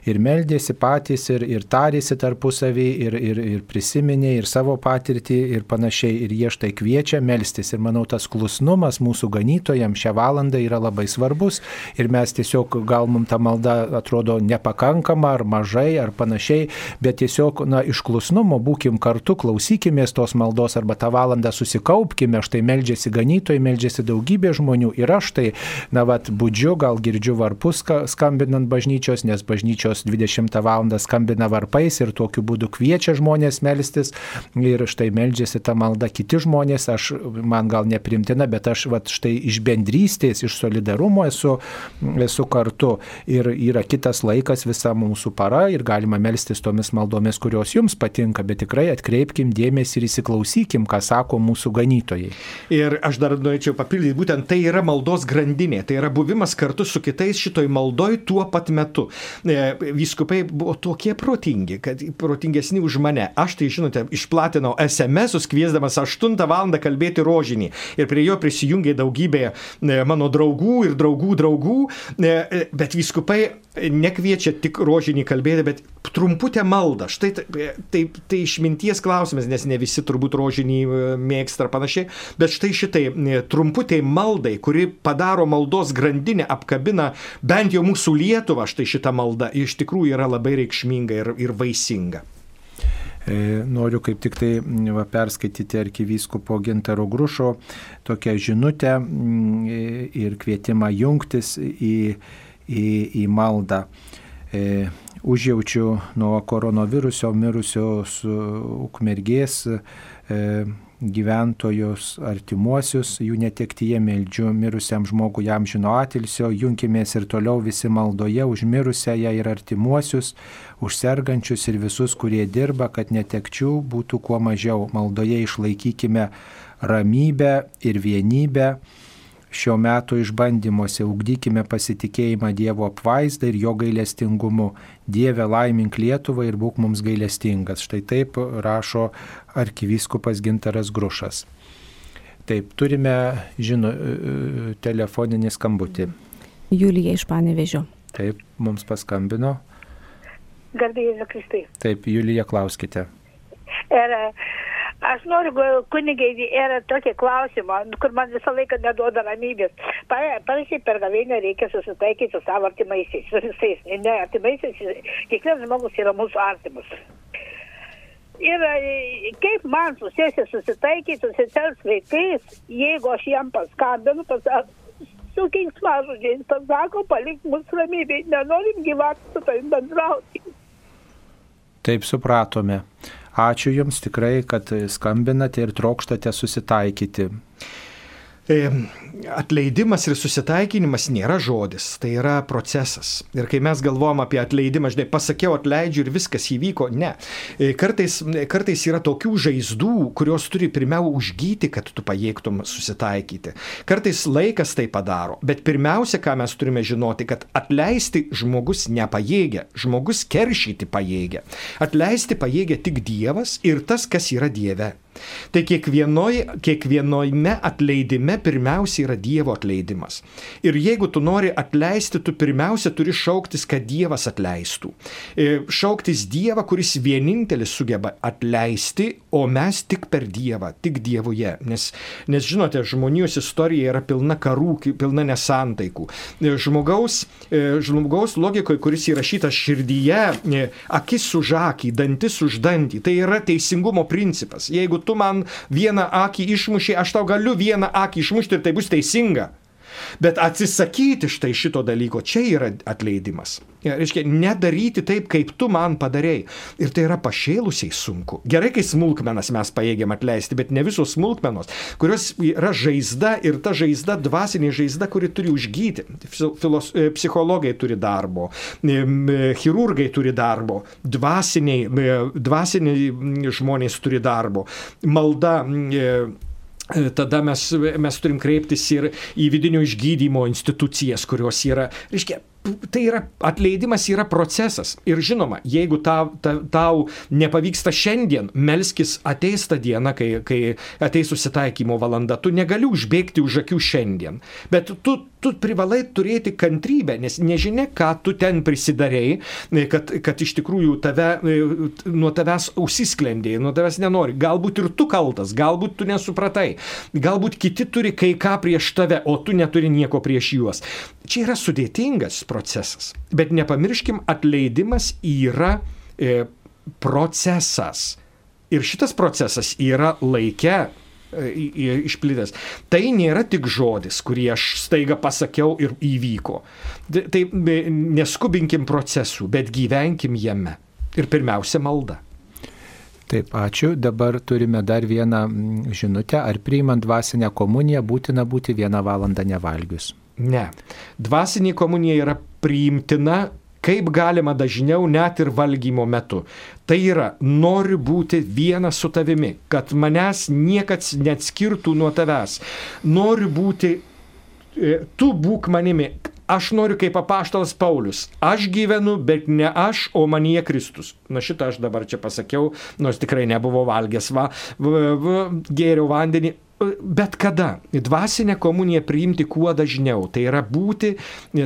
ir meldėsi patys, ir, ir tarėsi tarpusavį, ir, ir, ir prisiminė, ir savo patirtį, ir panašiai. Ir jie štai kviečia melstis. Ir manau, tas klusnumas mūsų ganytojams šią valandą yra labai svarbus. Ir mes tiesiog gal mums ta malda atrodo nepakankama ar mažai ar panašiai, bet tiesiog na, iš klusnumo būkim kartu, klausykimės tos maldos arba tą valandą susikaupkime. Štai meldžiasi ganytojai, meldžiasi daugybė žmonių. Ir aš tai, na, vat, budžiu, gal girdžiu varpus ska- skambinant bažnyčios, nes bažnyčios 20 val. skambina varpais ir tokiu būdu kviečia žmonės melstis. Ir štai meldžiasi tą maldą kiti žmonės, aš man gal neprimtina, bet aš vat, štai iš bendrystės, iš solidarumo esu, esu kartu. Ir yra kitas laikas, visa mūsų para ir galima melstis tomis maldomis, kurios jums patinka, bet tikrai atkreipkim dėmesį ir įsiklausykim, ką sako mūsų ganytojai. Ir aš dar norėčiau papildyti, būtent tai yra maldos grandinė, tai yra buvimas kartu su kitais šitoj maldoj tuo pat metu. E, Vyskupai buvo tokie protingi, kad protingesni už mane. Aš tai, žinote, išplatinau SMS, kviesdamas 8 val. kalbėti rožinį. Ir prie jo prisijungė daugybė e, mano draugų ir draugų draugų, e, bet vyskupai nekviečia tik rožinį kalbėti, bet trumputę maldą. Štai tai, tai, tai išminties klausimas, nes ne visi turbūt rožinį mėgsta ar panašiai, bet štai šitai trumputė maldai, kuri padaro maldos grandinę, apkabina bent jau mūsų Lietuvą, štai šita malda iš tikrųjų yra labai reikšminga ir, ir vaisinga. E, noriu kaip tik tai va, perskaityti arkivyskupo Gintaro Grušo tokią žinutę ir kvietimą jungtis į, į, į maldą. E, užjaučiu nuo koronaviruso mirusios ukmergės e, gyventojus, artimuosius, jų netektyje meldžiu mirusiam žmogui jam žino atilsio, junkimės ir toliau visi maldoje už mirusiąją ir artimuosius, už sergančius ir visus, kurie dirba, kad netekčių būtų kuo mažiau. Maldoje išlaikykime ramybę ir vienybę šio meto išbandymuose ugdykime pasitikėjimą Dievo apvaizdą ir jo gailestingumu. Dieve laimink Lietuvą ir būk mums gailestingas. Štai taip rašo arkivyskupas Gintaras Grušas. Taip, turime, žino, telefoninį skambutį. Julija iš Panevežio. Taip, mums paskambino. Garbėjai Kristai. Taip, Julija, klauskite. Ir Aš noriu, kunigai, yra tokie klausimai, kur man visą laiką neduoda ramybės. Panašiai per gavėnę reikia susitaikyti su savo artimaisiais, su visais, ne artimaisiais, kiekvienas žmogus yra mūsų artimas. Ir kaip man susėsi susitaikyti, susitels vaikais, jeigu aš jam paskambinu, pasakau, su keiksmažodžiais, pasako, palik mus ramybėje, nenorim gyventi su tavim bendrauti. Taip supratome. Ačiū Jums tikrai, kad skambinate ir trokštate susitaikyti. E, atleidimas ir susitaikinimas nėra žodis, tai yra procesas. Ir kai mes galvom apie atleidimą, žinai, pasakiau atleidžiu ir viskas įvyko, ne. E, kartais, kartais yra tokių žaizdų, kurios turi pirmiau užgyti, kad tu pajėgtum susitaikyti. Kartais laikas tai padaro, bet pirmiausia, ką mes turime žinoti, kad atleisti žmogus nepajėgia, žmogus keršyti pajėgia. Atleisti pajėgia tik Dievas ir tas, kas yra Dieve. Tai kiekvienoj, kiekvienojme atleidime pirmiausia yra Dievo atleidimas. Ir jeigu tu nori atleisti, tu pirmiausia turi šauktis, kad Dievas atleistų. E, šauktis Dievą, kuris vienintelis sugeba atleisti, o mes tik per Dievą, tik Dievuje. Nes, nes žinote, žmonijos istorija yra pilna karų, pilna nesantaikų. E, žmogaus, e, žmogaus logikoje, kuris įrašytas širdyje, akis už akį, dantis už dantį, tai yra teisingumo principas. Jeigu tu man vieną akį išmušiai, aš tau galiu vieną akį išmušti ir tai bus teisinga. Bet atsisakyti štai šito dalyko, čia yra atleidimas. Ja, reiškia, nedaryti taip, kaip tu man padarėjai. Ir tai yra pašėlusiai sunku. Gerai, kai smulkmenas mes paėgiam atleisti, bet ne visos smulkmenos, kurios yra žaizda ir ta žaizda, dvasinė žaizda, kuri turi užgyti. Filos, e, psichologai turi darbo, e, chirurgai turi darbo, dvasiniai, e, dvasiniai žmonės turi darbo. Malda tada mes, mes turim kreiptis ir į vidinio išgydymo institucijas, kurios yra, reiškia, tai yra atleidimas yra procesas. Ir žinoma, jeigu tau, ta, tau nepavyksta šiandien, melskis ateis tą dieną, kai, kai ateis susitaikymo valanda, tu negali užbėgti už akių šiandien. Bet tu, tu privalai turėti kantrybę, nes nežinia, ką tu ten prisidarėjai, kad, kad iš tikrųjų tave, nuo tavęs užsisklendėjai, nuo tavęs nenori. Galbūt ir tu kaltas, galbūt tu nesupratai, galbūt kiti turi kai ką prieš tave, o tu neturi nieko prieš juos. Čia yra sudėtingas procesas, bet nepamirškim, atleidimas yra e, procesas. Ir šitas procesas yra laike e, išplitęs. Tai nėra tik žodis, kurį aš staiga pasakiau ir įvyko. Tai neskubinkim procesų, bet gyvenkim jame. Ir pirmiausia malda. Taip, ačiū. Dabar turime dar vieną žinutę. Ar priimant dvasinę komuniją būtina būti vieną valandą nevalgius? Ne. Dvasinė komunija yra priimtina kaip galima dažniau net ir valgymo metu. Tai yra, noriu būti vienas su tavimi, kad manęs niekas neatskirtų nuo tavęs. Noriu būti, e, tu būk manimi. Aš noriu kaip apaštalas Paulius. Aš gyvenu, bet ne aš, o manie Kristus. Na šitą aš dabar čia pasakiau, nors tikrai nebuvo valgęs, va, v, v, gėriau vandenį, bet kada dvasinę komuniją priimti kuo dažniau. Tai yra būti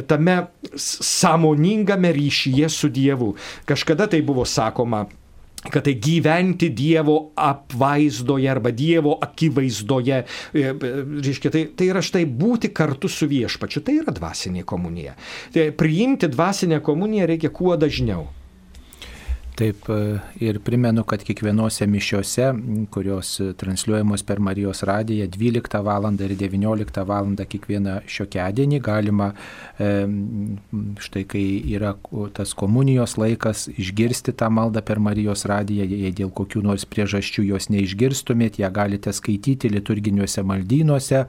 tame sąmoningame ryšyje su Dievu. Kažkada tai buvo sakoma, kad tai gyventi Dievo apvaizdoje arba Dievo akivaizdoje, e, e, reiškia, tai, tai yra štai būti kartu su viešpačiu, tai yra dvasinė komunija. Tai priimti dvasinę komuniją reikia kuo dažniau. Taip e, ir primenu, kad kiekvienose mišiuose, kurios transliuojamos per Marijos radiją 12 val. ir 19 val. kiekvieną šiokiadienį galima, e, štai kai yra tas komunijos laikas, išgirsti tą maldą per Marijos radiją, jei dėl kokių nors priežasčių jos neišgirstumėt, ją galite skaityti liturginiuose maldynuose,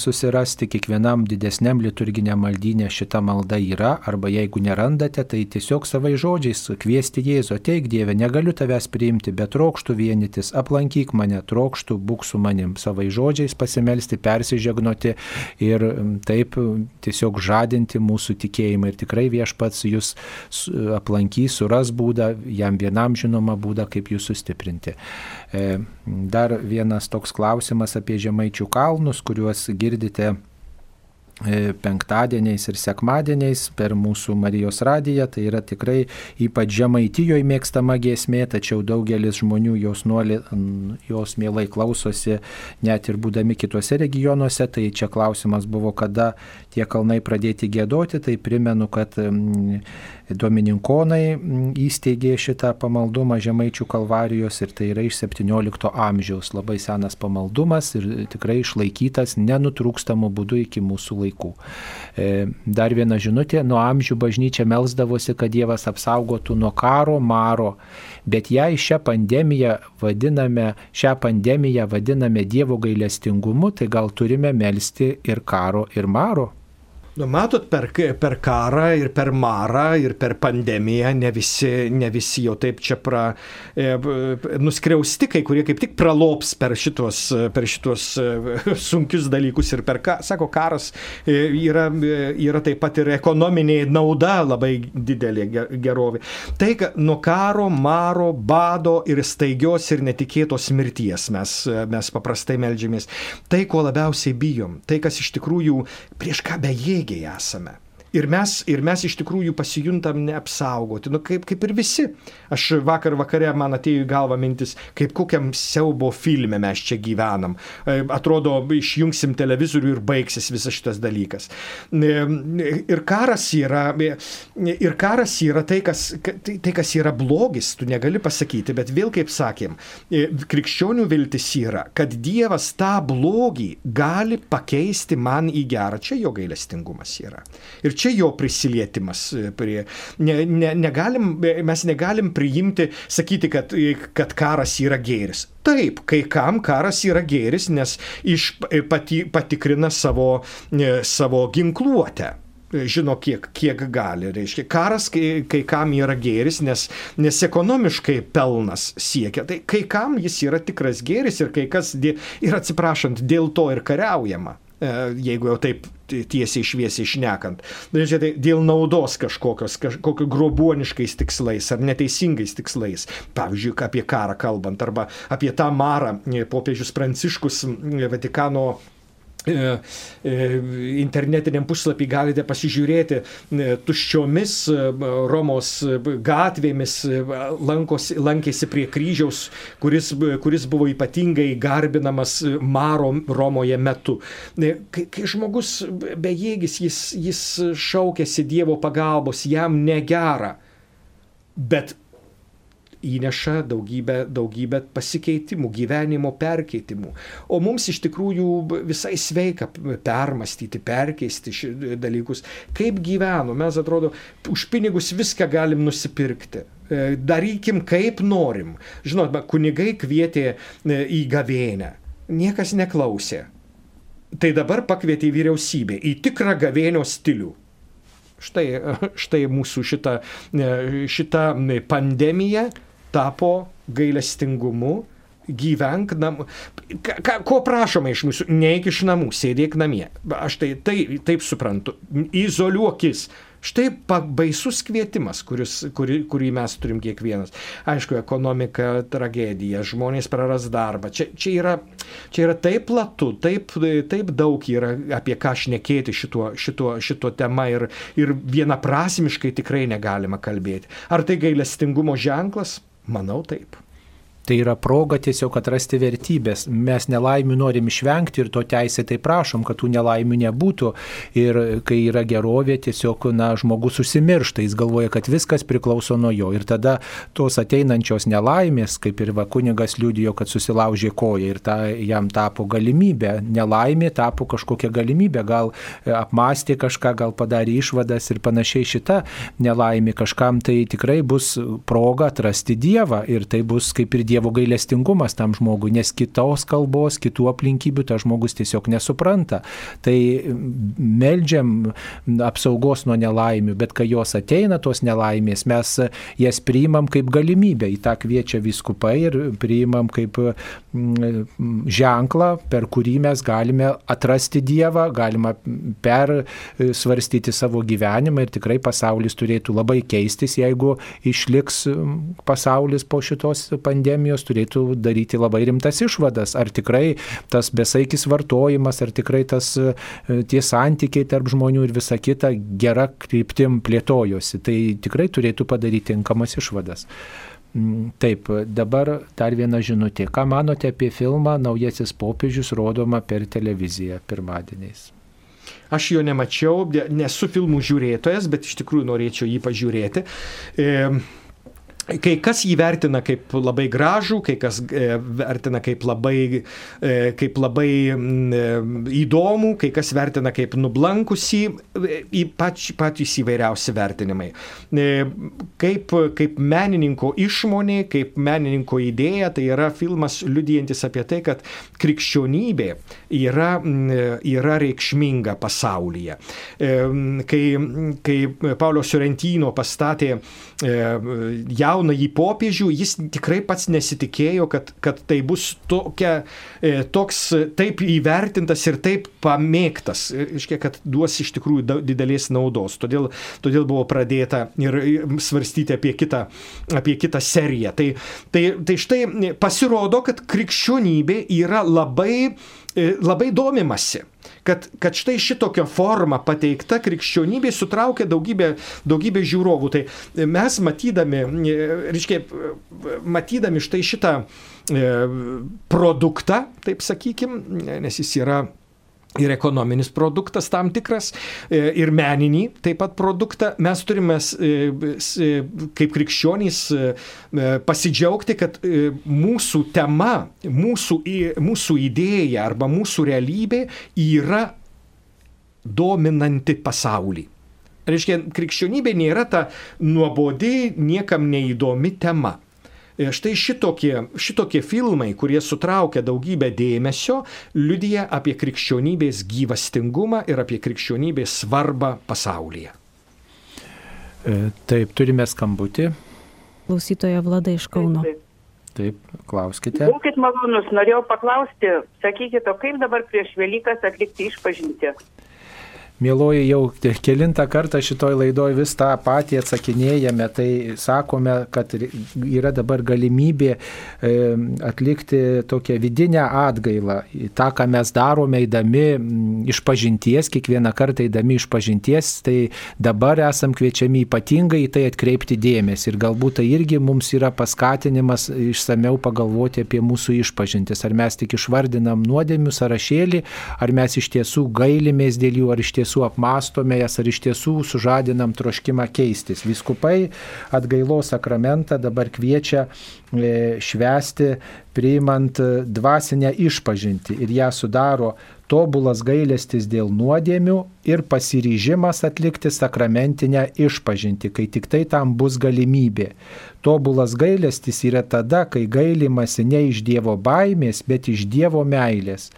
susirasti kiekvienam didesniam liturginiam maldynė šita malda yra, arba jeigu nerandate, tai tiesiog savai žodžiais kviesti Jėzų Jėzų, ateik Dieve, negaliu tavęs priimti, bet trokštų vienytis, aplankyk mane, trokštų būk su manim, savai žodžiais pasimelsti, persižegnoti ir taip tiesiog žadinti mūsų tikėjimą. Ir tikrai viešpats jūs aplankys, suras būdą, jam vienam žinoma būdą, kaip jūs sustiprinti. E, dar vienas toks klausimas apie žemaičių kalnus, kuriuos girdite penktadieniais ir sekmadieniais per mūsų Marijos radiją. Tai yra tikrai ypač žemaitijoje mėgstama giesmė, tačiau daugelis žmonių jos, nuoli, jos mielai klausosi net ir būdami kitose regionuose. Tai čia klausimas buvo, kada tie kalnai pradėti gėdoti. Tai primenu, kad Domininkonai įsteigė šitą pamaldumą Žemaičių kalvarijos ir tai yra iš 17 amžiaus. Labai senas pamaldumas ir tikrai išlaikytas nenutrūkstamų būdų iki mūsų laikų. E, dar viena žinutė, nuo amžių bažnyčia melzdavosi, kad Dievas apsaugotų nuo karo, maro, bet jei šią pandemiją vadiname, šią pandemiją vadiname Dievo gailestingumu, tai gal turime melstį ir karo, ir maro Nu, matot, per, per karą ir per marą ir per pandemiją ne visi, ne visi jau taip čia pra, e, nuskriausti, kai kurie kaip tik pralops per šitos, per šitos e, sunkius dalykus ir per, sako, karas e, yra, e, yra taip pat ir ekonominė nauda labai didelė gerovė. Tai, nuo karo, maro, bado ir staigios ir netikėtos mirties mes, mes paprastai melžiamės. Tai, ko labiausiai bijom, tai, kas iš tikrųjų prieš ką bejėgiai bejėgiai esame. Ir mes, ir mes iš tikrųjų pasijuntam neapsaugoti, nu, kaip, kaip ir visi. Aš vakar vakare man atėjo į galvą mintis, kaip kokiam siaubo filme mes čia gyvenam. E, atrodo, išjungsim televizorių ir baigsis visas šitas dalykas. E, ir karas yra, e, ir karas yra tai, kas, tai, tai, kas yra blogis, tu negali pasakyti, bet vėl kaip sakėm, krikščionių viltis yra, kad Dievas tą blogį gali pakeisti man į gerą. Čia jo gailestingumas yra. Ir čia jo prisilietimas e, prie. Ne, ne, negalim, e, mes negalim priimti, sakyti, kad, e, kad karas yra gėris. Taip, kai kam karas yra gėris, nes iš, pati, patikrina savo, savo ginkluotę žino, kiek, kiek gali. Reiškia, karas kai, kai kam yra gėris, nes, nes ekonomiškai pelnas siekia. Tai kai kam jis yra tikras gėris ir kai kas, ir atsiprašant, dėl to ir kariaujama. Jeigu jau taip tiesiai šviesiai išnekant. Žiūrėk, tai dėl naudos kažkokios, kažkokio grobuoniškais tikslais ar neteisingais tikslais. Pavyzdžiui, apie karą kalbant, arba apie tą marą popiežius Pranciškus Vatikano E, e, internetiniam puslapį galite pasižiūrėti e, tuščiomis Romos gatvėmis, lankosi, lankėsi prie kryžiaus, kuris, kuris buvo ypatingai garbinamas Maro Romoje metu. Kai, kai žmogus bejėgis, jis, jis šaukėsi Dievo pagalbos, jam negera, bet įneša daugybę, daugybę pasikeitimų, gyvenimo perkeitimų. O mums iš tikrųjų visai sveika permastyti, perkeisti dalykus. Kaip gyvenu, mes atrodo, už pinigus viską galim nusipirkti e, darykim kaip norim. Žinot, kunigai kvietė e, į gavėnę. Niekas neklausė. Tai dabar pakvietė į vyriausybę, į tikrą gavėnio stilių. Štai, štai mūsų šita, šita pandemija tapo gailestingumu, gyvenk namų. Ka, ko prašoma iš mūsų? Neik iš namų, sėdėk namie. Aš tai, tai taip suprantu. Izoliuokis Štai baisus kvietimas, kuris, kurį, kurį mes turim kiekvienas. Aišku, ekonomika tragedija, žmonės praras darbą. Čia, čia, yra, čia yra taip platu, taip, taip daug yra apie ką šnekėti šituo, šituo, šituo tema ir, ir vienaprasmiškai tikrai negalima kalbėti. Ar tai gailestingumo ženklas? Manau taip. Tai yra proga tiesiog atrasti vertybės. Mes nelaimių norim išvengti ir to teisė tai prašom, kad tų nelaimių nebūtų. Ir kai yra gerovė, tiesiog na, žmogus užsimiršta, jis galvoja, kad viskas priklauso nuo jo. Ir tada tos ateinančios nelaimės, kaip ir va kunigas liudijo, kad susilaužė koją ir ta, jam tapo galimybė. Nelaimė tapo kažkokia galimybė. Gal e, apmastė kažką, gal padarė išvadas ir panašiai šita nelaimė kažkam tai tikrai bus proga atrasti Dievą. Ir tai bus kaip ir Dievas Dievo gailestingumas tam žmogui, nes kitos kalbos, kitų aplinkybių tas žmogus tiesiog nesupranta. Tai meldžiam apsaugos nuo nelaimių, bet kai jos ateina, tos nelaimės, mes jas priimam kaip galimybę, į tą kviečia viskupai ir priimam kaip ženklą, per kurį mes galime atrasti Dievą, galima persvarstyti savo gyvenimą ir tikrai pasaulis turėtų labai keistis, jeigu išliks pasaulis po šitos pandemijos akademijos turėtų daryti labai rimtas išvadas, ar tikrai tas besaikis vartojimas, ar tikrai tas e, tie santykiai tarp žmonių ir visa kita gera kryptim plėtojosi. Tai tikrai turėtų padaryti tinkamas išvadas. Mm, taip, dabar dar viena žinutė. Ką manote apie filmą Naujasis popiežius rodoma per televiziją pirmadieniais? Aš jo nemačiau, nesu filmų žiūrėtojas, bet iš tikrųjų norėčiau jį pažiūrėti. E, Kai kas jį vertina kaip labai gražų, kai kas e, vertina kaip labai, e, kaip labai e, įdomų, kai kas vertina kaip nublankusį, patys, patys įvairiausi vertinimai. Kaip, kaip menininko išmonė, kaip menininko idėja, tai yra filmas liudijantis apie tai, kad krikščionybė yra, yra reikšminga pasaulyje. Kai, kai Paulio Sorrentino pastatė jauną jaunąjį popiežių, jis tikrai pats nesitikėjo, kad, kad tai bus tokia, e, toks taip įvertintas ir taip pamėgtas, iškia, kad duos iš tikrųjų didelės naudos. Todėl, todėl buvo pradėta ir svarstyti apie kitą, apie kitą seriją. Tai, tai, tai štai pasirodo, kad krikščionybė yra labai, e, labai domimasi kad, kad štai šitokia forma pateikta krikščionybė sutraukia daugybę, daugybę žiūrovų. Tai mes matydami, reiškia, matydami štai šitą e, produktą, taip sakykim, nes jis yra ir ekonominis produktas tam tikras, e, ir meninį taip pat produktą, mes turime e, kaip krikščionys pasidžiaugti, kad mūsų tema, mūsų, mūsų idėja arba mūsų realybė yra dominanti pasaulį. Reiškia, krikščionybė nėra ta nuobodi, niekam neįdomi tema. E, štai šitokie, šitokie filmai, kurie sutraukia daugybę dėmesio, liudyja apie krikščionybės gyvastingumą ir apie krikščionybės svarbą pasaulyje. E, taip, turime skambutį. Klausytoja Vlada iš Kauno. Taip, taip. Taip, klauskite. Būkit malonus, norėjau paklausti, sakykite, o kaip dabar prieš Velykas atlikti išpažinti? Mėloji, jau kilintą kartą šitoj laidoj vis tą patį atsakinėjame, tai sakome, kad yra dabar galimybė atlikti tokią vidinę atgailą. Ta, ką mes darome įdami iš pažinties, kiekvieną kartą įdami iš pažinties, tai dabar esam kviečiami ypatingai į tai atkreipti dėmesį. Ir galbūt tai irgi mums yra paskatinimas išsameu pagalvoti apie mūsų išpažintis. Ar mes tik išvardinam nuodėmių sąrašėlį, ar mes iš tiesų gailimės dėl jų, ar iš tiesų tiesų apmastome jas, ar iš tiesų sužadinam troškimą keistis. Viskupai atgailos sakramentą dabar kviečia e, švesti priimant dvasinę išpažinti ir ją sudaro tobulas gailestis dėl nuodėmių ir pasiryžimas atlikti sakramentinę išpažinti, kai tik tai tam bus galimybė. Tobulas gailestis yra tada, kai gailimasi ne iš Dievo baimės, bet iš Dievo meilės.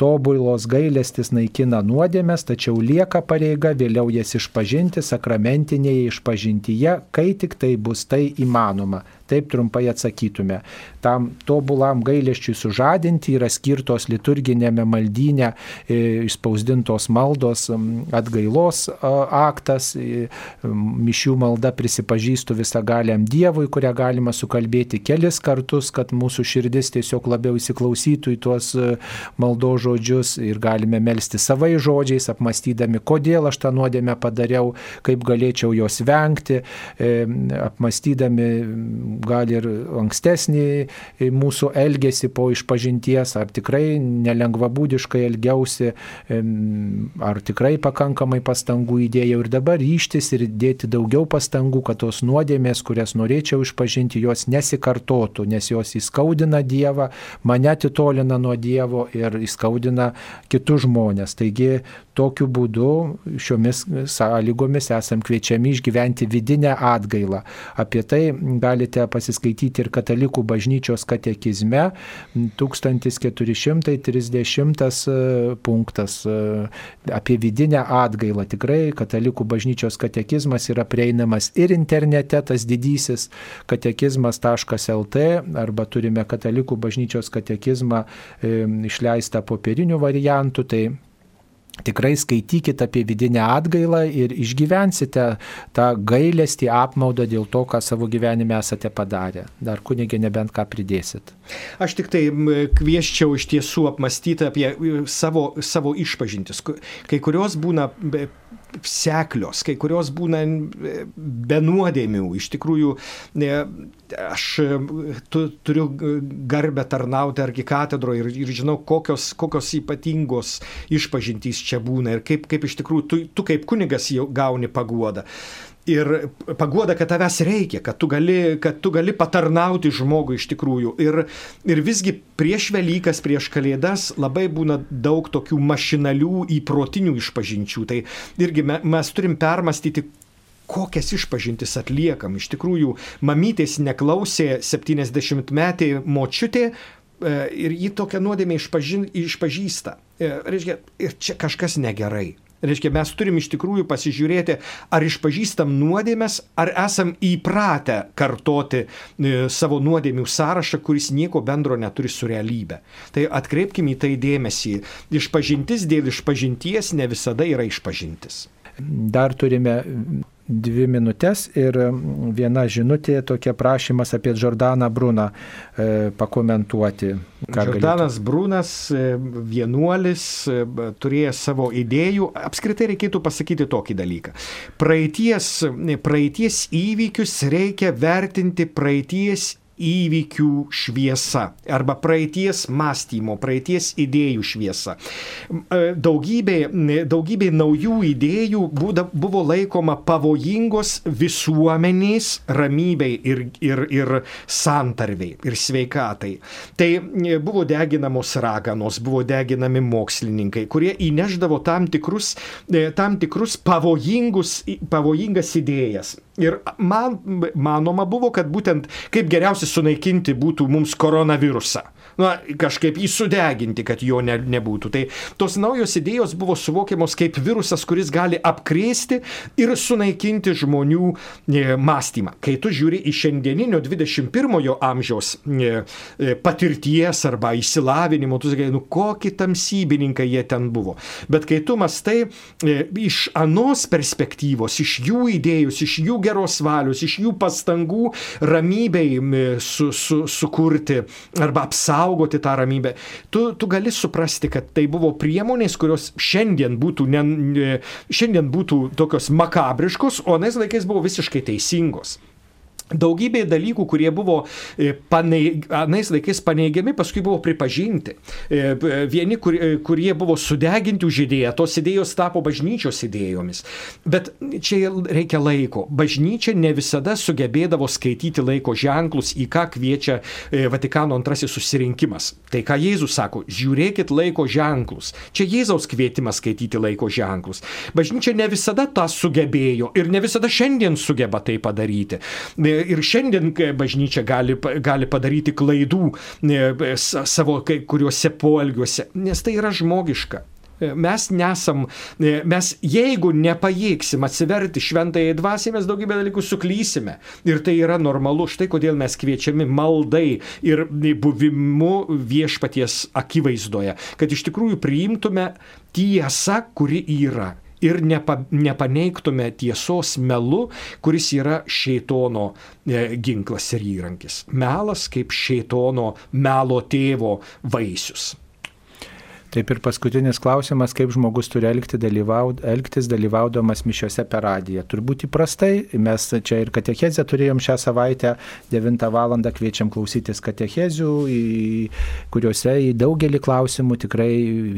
Tobulos gailestis naikina nuodėmės, tačiau lieka pareiga vėliau jas išpažinti sakramentinėje išpažintyje, kai tik tai bus tai įmanoma. Taip trumpai atsakytume. Tam tobulam gailėščiui sužadinti yra skirtos liturginėme maldyne e, išspausdintos maldos atgailos aktas, e, mišių malda prisipažįstu visą galiam Dievui, kurią galima sukalbėti kelis kartus, kad mūsų širdis tiesiog labiau įsiklausytų į tuos e, maldo žodžius ir galime melstį savai žodžiais, apmastydami, kodėl aš tą nuodėmę padariau, kaip galėčiau jos vengti, apmastydami gal ir ankstesnį mūsų elgesį po išpažinties, ar tikrai nelengvabūdiškai elgiausi, ar tikrai pakankamai pastangų įdėjau ir dabar ryštis ir dėti daugiau pastangų, kad tos nuodėmės, kurias norėčiau išpažinti, jos nesikartotų, nes jos įskaudina Dievą, mane atitolina nuo Dievo ir įskaudina kitus žmonės. Taigi tokiu būdu šiomis sąlygomis esam kviečiami išgyventi vidinę atgailą. Apie tai galite pasiskaityti ir Katalikų bažnyčios katekizme 1430 e, punktas e, apie vidinę atgailą. Tikrai Katalikų bažnyčios katekizmas yra prieinamas ir internete, tas didysis katekizmas.lt arba turime Katalikų bažnyčios katekizmą e, išleistą popieriniu variantu. Tai Tikrai skaitykite apie vidinę atgailą ir išgyvensite tą gailestį apmaudą dėl to, ką savo gyvenime esate padarę. Dar kunigė nebent ką pridėsit. Aš tik tai kvieščiau iš tiesų apmastyti apie savo, savo išpažintis. Kai kurios būna seklios, kai kurios būna be nuodėmių. Iš tikrųjų, aš tu, turiu garbę tarnauti arkikatedroje ir, ir žinau, kokios, kokios ypatingos išpažintys čia būna ir kaip, kaip iš tikrųjų tu, tu kaip kunigas jau gauni paguodą ir paguoda, kad tavęs reikia, kad tu gali, kad tu gali patarnauti žmogui iš tikrųjų. Ir, ir visgi prieš Velykas, prieš Kalėdas labai būna daug tokių mašinalių įprotinių išpažinčių. Tai irgi mes turim permastyti, kokias išpažintis atliekam. Iš tikrųjų, mamytės neklausė 70 metė močiutė, e, ir jį tokią nuodėmę išpažin, išpažįsta. E, reiškia, ir čia kažkas negerai. Reiškia, mes turim iš tikrųjų pasižiūrėti, ar išpažįstam nuodėmės, ar esam įpratę kartoti e, savo nuodėmių sąrašą, kuris nieko bendro neturi su realybė. Tai atkreipkime į tai dėmesį. Išpažintis dėl išpažinties ne visada yra išpažintis. Dar turime dvi minutės ir viena žinutė, tokia prašymas apie Jordaną Bruną e, pakomentuoti. Jordanas galėtų. Brunas, e, vienuolis, e, turėjęs savo idėjų, apskritai reikėtų pasakyti tokį dalyką. Praeities, praeities įvykius reikia vertinti praeities įvykių šviesa arba praeities mąstymo, praeities idėjų šviesa. E, daugybė, daugybė naujų idėjų buvo laikoma pavojingos visuomenės ramybei ir, ir, ir santarviai ir sveikatai. Tai e, buvo deginamos raganos, buvo deginami mokslininkai, kurie įneždavo tam tikrus, e, tam tikrus pavojingas idėjas. Ir man, manoma buvo, kad būtent kaip geriausia sunaikinti būtų mums koronavirusą na, kažkaip jį sudeginti, kad jo ne, nebūtų. Tai tos naujos idėjos buvo suvokiamos kaip virusas, kuris gali apkrėsti ir sunaikinti žmonių e, mąstymą. Kai tu žiūri į šiandieninio 21-ojo amžiaus e, e, patirties arba įsilavinimo, tu sakai, nu kokį tamsybininkai jie ten buvo. Bet kai tu mastai iš anos perspektyvos, iš jų idėjus, iš jų geros valios, iš jų pastangų ramybei su, su, sukurti arba apsaugoti, saugoti tą ramybę. Tu, tu gali suprasti, kad tai buvo priemonės, kurios šiandien būtų, ne, šiandien būtų tokios makabriškos, o anais laikais buvo visiškai teisingos. Daugybė dalykų, kurie buvo e, paneig, anais laikais paneigiami, paskui buvo pripažinti. E, vieni, kur, e, kurie buvo sudeginti už idėją, tos idėjos tapo bažnyčios idėjomis. Bet čia reikia laiko. Bažnyčia ne visada sugebėdavo skaityti laiko ženklus, į ką kviečia Vatikano antrasis susirinkimas. Tai ką Jėzus sako, žiūrėkit laiko ženklus. Čia Jėzaus kvietimas skaityti laiko ženklus. Bažnyčia ne visada tą sugebėjo ir ne visada šiandien sugeba tai padaryti ir šiandien bažnyčia gali, gali padaryti klaidų e, savo kai kuriuose poelgiuose, nes tai yra žmogiška. E, mes nesam, e, mes jeigu nepajėgsim atsiverti šventai dvasiai, mes daugybę dalykų suklysime. Ir tai yra normalu. Štai kodėl mes kviečiami maldai ir buvimu viešpaties akivaizdoje, kad iš tikrųjų priimtume tiesą, kuri yra ir nepa, nepaneigtume tiesos melu, kuris yra šeitono e, ginklas ir įrankis. Melas kaip šeitono melo tėvo vaisius. Taip ir paskutinis klausimas, kaip žmogus turi elgti, dalyvaud, elgtis dalyvaudamas mišiuose per radiją. Turbūt įprastai, mes čia ir katechezę turėjom šią savaitę, 9 val. kviečiam klausytis katechezių, į, kuriuose į daugelį klausimų tikrai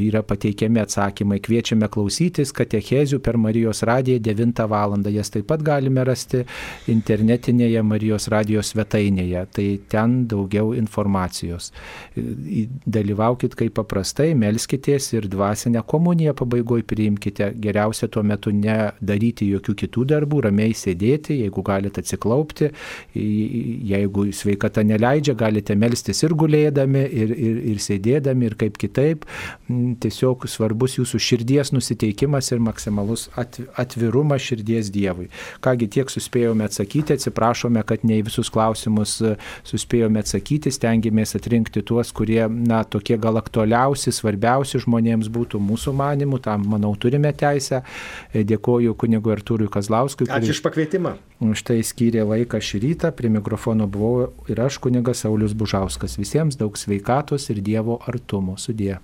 yra pateikiami atsakymai. Kviečiame klausytis katechezių per Marijos radiją 9 val. Jas taip pat galime rasti internetinėje Marijos radijos svetainėje. Tai ten daugiau informacijos. Dalyvaukit kaip paprastai, melskite melskitės ir dvasinę komuniją pabaigoje priimkite. Geriausia tuo metu nedaryti jokių kitų darbų, ramiai sėdėti, jeigu galite atsiklaupti, jeigu sveikata neleidžia, galite melstis ir gulėdami, ir, ir, ir sėdėdami, ir kaip kitaip. Mm, tiesiog svarbus jūsų širdies nusiteikimas ir maksimalus atvirumas širdies Dievui. Kągi tiek suspėjome atsakyti, atsiprašome, kad ne į visus klausimus e, suspėjome atsakyti, stengiamės atrinkti tuos, kurie, na, tokie gal aktualiausi, svarbiausi svarbiausi žmonėms būtų mūsų manimų, tam, manau, turime teisę. E, dėkoju kunigui Artūrui Kazlauskui. Ačiū iš pakvietimą. Štai skyrė laiką šį rytą, prie mikrofono buvau ir aš kunigas Saulis Bužauskas. Visiems daug sveikatos ir Dievo artumo. Sudė.